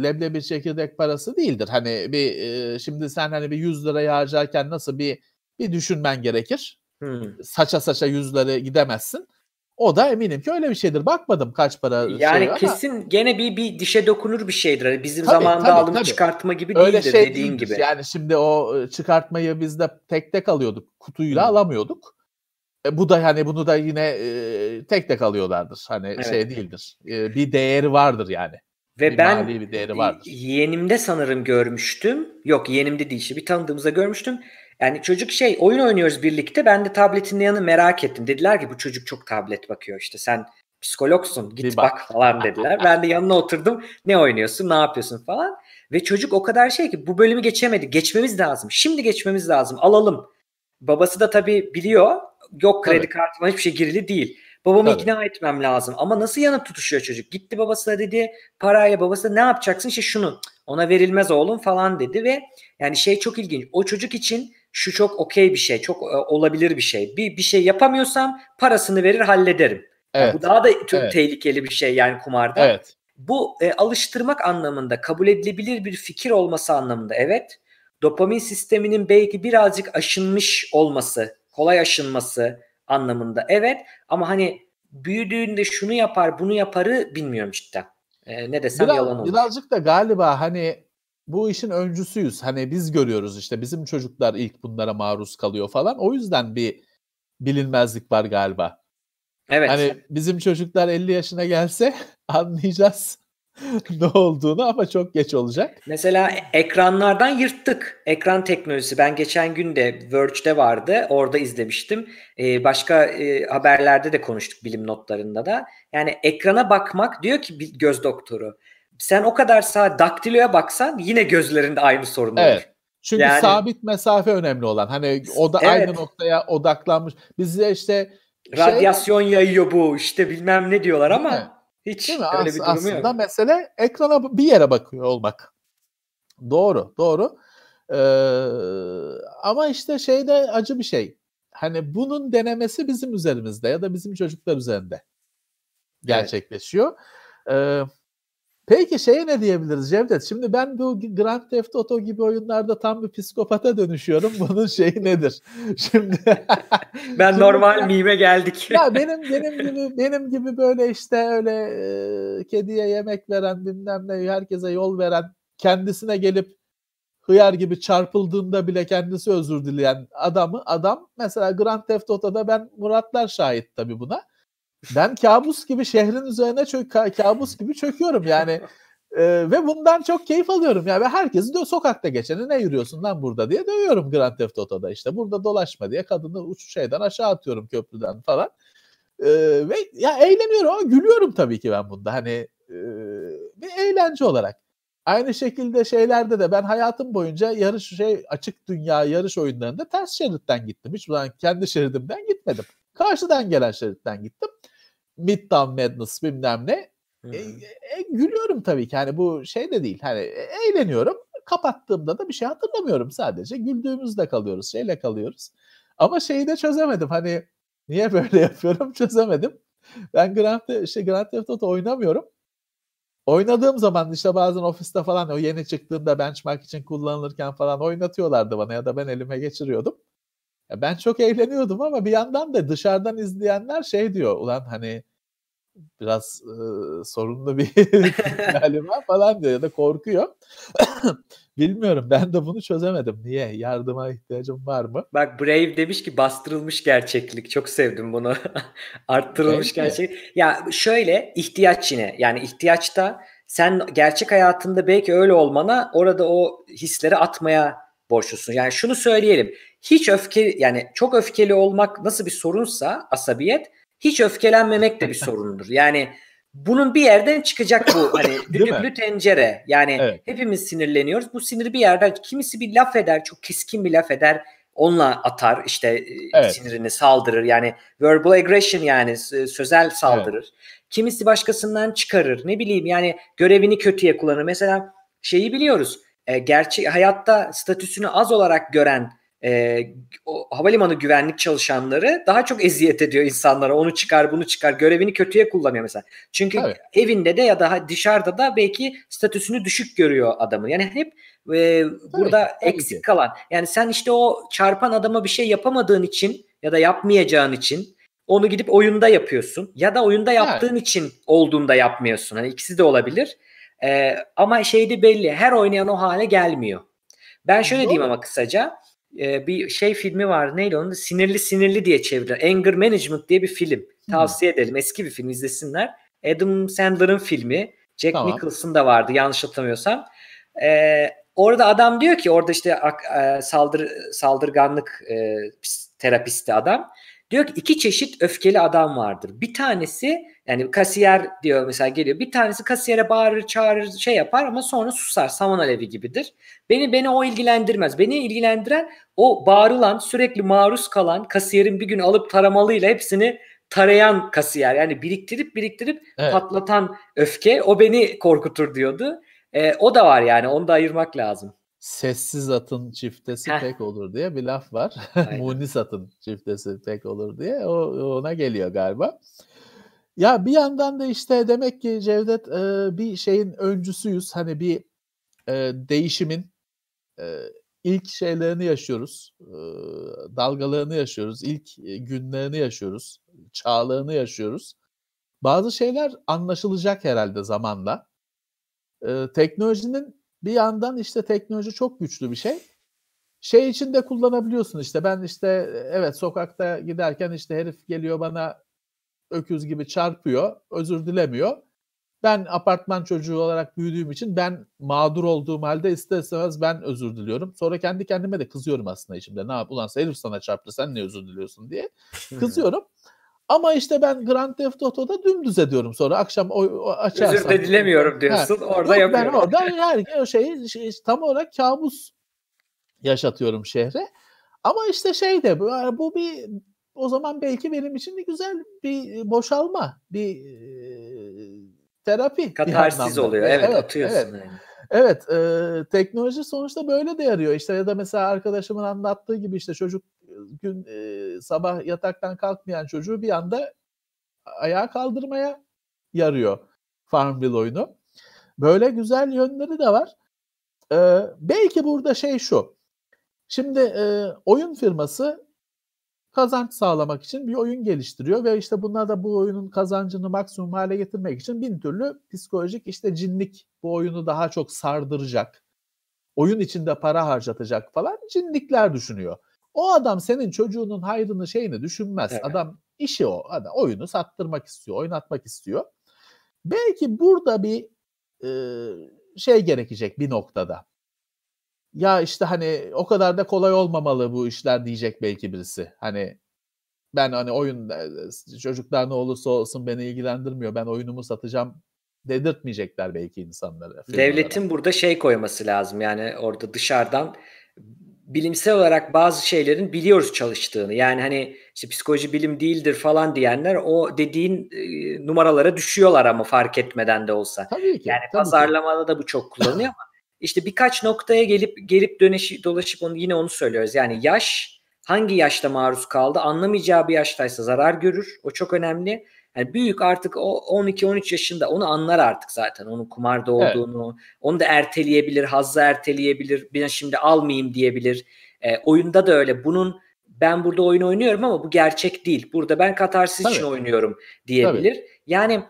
leblebi çekirdek parası değildir. Hani bir e, şimdi sen hani bir 100 liraya harcarken nasıl bir bir düşünmen gerekir. Hmm. Saça saça 100 lira gidemezsin. O da eminim ki öyle bir şeydir. Bakmadım kaç para Yani şey kesin ama... gene bir bir dişe dokunur bir şeydir. Hani bizim tabii, zamanında tabii, alım tabii. çıkartma gibi öyle değildir şey dediğin gibi. Yani şimdi o ıı, çıkartmayı biz de tek tek alıyorduk. Kutuyla hmm. alamıyorduk. E, bu da hani bunu da yine e, tek tek alıyorlardır. Hani evet. şey değildir. E, bir değeri vardır yani. Ve bir ben bir değeri vardır. yeğenimde sanırım görmüştüm. Yok yeğenimde değil işte bir tanıdığımıza görmüştüm. Yani çocuk şey oyun oynuyoruz birlikte. Ben de tabletin yanı merak ettim. Dediler ki bu çocuk çok tablet bakıyor. İşte sen psikologsun git bak. bak falan dediler. [LAUGHS] ben de yanına oturdum. Ne oynuyorsun ne yapıyorsun falan. Ve çocuk o kadar şey ki bu bölümü geçemedi. Geçmemiz lazım. Şimdi geçmemiz lazım. Alalım. Babası da tabii biliyor. Yok kredi tabii. kartıma hiçbir şey girili değil. Babamı Tabii. ikna etmem lazım. Ama nasıl yanıp tutuşuyor çocuk? Gitti babasına dedi parayla babası ne yapacaksın? İşte şunu ona verilmez oğlum falan dedi ve yani şey çok ilginç. O çocuk için şu çok okey bir şey, çok e, olabilir bir şey. Bir bir şey yapamıyorsam parasını verir hallederim. Evet. Yani bu daha da çok evet. tehlikeli bir şey yani kumarda. Evet. Bu e, alıştırmak anlamında kabul edilebilir bir fikir olması anlamında evet. Dopamin sisteminin belki birazcık aşınmış olması, kolay aşınması anlamında evet. Ama hani büyüdüğünde şunu yapar, bunu yaparı bilmiyorum cidden. E, ne desem Biraz, yalan olur. Birazcık da galiba hani bu işin öncüsüyüz. Hani biz görüyoruz işte bizim çocuklar ilk bunlara maruz kalıyor falan. O yüzden bir bilinmezlik var galiba. Evet. Hani bizim çocuklar 50 yaşına gelse [LAUGHS] anlayacağız [LAUGHS] ne olduğunu ama çok geç olacak. Mesela ekranlardan yırttık. Ekran teknolojisi. Ben geçen gün de Verge'de vardı. Orada izlemiştim. Ee, başka e, haberlerde de konuştuk bilim notlarında da. Yani ekrana bakmak diyor ki bir göz doktoru sen o kadar sağ daktiloya baksan yine gözlerinde aynı sorun olur. Evet. Çünkü yani, sabit mesafe önemli olan. Hani o da evet. aynı noktaya odaklanmış. Bizde işte şey, radyasyon yayıyor bu işte bilmem ne diyorlar ama mi? hiç öyle As- bir durum aslında yok. Aslında mesele ekrana bir yere bakıyor olmak. Doğru, doğru. Ee, ama işte şeyde acı bir şey. Hani bunun denemesi bizim üzerimizde ya da bizim çocuklar üzerinde gerçekleşiyor. Evet. Ee, Peki şeye ne diyebiliriz Cevdet? Şimdi ben bu Grand Theft Auto gibi oyunlarda tam bir psikopata dönüşüyorum. [LAUGHS] Bunun şeyi nedir? Şimdi [LAUGHS] ben şimdi normal mime geldik. ya [LAUGHS] benim benim gibi benim gibi böyle işte öyle e, kediye yemek veren bilmem ne herkese yol veren kendisine gelip hıyar gibi çarpıldığında bile kendisi özür dileyen adamı adam mesela Grand Theft Auto'da ben Muratlar şahit tabii buna ben kabus gibi şehrin üzerine çök kabus gibi çöküyorum yani. Ee, ve bundan çok keyif alıyorum. Yani herkesi de sokakta geçeni ne yürüyorsun lan burada diye dövüyorum Grand Theft Auto'da işte. Burada dolaşma diye kadını uç şeyden aşağı atıyorum köprüden falan. Ee, ve ya eğleniyorum ama gülüyorum tabii ki ben bunda. Hani e, bir eğlence olarak. Aynı şekilde şeylerde de ben hayatım boyunca yarış şey açık dünya yarış oyunlarında ters şeritten gittim. Hiç zaman kendi şeridimden gitmedim. Karşıdan gelen şeritten gittim. Midtown Madness bilmem ne. E, e, gülüyorum tabii ki. Hani bu şey de değil. Hani e, eğleniyorum. Kapattığımda da bir şey hatırlamıyorum sadece. Güldüğümüzde kalıyoruz. Şeyle kalıyoruz. Ama şeyi de çözemedim. Hani niye [LAUGHS] böyle yapıyorum çözemedim. Ben Grand, işte Grand Theft Auto oynamıyorum. Oynadığım zaman işte bazen ofiste falan o yeni çıktığında benchmark için kullanılırken falan oynatıyorlardı bana ya da ben elime geçiriyordum. Ya ben çok eğleniyordum ama bir yandan da dışarıdan izleyenler şey diyor ulan hani biraz e, sorunlu bir [LAUGHS] galiba falan diyor ya da korkuyor. [COUGHS] Bilmiyorum ben de bunu çözemedim. Niye? Yardıma ihtiyacım var mı? Bak Brave demiş ki bastırılmış gerçeklik. Çok sevdim bunu. [LAUGHS] Arttırılmış gerçeklik. Ya şöyle ihtiyaç yine. Yani ihtiyaçta sen gerçek hayatında belki öyle olmana orada o hisleri atmaya borçlusun. Yani şunu söyleyelim. Hiç öfke yani çok öfkeli olmak nasıl bir sorunsa asabiyet hiç öfkelenmemek de bir sorundur. Yani bunun bir yerden çıkacak bu [COUGHS] hani düdüklü tencere. Yani evet. hepimiz sinirleniyoruz. Bu sinir bir yerden kimisi bir laf eder, çok keskin bir laf eder. Onunla atar işte e, evet. sinirini saldırır. Yani verbal aggression yani sözel saldırır. Evet. Kimisi başkasından çıkarır. Ne bileyim yani görevini kötüye kullanır. Mesela şeyi biliyoruz. E, gerçek hayatta statüsünü az olarak gören e, o havalimanı güvenlik çalışanları daha çok eziyet ediyor insanlara. Onu çıkar, bunu çıkar. Görevini kötüye kullanıyor mesela. Çünkü evet. evinde de ya da dışarıda da belki statüsünü düşük görüyor adamı. Yani hep e, burada tabii, eksik tabii kalan. Yani sen işte o çarpan adama bir şey yapamadığın için ya da yapmayacağın için onu gidip oyunda yapıyorsun. Ya da oyunda yaptığın evet. için olduğunda yapmıyorsun. Hani ikisi de olabilir. Ee, ama şeyde belli. Her oynayan o hale gelmiyor. Ben şöyle Doğru. diyeyim ama kısaca e, bir şey filmi var. Neydi onun? Sinirli Sinirli diye çevirilir. Anger Management diye bir film. Tavsiye hmm. edelim. Eski bir film izlesinler. Adam Sandler'ın filmi. Jack tamam. Nicholson da vardı yanlış hatırlamıyorsam. Ee, orada adam diyor ki orada işte e, saldır saldırganlık e, terapisti adam. Diyor ki iki çeşit öfkeli adam vardır. Bir tanesi yani kasiyer diyor mesela geliyor. Bir tanesi kasiyere bağırır, çağırır, şey yapar ama sonra susar. Saman alevi gibidir. Beni beni o ilgilendirmez. Beni ilgilendiren o bağırılan, sürekli maruz kalan kasiyerin bir gün alıp taramalıyla hepsini tarayan kasiyer. Yani biriktirip biriktirip evet. patlatan öfke o beni korkutur diyordu. E, o da var yani onu da ayırmak lazım sessiz atın çiftesi Heh. pek olur diye bir laf var. [LAUGHS] Munis atın çiftesi pek olur diye o ona geliyor galiba. Ya bir yandan da işte demek ki Cevdet e, bir şeyin öncüsüyüz. Hani bir e, değişimin e, ilk şeylerini yaşıyoruz. E, dalgalarını yaşıyoruz. İlk günlerini yaşıyoruz. Çağlarını yaşıyoruz. Bazı şeyler anlaşılacak herhalde zamanla. E, teknolojinin bir yandan işte teknoloji çok güçlü bir şey. Şey için de kullanabiliyorsun işte ben işte evet sokakta giderken işte herif geliyor bana öküz gibi çarpıyor, özür dilemiyor. Ben apartman çocuğu olarak büyüdüğüm için ben mağdur olduğum halde ister istemez ben özür diliyorum. Sonra kendi kendime de kızıyorum aslında içimde. Ne yap ulan herif sana çarptı sen ne özür diliyorsun diye. Kızıyorum. Ama işte ben Grand Theft Auto'da dümdüz ediyorum sonra akşam o, o açarsam. Özür de dilemiyorum diyorsun ha, orada yok, yapıyorum. Ben orada her şeyi şey, tam olarak kabus yaşatıyorum şehre. Ama işte şey de bu, bir o zaman belki benim için de güzel bir boşalma, bir e, terapi. Katarsiz oluyor. Evet, evet atıyorsun. Evet. Yani. Evet, e, teknoloji sonuçta böyle de yarıyor. İşte ya da mesela arkadaşımın anlattığı gibi işte çocuk gün e, sabah yataktan kalkmayan çocuğu bir anda ayağa kaldırmaya yarıyor Farmville oyunu. Böyle güzel yönleri de var. E, belki burada şey şu. Şimdi e, oyun firması kazanç sağlamak için bir oyun geliştiriyor ve işte bunlar da bu oyunun kazancını maksimum hale getirmek için bin türlü psikolojik işte cinlik bu oyunu daha çok sardıracak. Oyun içinde para harcatacak falan cinlikler düşünüyor. O adam senin çocuğunun hayrını şeyini düşünmez. Evet. Adam işi o. Adam oyunu sattırmak istiyor, oynatmak istiyor. Belki burada bir e, şey gerekecek bir noktada. Ya işte hani o kadar da kolay olmamalı bu işler diyecek belki birisi. Hani ben hani oyun çocuklar ne olursa olsun beni ilgilendirmiyor. Ben oyunumu satacağım dedirtmeyecekler belki insanlara. Devletin burada şey koyması lazım. Yani orada dışarıdan bilimsel olarak bazı şeylerin biliyoruz çalıştığını. Yani hani işte psikoloji bilim değildir falan diyenler o dediğin e, numaralara düşüyorlar ama fark etmeden de olsa. Tabii ki. Yani tabii pazarlamada ki. da bu çok kullanılıyor ama [LAUGHS] işte birkaç noktaya gelip gelip döneşi, dolaşıp onu yine onu söylüyoruz. Yani yaş hangi yaşta maruz kaldı anlamayacağı bir yaştaysa zarar görür. O çok önemli. Yani büyük artık o 12-13 yaşında onu anlar artık zaten. Onun kumarda olduğunu. Evet. Onu da erteleyebilir, hazzı erteleyebilir. Ben şimdi almayayım diyebilir. E, oyunda da öyle. Bunun ben burada oyun oynuyorum ama bu gerçek değil. Burada ben katarsis Tabii. için oynuyorum diyebilir. Tabii. Yani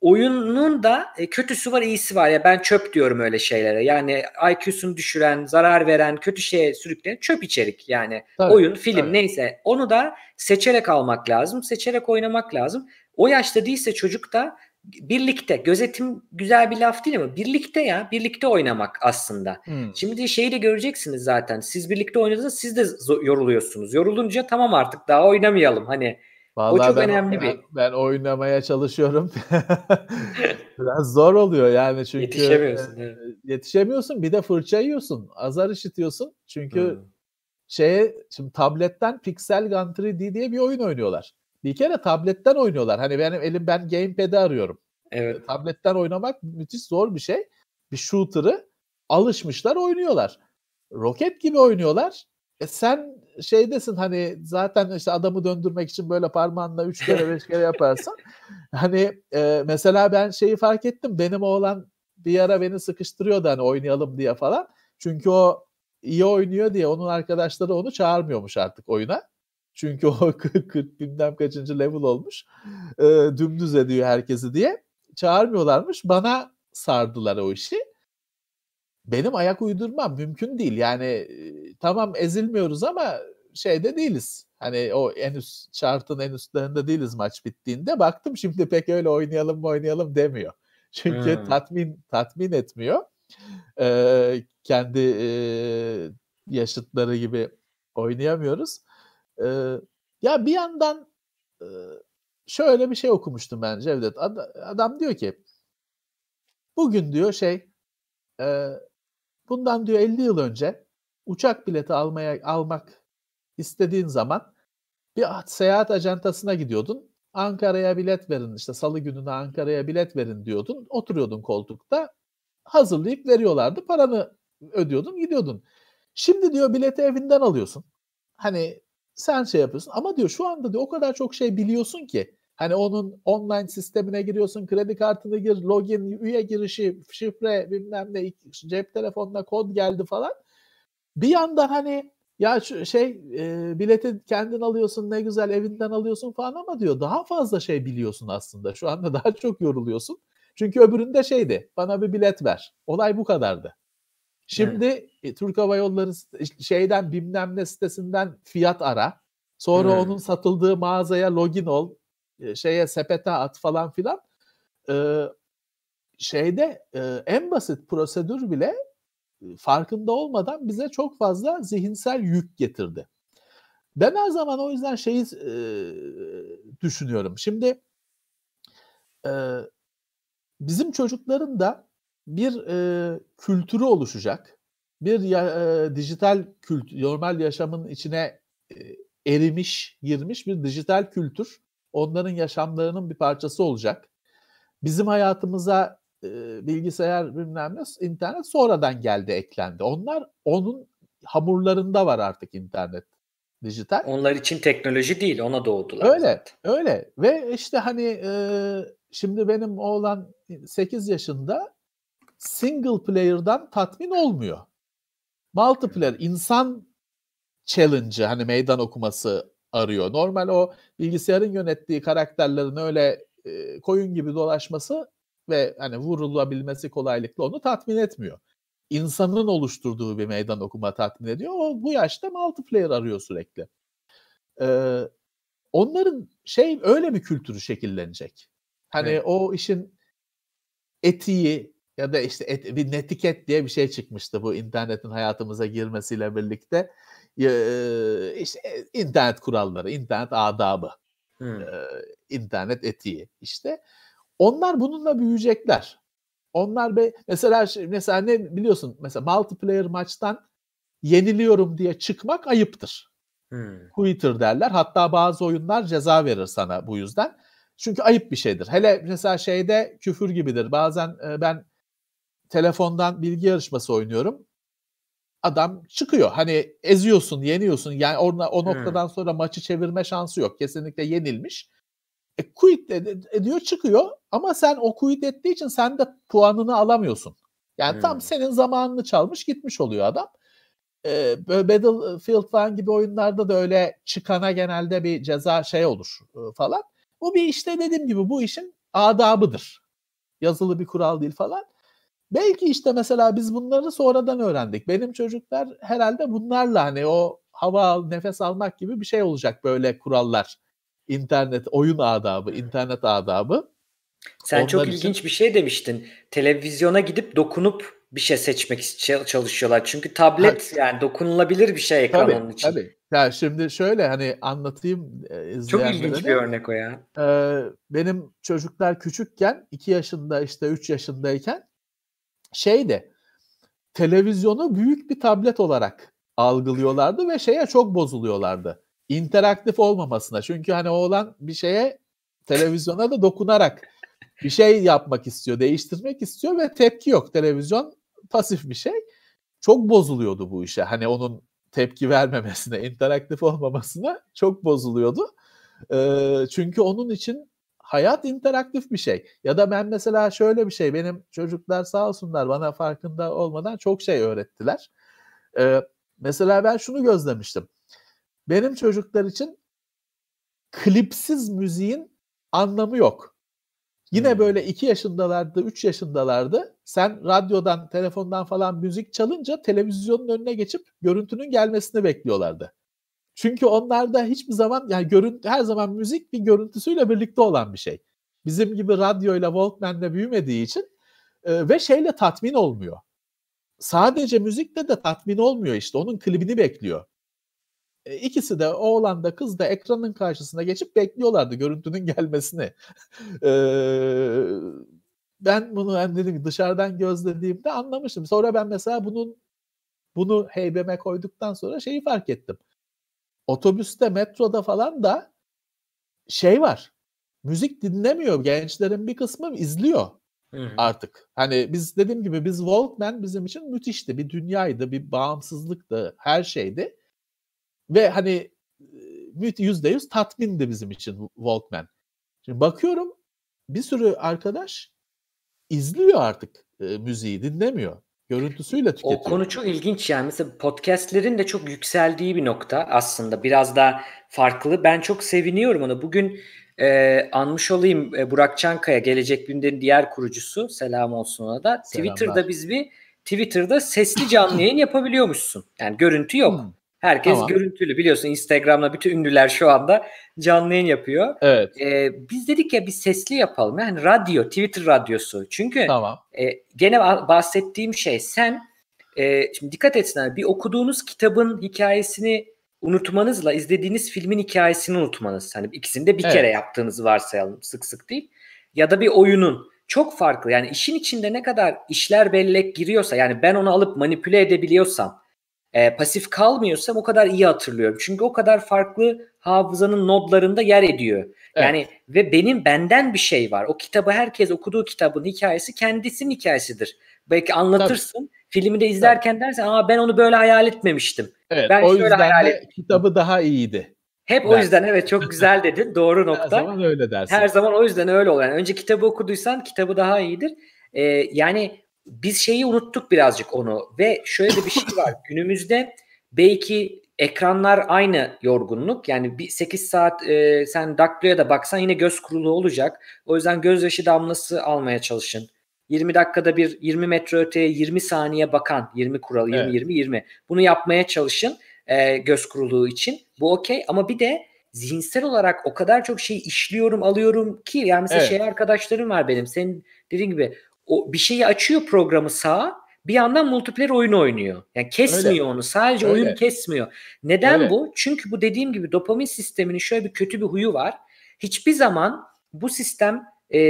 oyunun da e, kötüsü var iyisi var ya ben çöp diyorum öyle şeylere. Yani IQ'sunu düşüren, zarar veren, kötü şeye sürükleyen çöp içerik yani. Tabii, Oyun, film tabii. neyse onu da seçerek almak lazım. Seçerek oynamak lazım. O yaşta değilse çocuk da birlikte gözetim güzel bir laf değil ama birlikte ya birlikte oynamak aslında. Hmm. Şimdi şeyi de göreceksiniz zaten. Siz birlikte oynadığınızda siz de yoruluyorsunuz. Yorulunca tamam artık daha oynamayalım. Hani Vallahi o çok ben, önemli ben, bir. Ben oynamaya çalışıyorum. [LAUGHS] Biraz zor oluyor yani çünkü yetişemiyorsun. Evet. Yetişemiyorsun. Bir de fırça yiyorsun. Azar işitiyorsun. Çünkü hmm. şeye şimdi tabletten Pixel Gun 3D diye bir oyun oynuyorlar. Bir kere tabletten oynuyorlar. Hani benim elim ben gamepad'i arıyorum. Evet. Tabletten oynamak müthiş zor bir şey. Bir shooter'ı alışmışlar oynuyorlar. Roket gibi oynuyorlar. E sen şeydesin hani zaten işte adamı döndürmek için böyle parmağınla üç kere beş kere yaparsın. [LAUGHS] hani e, mesela ben şeyi fark ettim. Benim oğlan bir ara beni sıkıştırıyordu hani oynayalım diye falan. Çünkü o iyi oynuyor diye onun arkadaşları onu çağırmıyormuş artık oyuna. Çünkü o [LAUGHS] 40 bilmem kaçıncı level olmuş. E, dümdüz ediyor herkesi diye. Çağırmıyorlarmış. Bana sardılar o işi. Benim ayak uydurmam mümkün değil. Yani tamam ezilmiyoruz ama şeyde değiliz. Hani o en üst şartın en üstlerinde değiliz maç bittiğinde. Baktım şimdi pek öyle oynayalım mı oynayalım demiyor. [LAUGHS] Çünkü hmm. tatmin tatmin etmiyor. Ee, kendi e, yaşıtları gibi oynayamıyoruz. Ee, ya bir yandan e, şöyle bir şey okumuştum ben Cevdet. Ad, adam diyor ki bugün diyor şey e, bundan diyor 50 yıl önce uçak bileti almaya almak istediğin zaman bir seyahat ajantasına gidiyordun. Ankara'ya bilet verin işte salı gününe Ankara'ya bilet verin diyordun. Oturuyordun koltukta hazırlayıp veriyorlardı. Paranı ödüyordun gidiyordun. Şimdi diyor bileti evinden alıyorsun. Hani sen şey yapıyorsun ama diyor şu anda diyor o kadar çok şey biliyorsun ki hani onun online sistemine giriyorsun, kredi kartını gir, login, üye girişi, şifre bilmem ne, cep telefonuna kod geldi falan. Bir yandan hani ya şu şey e, bileti kendin alıyorsun ne güzel evinden alıyorsun falan ama diyor daha fazla şey biliyorsun aslında. Şu anda [LAUGHS] daha çok yoruluyorsun. Çünkü öbüründe şeydi bana bir bilet ver. Olay bu kadardı. Şimdi evet. Türk Hava Yolları şeyden bilmem ne sitesinden fiyat ara. Sonra evet. onun satıldığı mağazaya login ol. Şeye sepete at falan filan. Ee, şeyde e, en basit prosedür bile farkında olmadan bize çok fazla zihinsel yük getirdi. Ben her zaman o yüzden şeyi e, düşünüyorum. Şimdi e, bizim çocukların da bir e, kültürü oluşacak. Bir e, dijital kültür, normal yaşamın içine e, erimiş, girmiş bir dijital kültür onların yaşamlarının bir parçası olacak. Bizim hayatımıza e, bilgisayar bilmem ne internet sonradan geldi eklendi. Onlar onun hamurlarında var artık internet dijital. Onlar için teknoloji değil ona doğdular. Öyle zaten. öyle ve işte hani e, şimdi benim oğlan 8 yaşında single player'dan tatmin olmuyor. Multiplayer insan challenge'ı hani meydan okuması arıyor. Normal o bilgisayarın yönettiği karakterlerin öyle e, koyun gibi dolaşması ve hani vurulabilmesi kolaylıkla onu tatmin etmiyor. İnsanın oluşturduğu bir meydan okuma tatmin ediyor. O bu yaşta multiplayer arıyor sürekli. Ee, onların şey öyle bir kültürü şekillenecek. Hani evet. o işin etiği ya da işte et, bir netiket diye bir şey çıkmıştı bu internetin hayatımıza girmesiyle birlikte. Ee, işte internet kuralları, internet adabı, hmm. e, internet etiği işte. Onlar bununla büyüyecekler. Onlar be mesela mesela ne biliyorsun mesela multiplayer maçtan yeniliyorum diye çıkmak ayıptır. Hmm. Quitter derler. Hatta bazı oyunlar ceza verir sana bu yüzden. Çünkü ayıp bir şeydir. Hele mesela şeyde küfür gibidir. Bazen e, ben telefondan bilgi yarışması oynuyorum. Adam çıkıyor. Hani eziyorsun, yeniyorsun. Yani orada o noktadan hmm. sonra maçı çevirme şansı yok. Kesinlikle yenilmiş. E, quit ediyor çıkıyor ama sen o quit ettiği için sen de puanını alamıyorsun. Yani hmm. tam senin zamanını çalmış gitmiş oluyor adam. e, Battlefield falan gibi oyunlarda da öyle çıkana genelde bir ceza şey olur e, falan. Bu bir işte dediğim gibi bu işin adabıdır. Yazılı bir kural değil falan. Belki işte mesela biz bunları sonradan öğrendik. Benim çocuklar herhalde bunlarla hani o hava al, nefes almak gibi bir şey olacak böyle kurallar. İnternet, oyun adabı, internet adabı. Sen Onlar çok için... ilginç bir şey demiştin. Televizyona gidip dokunup bir şey seçmek çalışıyorlar. Çünkü tablet ha, yani dokunulabilir bir şey ekran tabii, onun için. Tabii. Ya şimdi şöyle hani anlatayım e, Çok ilginç bir örnek o ya. E, benim çocuklar küçükken 2 yaşında işte 3 yaşındayken şeydi televizyonu büyük bir tablet olarak algılıyorlardı ve şeye çok bozuluyorlardı. İnteraktif olmamasına. Çünkü hani oğlan bir şeye televizyona da dokunarak bir şey yapmak istiyor, değiştirmek istiyor ve tepki yok. Televizyon pasif bir şey. Çok bozuluyordu bu işe. Hani onun tepki vermemesine, interaktif olmamasına çok bozuluyordu. E, çünkü onun için hayat interaktif bir şey. Ya da ben mesela şöyle bir şey, benim çocuklar sağ olsunlar bana farkında olmadan çok şey öğrettiler. E, mesela ben şunu gözlemiştim. Benim çocuklar için klipsiz müziğin anlamı yok. Yine böyle 2 yaşındalardı, 3 yaşındalardı. Sen radyodan, telefondan falan müzik çalınca televizyonun önüne geçip görüntünün gelmesini bekliyorlardı. Çünkü onlarda hiçbir zaman yani görüntü her zaman müzik bir görüntüsüyle birlikte olan bir şey. Bizim gibi radyoyla Walkman'le büyümediği için e, ve şeyle tatmin olmuyor. Sadece müzikle de tatmin olmuyor işte. Onun klibini bekliyor. E, ikisi de oğlan da kız da ekranın karşısına geçip bekliyorlardı görüntünün gelmesini. [LAUGHS] e, ben bunu ben dedim dışarıdan gözlediğimde anlamıştım. Sonra ben mesela bunun bunu heybeme koyduktan sonra şeyi fark ettim. Otobüste, metroda falan da şey var. Müzik dinlemiyor. Gençlerin bir kısmı izliyor Hı-hı. artık. Hani biz dediğim gibi biz Walkman bizim için müthişti. Bir dünyaydı, bir bağımsızlıktı, her şeydi. Ve hani yüzde yüz tatmindi bizim için Walkman. Şimdi bakıyorum bir sürü arkadaş izliyor artık e, müziği, dinlemiyor. Görüntüsüyle tüketiyor. O konu çok ilginç yani. Mesela podcastlerin de çok yükseldiği bir nokta aslında. Biraz daha farklı. Ben çok seviniyorum ona. Bugün e, anmış olayım e, Burak Çankaya Gelecek Gündem'in diğer kurucusu. Selam olsun ona da. Selamlar. Twitter'da biz bir Twitter'da sesli canlı yayın yapabiliyormuşsun. Yani görüntü yok. Hmm. Herkes tamam. görüntülü biliyorsun Instagram'da bütün ünlüler şu anda canlı yayın yapıyor. Evet. Ee, biz dedik ya bir sesli yapalım. Yani radyo, Twitter radyosu. Çünkü tamam. e, gene bahsettiğim şey sen e, şimdi dikkat etsinler bir okuduğunuz kitabın hikayesini unutmanızla izlediğiniz filmin hikayesini unutmanız. Hani ikisini de bir evet. kere yaptığınızı varsayalım sık sık değil. Ya da bir oyunun çok farklı. Yani işin içinde ne kadar işler bellek giriyorsa yani ben onu alıp manipüle edebiliyorsam e, pasif kalmıyorsam o kadar iyi hatırlıyorum. Çünkü o kadar farklı hafızanın nodlarında yer ediyor. Evet. Yani ve benim benden bir şey var. O kitabı herkes okuduğu kitabın hikayesi kendisinin hikayesidir. Belki anlatırsın. Tabii. Filmi de izlerken Tabii. dersen aa ben onu böyle hayal etmemiştim. Evet, ben o şöyle yüzden hayal de kitabı daha iyiydi. Hep dersin. o yüzden evet çok güzel dedin. [LAUGHS] Doğru nokta. Her zaman öyle dersin. Her zaman o yüzden öyle oluyor. Yani önce kitabı okuduysan kitabı daha iyidir. Ee, yani biz şeyi unuttuk birazcık onu ve şöyle de bir şey var. [LAUGHS] Günümüzde belki ekranlar aynı yorgunluk. Yani bir 8 saat e, sen dakloya da baksan yine göz kuruluğu olacak. O yüzden gözyaşı damlası almaya çalışın. 20 dakikada bir 20 metre öteye 20 saniye bakan 20 kural 20 evet. 20 20. Bunu yapmaya çalışın e, göz kuruluğu için. Bu okey ama bir de zihinsel olarak o kadar çok şey işliyorum alıyorum ki yani mesela evet. şey arkadaşlarım var benim. Senin dediğin gibi o bir şeyi açıyor programı sağa bir yandan multiplayer oyun oynuyor. Yani kesmiyor Öyle. onu. Sadece Öyle. oyun kesmiyor. Neden Öyle. bu? Çünkü bu dediğim gibi dopamin sisteminin şöyle bir kötü bir huyu var. Hiçbir zaman bu sistem e,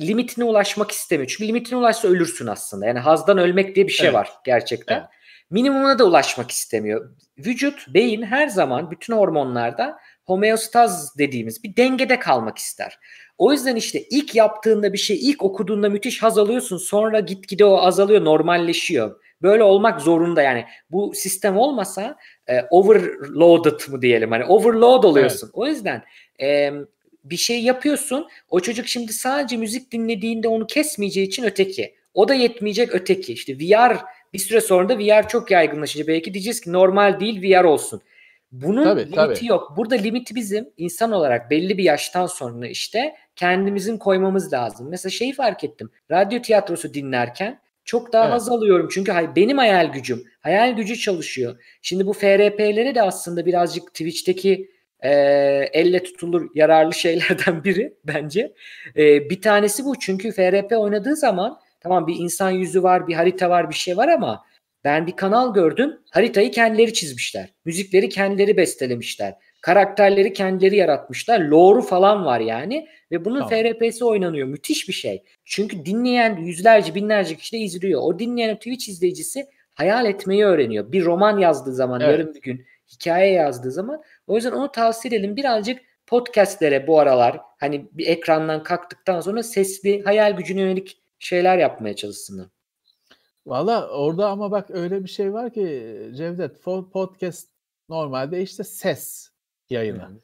limitine ulaşmak istemiyor. Çünkü limitine ulaşsa ölürsün aslında. Yani hazdan ölmek diye bir şey evet. var gerçekten. Evet. Minimumuna da ulaşmak istemiyor. Vücut, beyin her zaman bütün hormonlarda homeostaz dediğimiz bir dengede kalmak ister. O yüzden işte ilk yaptığında bir şey, ilk okuduğunda müthiş haz alıyorsun. Sonra gitgide o azalıyor, normalleşiyor. Böyle olmak zorunda yani. Bu sistem olmasa e, overloaded mı diyelim hani overload oluyorsun. Evet. O yüzden e, bir şey yapıyorsun. O çocuk şimdi sadece müzik dinlediğinde onu kesmeyeceği için öteki. O da yetmeyecek öteki. İşte VR Bir süre sonra da VR çok yaygınlaşınca belki diyeceğiz ki normal değil VR olsun. Bunun tabii, limiti tabii. yok. Burada limiti bizim insan olarak belli bir yaştan sonra işte kendimizin koymamız lazım. Mesela şeyi fark ettim. Radyo tiyatrosu dinlerken çok daha evet. haz alıyorum. Çünkü benim hayal gücüm, hayal gücü çalışıyor. Şimdi bu FRP'leri de aslında birazcık Twitch'teki e, elle tutulur yararlı şeylerden [LAUGHS] biri bence. E, bir tanesi bu. Çünkü FRP oynadığı zaman tamam bir insan yüzü var, bir harita var, bir şey var ama ben bir kanal gördüm. Haritayı kendileri çizmişler. Müzikleri kendileri bestelemişler. Karakterleri kendileri yaratmışlar. Lore'u falan var yani. Ve bunun tamam. FRP'si oynanıyor. Müthiş bir şey. Çünkü dinleyen yüzlerce binlerce kişi de izliyor. O dinleyen Twitch izleyicisi hayal etmeyi öğreniyor. Bir roman yazdığı zaman evet. yarın bir gün hikaye yazdığı zaman. O yüzden onu tavsiye edelim. Birazcık podcastlere bu aralar hani bir ekrandan kalktıktan sonra sesli hayal gücüne yönelik şeyler yapmaya çalışsınlar. Valla orada ama bak öyle bir şey var ki Cevdet podcast normalde işte ses yayını. Hı.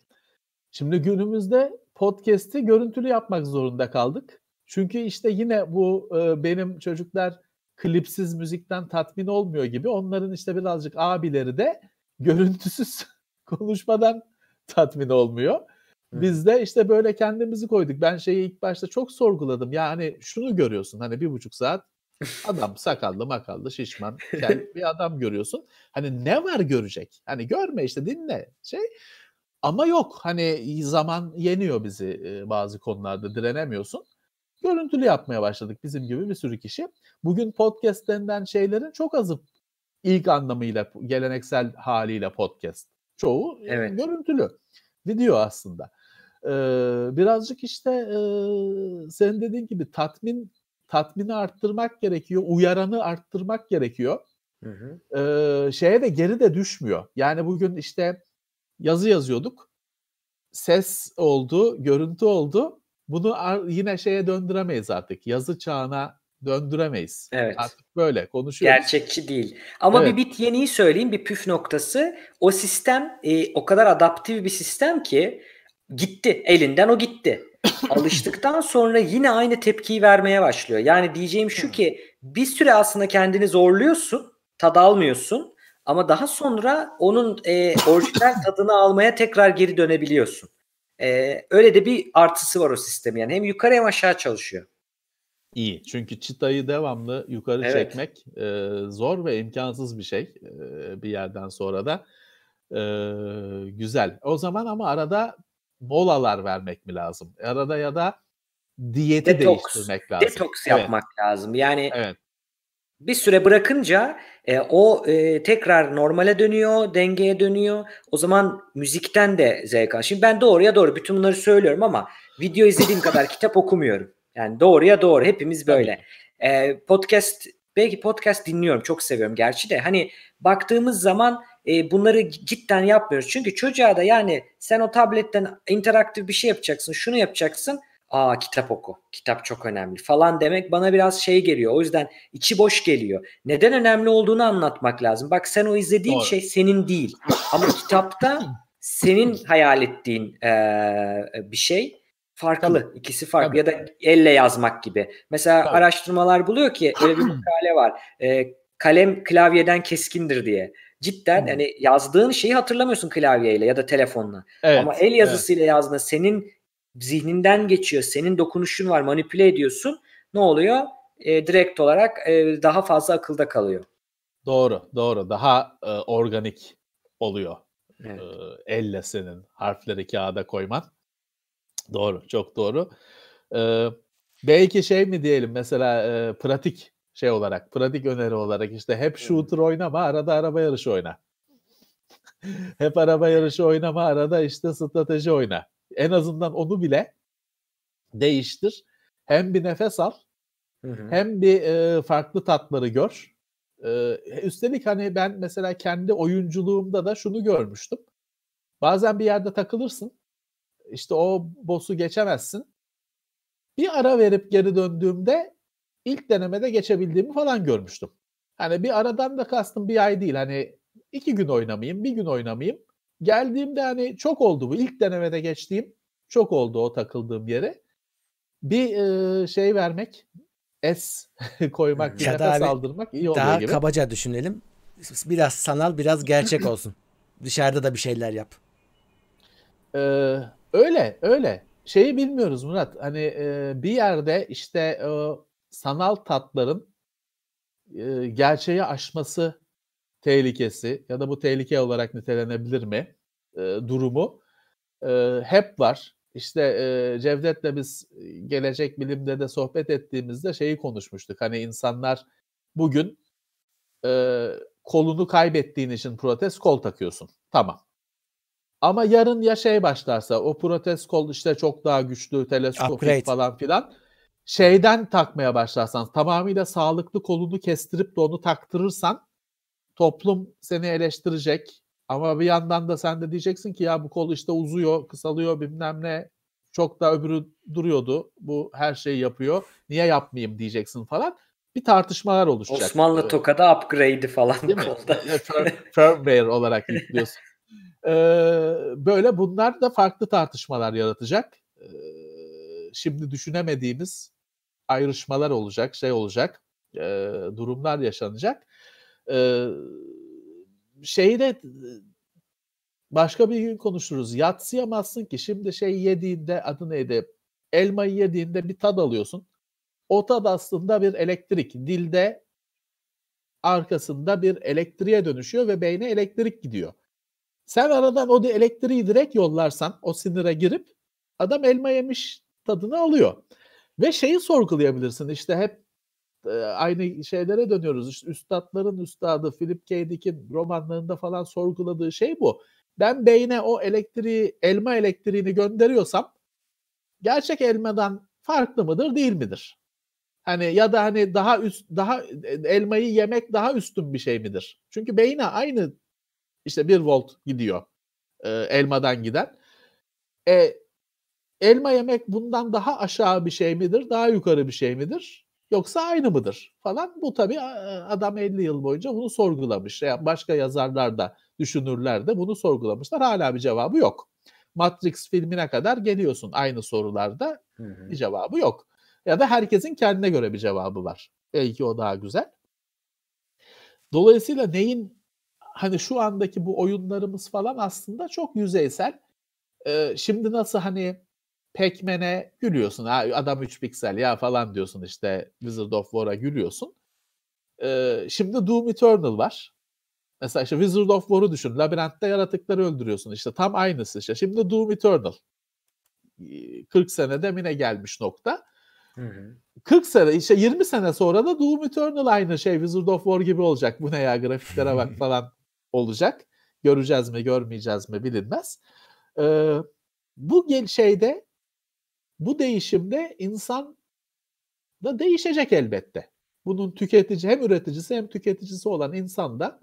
Şimdi günümüzde podcast'i görüntülü yapmak zorunda kaldık. Çünkü işte yine bu e, benim çocuklar klipsiz müzikten tatmin olmuyor gibi onların işte birazcık abileri de [LAUGHS] görüntüsüz konuşmadan tatmin olmuyor. Biz de işte böyle kendimizi koyduk. Ben şeyi ilk başta çok sorguladım. Yani şunu görüyorsun hani bir buçuk saat adam sakallı makallı şişman kel [LAUGHS] bir adam görüyorsun. Hani ne var görecek? Hani görme işte dinle şey. Ama yok hani zaman yeniyor bizi bazı konularda direnemiyorsun. Görüntülü yapmaya başladık bizim gibi bir sürü kişi. Bugün podcast denilen şeylerin çok azı ilk anlamıyla geleneksel haliyle podcast. Çoğu evet. görüntülü video aslında. Ee, birazcık işte e, senin dediğin gibi tatmin tatmini arttırmak gerekiyor, uyaranı arttırmak gerekiyor. Hı hı. Ee, şeye de geri de düşmüyor. Yani bugün işte yazı yazıyorduk. Ses oldu, görüntü oldu. Bunu yine şeye döndüremeyiz artık. Yazı çağına döndüremeyiz. Evet. Artık böyle konuşuyoruz. Gerçekçi değil. Ama evet. bir bit yeniyi söyleyeyim bir püf noktası. O sistem e, o kadar adaptif bir sistem ki gitti. Elinden o gitti. [COUGHS] Alıştıktan sonra yine aynı tepkiyi vermeye başlıyor. Yani diyeceğim şu ki bir süre aslında kendini zorluyorsun. Tad almıyorsun. Ama daha sonra onun e, orijinal [COUGHS] tadını almaya tekrar geri dönebiliyorsun. E, öyle de bir artısı var o sistem yani. Hem yukarı hem aşağı çalışıyor. İyi. Çünkü çıtayı devamlı yukarı evet. çekmek e, zor ve imkansız bir şey e, bir yerden sonra da. E, güzel. O zaman ama arada molalar vermek mi lazım? Arada ya da diyeti detoks, değiştirmek lazım. Detoks evet. yapmak lazım. Yani evet. bir süre bırakınca e, o e, tekrar normale dönüyor, dengeye dönüyor. O zaman müzikten de zevk al. Şimdi ben doğruya doğru bütün bunları söylüyorum ama video izlediğim kadar [LAUGHS] kitap okumuyorum. Yani doğruya doğru hepimiz böyle. E, podcast belki podcast dinliyorum çok seviyorum gerçi de hani baktığımız zaman e, bunları cidden yapmıyoruz. Çünkü çocuğa da yani sen o tabletten interaktif bir şey yapacaksın, şunu yapacaksın. Aa kitap oku. Kitap çok önemli falan demek bana biraz şey geliyor. O yüzden içi boş geliyor. Neden önemli olduğunu anlatmak lazım. Bak sen o izlediğin Doğru. şey senin değil. Ama kitapta senin hayal ettiğin e, bir şey farklı. Tabii. İkisi farklı Tabii. ya da elle yazmak gibi. Mesela Tabii. araştırmalar buluyor ki öyle bir [CLEARS THROAT] makale var. E, kalem klavyeden keskindir diye. Cidden hmm. hani yazdığın şeyi hatırlamıyorsun klavyeyle ya da telefonla. Evet, Ama el yazısıyla evet. yazdığında senin zihninden geçiyor. Senin dokunuşun var, manipüle ediyorsun. Ne oluyor? E, direkt olarak e, daha fazla akılda kalıyor. Doğru, doğru. Daha e, organik oluyor. Evet. E, elle senin harfleri kağıda koyman. Doğru, çok doğru. E, belki şey mi diyelim mesela e, pratik şey olarak, pratik öneri olarak işte hep shooter oynama, arada araba yarışı oyna. [LAUGHS] hep araba yarışı oynama, arada işte strateji oyna. En azından onu bile değiştir. Hem bir nefes al, hı hı. hem bir e, farklı tatları gör. E, üstelik hani ben mesela kendi oyunculuğumda da şunu görmüştüm. Bazen bir yerde takılırsın. İşte o boss'u geçemezsin. Bir ara verip geri döndüğümde ilk denemede geçebildiğimi falan görmüştüm. Hani bir aradan da kastım bir ay değil. Hani iki gün oynamayayım, bir gün oynamayayım. Geldiğimde hani çok oldu bu. İlk denemede geçtiğim çok oldu o takıldığım yere. Bir e, şey vermek, S [LAUGHS] koymak, ya nefes aldırmak iyi oluyor daha gibi. Daha kabaca düşünelim. Biraz sanal, biraz gerçek [CLEARS THROAT] olsun. Dışarıda da bir şeyler yap. Ee, öyle, öyle. Şeyi bilmiyoruz Murat. Hani e, bir yerde işte e, sanal tatların e, gerçeği aşması tehlikesi ya da bu tehlike olarak nitelenebilir mi e, durumu e, hep var. İşte e, Cevdet'le biz gelecek bilimde de sohbet ettiğimizde şeyi konuşmuştuk. Hani insanlar bugün e, kolunu kaybettiğin için protez kol takıyorsun. Tamam. Ama yarın ya şey başlarsa o protez kol işte çok daha güçlü teleskopik Upgrade. falan filan şeyden takmaya başlarsan tamamıyla sağlıklı kolunu kestirip de onu taktırırsan toplum seni eleştirecek. Ama bir yandan da sen de diyeceksin ki ya bu kol işte uzuyor, kısalıyor bilmem ne. Çok da öbürü duruyordu. Bu her şeyi yapıyor. Niye yapmayayım diyeceksin falan. Bir tartışmalar oluşacak. Osmanlı Toka'da upgrade'i falan Değil kolda. Firmware olarak [LAUGHS] yüklüyorsun. Ee, böyle bunlar da farklı tartışmalar yaratacak. Ee, şimdi düşünemediğimiz ayrışmalar olacak, şey olacak, e, durumlar yaşanacak. E, şeyi de başka bir gün konuşuruz. Yatsıyamazsın ki şimdi şey yediğinde adı neydi? Elmayı yediğinde bir tad alıyorsun. O tad aslında bir elektrik. Dilde arkasında bir elektriğe dönüşüyor ve beyne elektrik gidiyor. Sen aradan o elektriği direkt yollarsan o sinire girip adam elma yemiş tadını alıyor. Ve şeyi sorgulayabilirsin işte hep aynı şeylere dönüyoruz. İşte üstadların üstadı Philip K. Dick'in romanlarında falan sorguladığı şey bu. Ben beyne o elektriği, elma elektriğini gönderiyorsam gerçek elmadan farklı mıdır, değil midir? Hani ya da hani daha üst daha e, elmayı yemek daha üstün bir şey midir? Çünkü beyne aynı işte bir volt gidiyor e, elmadan giden. E, elma yemek bundan daha aşağı bir şey midir, daha yukarı bir şey midir? Yoksa aynı mıdır falan. Bu tabii adam 50 yıl boyunca bunu sorgulamış. Yani başka yazarlar da, düşünürler de bunu sorgulamışlar. Hala bir cevabı yok. Matrix filmine kadar geliyorsun aynı sorularda hı hı. bir cevabı yok. Ya da herkesin kendine göre bir cevabı var. Belki o daha güzel. Dolayısıyla neyin hani şu andaki bu oyunlarımız falan aslında çok yüzeysel. Ee, şimdi nasıl hani Pac-Man'e gülüyorsun. Ha, adam 3 piksel ya falan diyorsun işte Wizard of War'a gülüyorsun. Ee, şimdi Doom Eternal var. Mesela işte Wizard of War'u düşün. Labirentte yaratıkları öldürüyorsun. İşte tam aynısı işte. Şimdi Doom Eternal. 40 senede mine gelmiş nokta. Hı hı. 40 sene işte 20 sene sonra da Doom Eternal aynı şey Wizard of War gibi olacak. Bu ne ya grafiklere bak [LAUGHS] falan olacak. Göreceğiz mi görmeyeceğiz mi bilinmez. Ee, bu şeyde bu değişimde insan da değişecek elbette. Bunun tüketici hem üreticisi hem tüketicisi olan insan da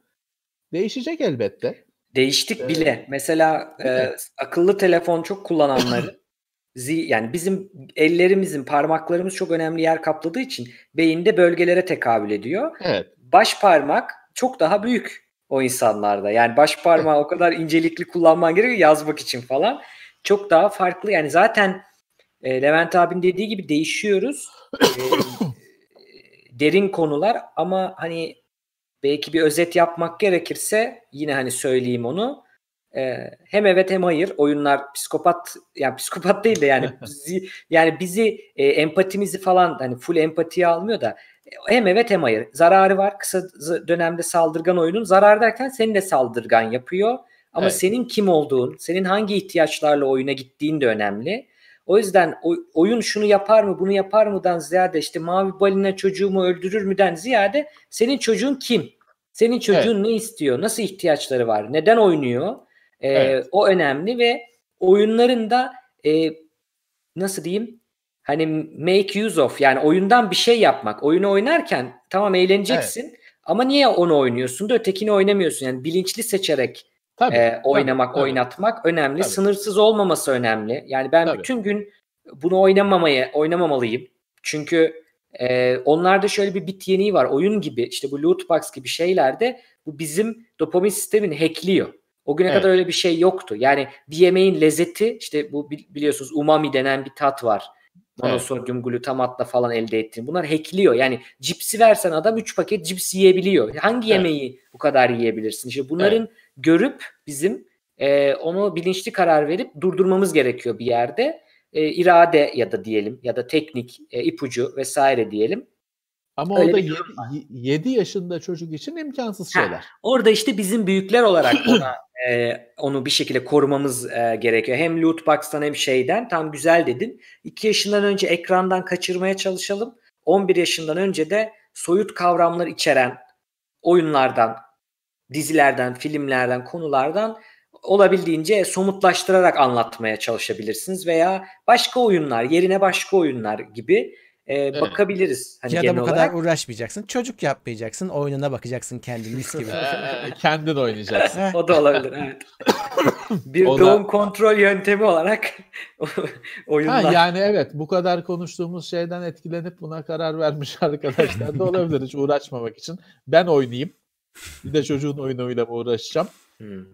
değişecek elbette. Değiştik ee, bile. Mesela e, akıllı telefon çok kullananları [CLEARS THROAT] yani bizim ellerimizin parmaklarımız çok önemli yer kapladığı için beyinde bölgelere tekabül ediyor. Evet. Baş parmak çok daha büyük o insanlarda. Yani baş parmağı o kadar [LAUGHS] incelikli kullanman gerekiyor yazmak için falan. Çok daha farklı. Yani zaten e, Levent abin dediği gibi değişiyoruz. E, [COUGHS] derin konular ama hani belki bir özet yapmak gerekirse yine hani söyleyeyim onu. E, hem evet hem hayır. Oyunlar psikopat yani psikopat değil de yani [LAUGHS] bizi, yani bizi e, empatimizi falan hani full empatiye almıyor da hem evet hem hayır. Zararı var. Kısa dönemde saldırgan oyunun. Zarar derken seni de saldırgan yapıyor. Ama evet. senin kim olduğun, senin hangi ihtiyaçlarla oyuna gittiğin de önemli. O yüzden oyun şunu yapar mı bunu yapar mıdan ziyade işte mavi balina çocuğumu öldürür müden ziyade senin çocuğun kim? Senin çocuğun evet. ne istiyor? Nasıl ihtiyaçları var? Neden oynuyor? Ee, evet. O önemli ve oyunların da e, nasıl diyeyim? Hani make use of yani oyundan bir şey yapmak. Oyunu oynarken tamam eğleneceksin evet. ama niye onu oynuyorsun da ötekini oynamıyorsun? Yani bilinçli seçerek Tabii, e, oynamak, tabii, oynatmak tabii. önemli. Tabii. Sınırsız olmaması önemli. Yani ben tabii. bütün gün bunu oynamamaya oynamamalıyım. Çünkü e, onlarda şöyle bir bit yeniği var. Oyun gibi işte bu loot box gibi şeylerde bu bizim dopamin sistemini hackliyor. O güne evet. kadar öyle bir şey yoktu. Yani bir yemeğin lezzeti işte bu biliyorsunuz umami denen bir tat var. monosodyum glutamatla falan elde ettiğin. Bunlar hackliyor. Yani cipsi versen adam 3 paket cips yiyebiliyor. Hangi evet. yemeği bu kadar yiyebilirsin? İşte bunların evet. Görüp bizim e, onu bilinçli karar verip durdurmamız gerekiyor bir yerde. E, irade ya da diyelim ya da teknik e, ipucu vesaire diyelim. Ama Öyle o da 7 yaşında çocuk için imkansız şeyler. Ha, orada işte bizim büyükler olarak [CLEARS THROAT] ona e, onu bir şekilde korumamız e, gerekiyor. Hem loot box'tan hem şeyden. Tam güzel dedin. 2 yaşından önce ekrandan kaçırmaya çalışalım. 11 yaşından önce de soyut kavramlar içeren oyunlardan, dizilerden, filmlerden, konulardan olabildiğince somutlaştırarak anlatmaya çalışabilirsiniz veya başka oyunlar, yerine başka oyunlar gibi e, evet. bakabiliriz. Hani ya da bu olarak. kadar uğraşmayacaksın. Çocuk yapmayacaksın. Oyununa bakacaksın kendin mis gibi. [LAUGHS] kendin oynayacaksın. o da olabilir evet. [LAUGHS] Bir o doğum da... kontrol yöntemi olarak [LAUGHS] oyunlar. Ha, yani evet bu kadar konuştuğumuz şeyden etkilenip buna karar vermiş arkadaşlar da olabilir. Hiç uğraşmamak için. Ben oynayayım. Bir de çocuğun oyunuyla uğraşacağım? Hmm.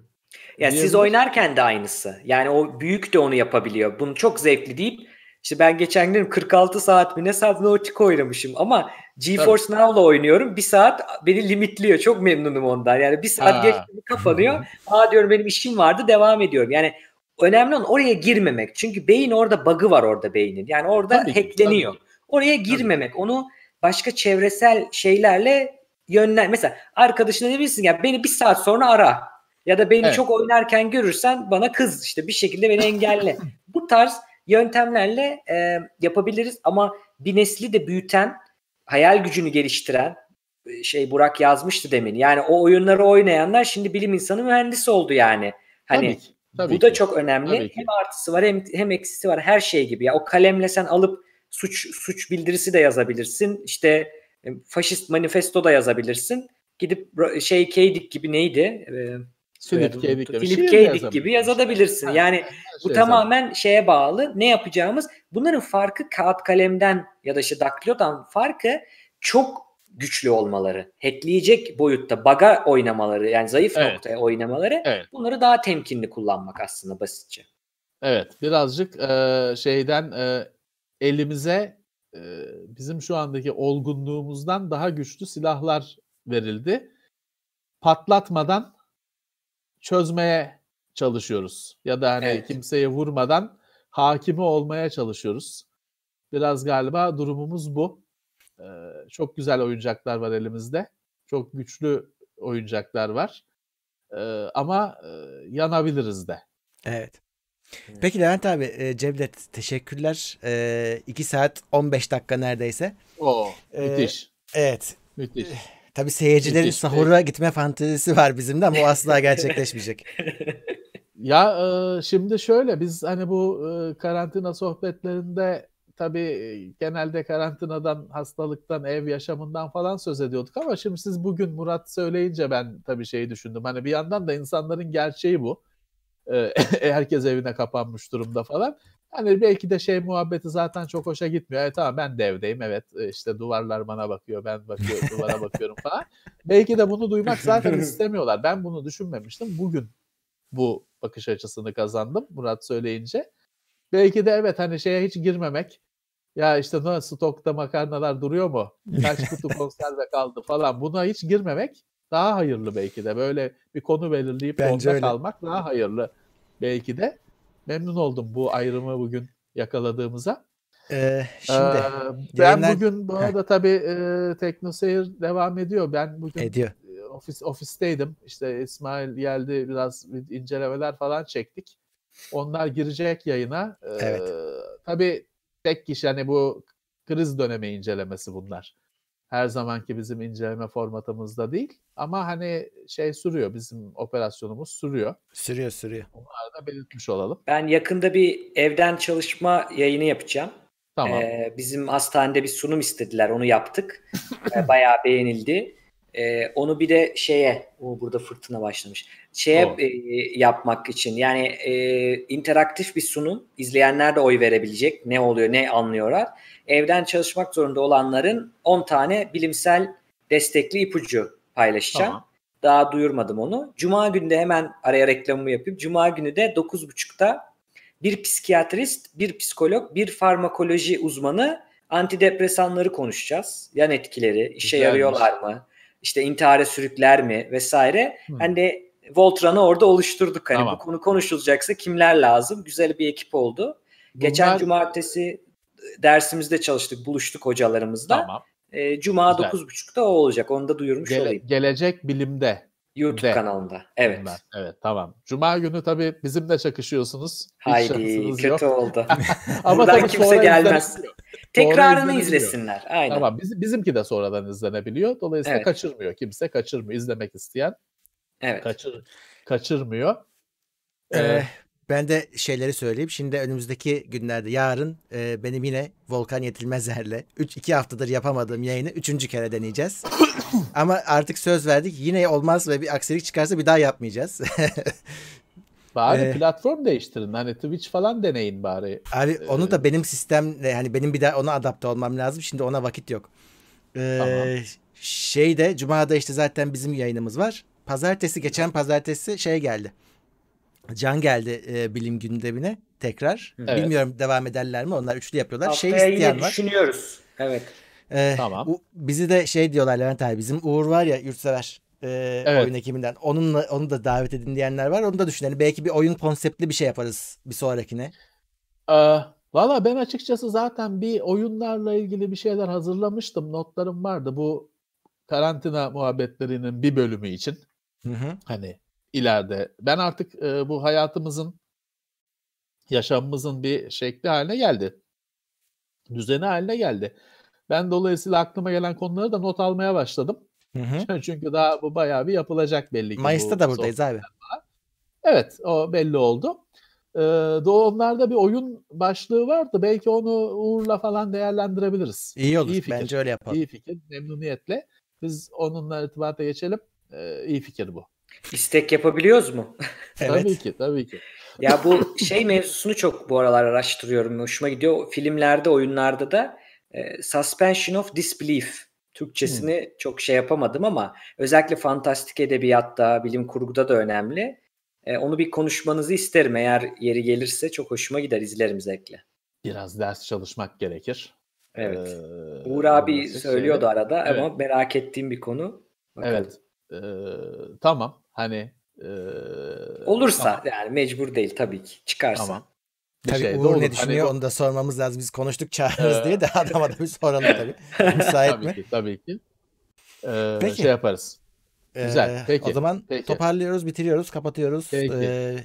Ya siz oynarken de aynısı. Yani o büyük de onu yapabiliyor. Bunu çok zevkli deyip işte ben geçen gün 46 saat mi ne Subnautica oynamışım ama GeForce Tabii. Now'la oynuyorum. Bir saat beni limitliyor. Çok memnunum ondan. Yani bir saat geç kapanıyor. Aa diyorum benim işim vardı devam ediyorum. Yani önemli olan oraya girmemek. Çünkü beyin orada bug'ı var orada beynin. Yani orada tabii, hackleniyor. Tabii. Oraya girmemek. Tabii. Onu başka çevresel şeylerle yönlen. Mesela arkadaşına diyebilirsin ya beni bir saat sonra ara. Ya da beni evet. çok oynarken görürsen bana kız işte bir şekilde beni engelle. Bu tarz yöntemlerle e, yapabiliriz ama bir nesli de büyüten, hayal gücünü geliştiren e, şey Burak yazmıştı demin. Yani o oyunları oynayanlar şimdi bilim insanı mühendisi oldu yani. Hani tabii ki, tabii bu ki. da çok önemli. Hem artısı var hem hem eksisi var her şey gibi. Ya o kalemle sen alıp suç suç bildirisi de yazabilirsin. İşte faşist manifesto da yazabilirsin. Gidip şey Keydik gibi neydi? Ee, Philip K. Dick, Philip K. Dick gibi yazabilirsin. Ha, yani bu şey tamamen yazalım. şeye bağlı. Ne yapacağımız? Bunların farkı kağıt kalemden ya da işte daktilodan farkı çok güçlü olmaları. Hackleyecek boyutta baga oynamaları yani zayıf evet. noktaya oynamaları evet. bunları daha temkinli kullanmak aslında basitçe. Evet birazcık e, şeyden e, elimize e, bizim şu andaki olgunluğumuzdan daha güçlü silahlar verildi. Patlatmadan çözmeye çalışıyoruz. Ya da hani evet. kimseye vurmadan hakimi olmaya çalışıyoruz. Biraz galiba durumumuz bu. Ee, çok güzel oyuncaklar var elimizde. Çok güçlü oyuncaklar var. Ee, ama e, yanabiliriz de. Evet. Peki Levent abi, e, Cevdet teşekkürler. E, 2 saat 15 dakika neredeyse. Oo, e, müthiş. E, evet. Müthiş. Tabii seyircilerin Müthiş sahura gitme fantezisi var bizim de ama o asla [LAUGHS] gerçekleşmeyecek. ya e, şimdi şöyle biz hani bu e, karantina sohbetlerinde tabii genelde karantinadan, hastalıktan, ev yaşamından falan söz ediyorduk ama şimdi siz bugün Murat söyleyince ben tabii şeyi düşündüm. Hani bir yandan da insanların gerçeği bu. E, [LAUGHS] herkes evine kapanmış durumda falan. Hani belki de şey muhabbeti zaten çok hoşa gitmiyor. Evet tamam ben de evdeyim evet e, işte duvarlar bana bakıyor ben bakıyorum [LAUGHS] duvara bakıyorum falan. Belki de bunu duymak zaten [LAUGHS] istemiyorlar. Ben bunu düşünmemiştim. Bugün bu bakış açısını kazandım Murat söyleyince. Belki de evet hani şeye hiç girmemek. Ya işte nasıl stokta makarnalar duruyor mu? Kaç kutu konserve kaldı falan. Buna hiç girmemek daha hayırlı belki de. Böyle bir konu belirleyip Bence onda öyle. kalmak daha hayırlı belki de. Memnun oldum bu ayrımı bugün yakaladığımıza. Ee, şimdi ee, ben yayınlar... bugün bu arada tabii e, TeknoSeyir devam ediyor. Ben bugün ediyor. ofis ofisteydim. İşte İsmail geldi biraz incelemeler falan çektik. Onlar girecek yayına. Ee, evet. Tabii tek kişi hani bu kriz dönemi incelemesi bunlar her zamanki bizim inceleme formatımızda değil. Ama hani şey sürüyor, bizim operasyonumuz sürüyor. Sürüyor, sürüyor. Onları da belirtmiş olalım. Ben yakında bir evden çalışma yayını yapacağım. Tamam. Ee, bizim hastanede bir sunum istediler, onu yaptık. [LAUGHS] ee, bayağı beğenildi. Ee, onu bir de şeye, o burada fırtına başlamış. Şeye e, yapmak için yani e, interaktif bir sunum. İzleyenler de oy verebilecek. Ne oluyor, ne anlıyorlar evden çalışmak zorunda olanların 10 tane bilimsel destekli ipucu paylaşacağım. Tamam. Daha duyurmadım onu. Cuma günü de hemen araya reklamımı yapayım. Cuma günü de 9.30'da bir psikiyatrist, bir psikolog, bir farmakoloji uzmanı antidepresanları konuşacağız. Yan etkileri, işe Güzelmiş. yarıyorlar mı? İşte intihara sürükler mi vesaire. Hmm. Hani Voltran'ı orada oluşturduk. Hani tamam. bu konu konuşulacaksa kimler lazım? Güzel bir ekip oldu. Bunlar... Geçen cumartesi dersimizde çalıştık, buluştuk hocalarımızla. Tamam. E, Cuma Güzel. 9.30'da o olacak. Onu da duyurmuş Gele- olayım. Gelecek bilimde. YouTube de. kanalında. Evet. Bunlar. Evet tamam. Cuma günü tabii bizimle çakışıyorsunuz. Haydi kötü yok. oldu. [LAUGHS] Ama tabii kimse gelmez. Tekrarını izlesinler. Aynen. Tamam. Biz, bizimki de sonradan izlenebiliyor. Dolayısıyla evet. kaçırmıyor. Kimse kaçırmıyor. İzlemek isteyen evet. kaçır, kaçırmıyor. Ee, ee, ben de şeyleri söyleyeyim. Şimdi önümüzdeki günlerde yarın e, benim yine Volkan Yetilmezer'le 3 2 haftadır yapamadığım yayını 3. kere deneyeceğiz. [COUGHS] Ama artık söz verdik. Yine olmaz ve bir aksilik çıkarsa bir daha yapmayacağız. [LAUGHS] Bari ee, platform değiştirin. Hani Twitch falan deneyin bari. Abi ee, onu da benim sistemle hani benim bir daha ona adapte olmam lazım. Şimdi ona vakit yok. Ee, tamam. Şeyde Cuma'da işte zaten bizim yayınımız var. Pazartesi geçen pazartesi şey geldi. Can geldi e, bilim gündemine tekrar. Evet. Bilmiyorum devam ederler mi? Onlar üçlü yapıyorlar. Şey Haftaya şey isteyen yine var. düşünüyoruz. Evet. Ee, tamam. U, bizi de şey diyorlar Levent abi. Bizim Uğur var ya yurtsever e, evet. oyun ekibinden. Onunla onu da davet edin diyenler var. Onu da düşünelim. Belki bir oyun konseptli bir şey yaparız bir sonrakine. Ee, Valla ben açıkçası zaten bir oyunlarla ilgili bir şeyler hazırlamıştım. Notlarım vardı. Bu karantina muhabbetlerinin bir bölümü için. Hı hı. Hani ileride. Ben artık e, bu hayatımızın, yaşamımızın bir şekli haline geldi. Düzeni haline geldi. Ben dolayısıyla aklıma gelen konuları da not almaya başladım. Hı hı. [LAUGHS] Çünkü daha bu bayağı bir yapılacak belli ki. Mayıs'ta da buradayız abi. Evet o belli oldu. Ee, onlarda bir oyun başlığı vardı. Belki onu Uğur'la falan değerlendirebiliriz. İyi olur. İyi fikir. Bence öyle yapalım. İyi fikir. Memnuniyetle. Biz onunla irtibata geçelim. Ee, iyi fikir bu. İstek yapabiliyoruz mu? [LAUGHS] evet. Tabii ki, tabii ki. Ya bu şey mevzusunu çok bu aralar araştırıyorum. Hoşuma gidiyor. Filmlerde, oyunlarda da e, suspension of disbelief. Türkçesini hmm. çok şey yapamadım ama özellikle fantastik edebiyatta, bilim kurguda da önemli. E, onu bir konuşmanızı isterim. Eğer yeri gelirse çok hoşuma gider. izlerim zevkle. Biraz ders çalışmak gerekir. Evet. Ee, Uğur abi söylüyordu şeyde. arada evet. ama merak ettiğim bir konu. Bakalım. Evet. Tamam. Hani e, olursa tamam. yani mecbur değil tabii ki. Çıkarsa. Tamam. tabii şey Uğur ne düşünüyor hani, onu da sormamız lazım. Biz konuştuk [LAUGHS] çağırırız ee, diye de adama da bir soralım tabii. [LAUGHS] Müsait tabii mi? Ki, tabii ki. Ee, Peki. Şey yaparız. Güzel. Ee, Peki. O zaman Peki. toparlıyoruz, bitiriyoruz, kapatıyoruz. Peki. Ee,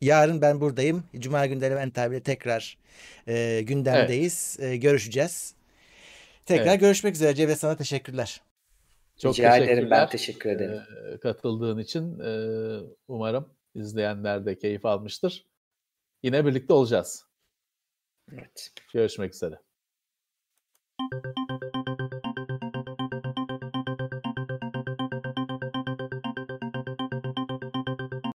yarın ben buradayım. Cuma günleri ben tabii tekrar e, gündemdeyiz. Evet. E, görüşeceğiz. Tekrar evet. görüşmek üzere. Cevdet sana teşekkürler. Çok Rica ederim ben teşekkür ederim. Katıldığın için umarım izleyenler de keyif almıştır. Yine birlikte olacağız. Evet. Görüşmek üzere. Thank you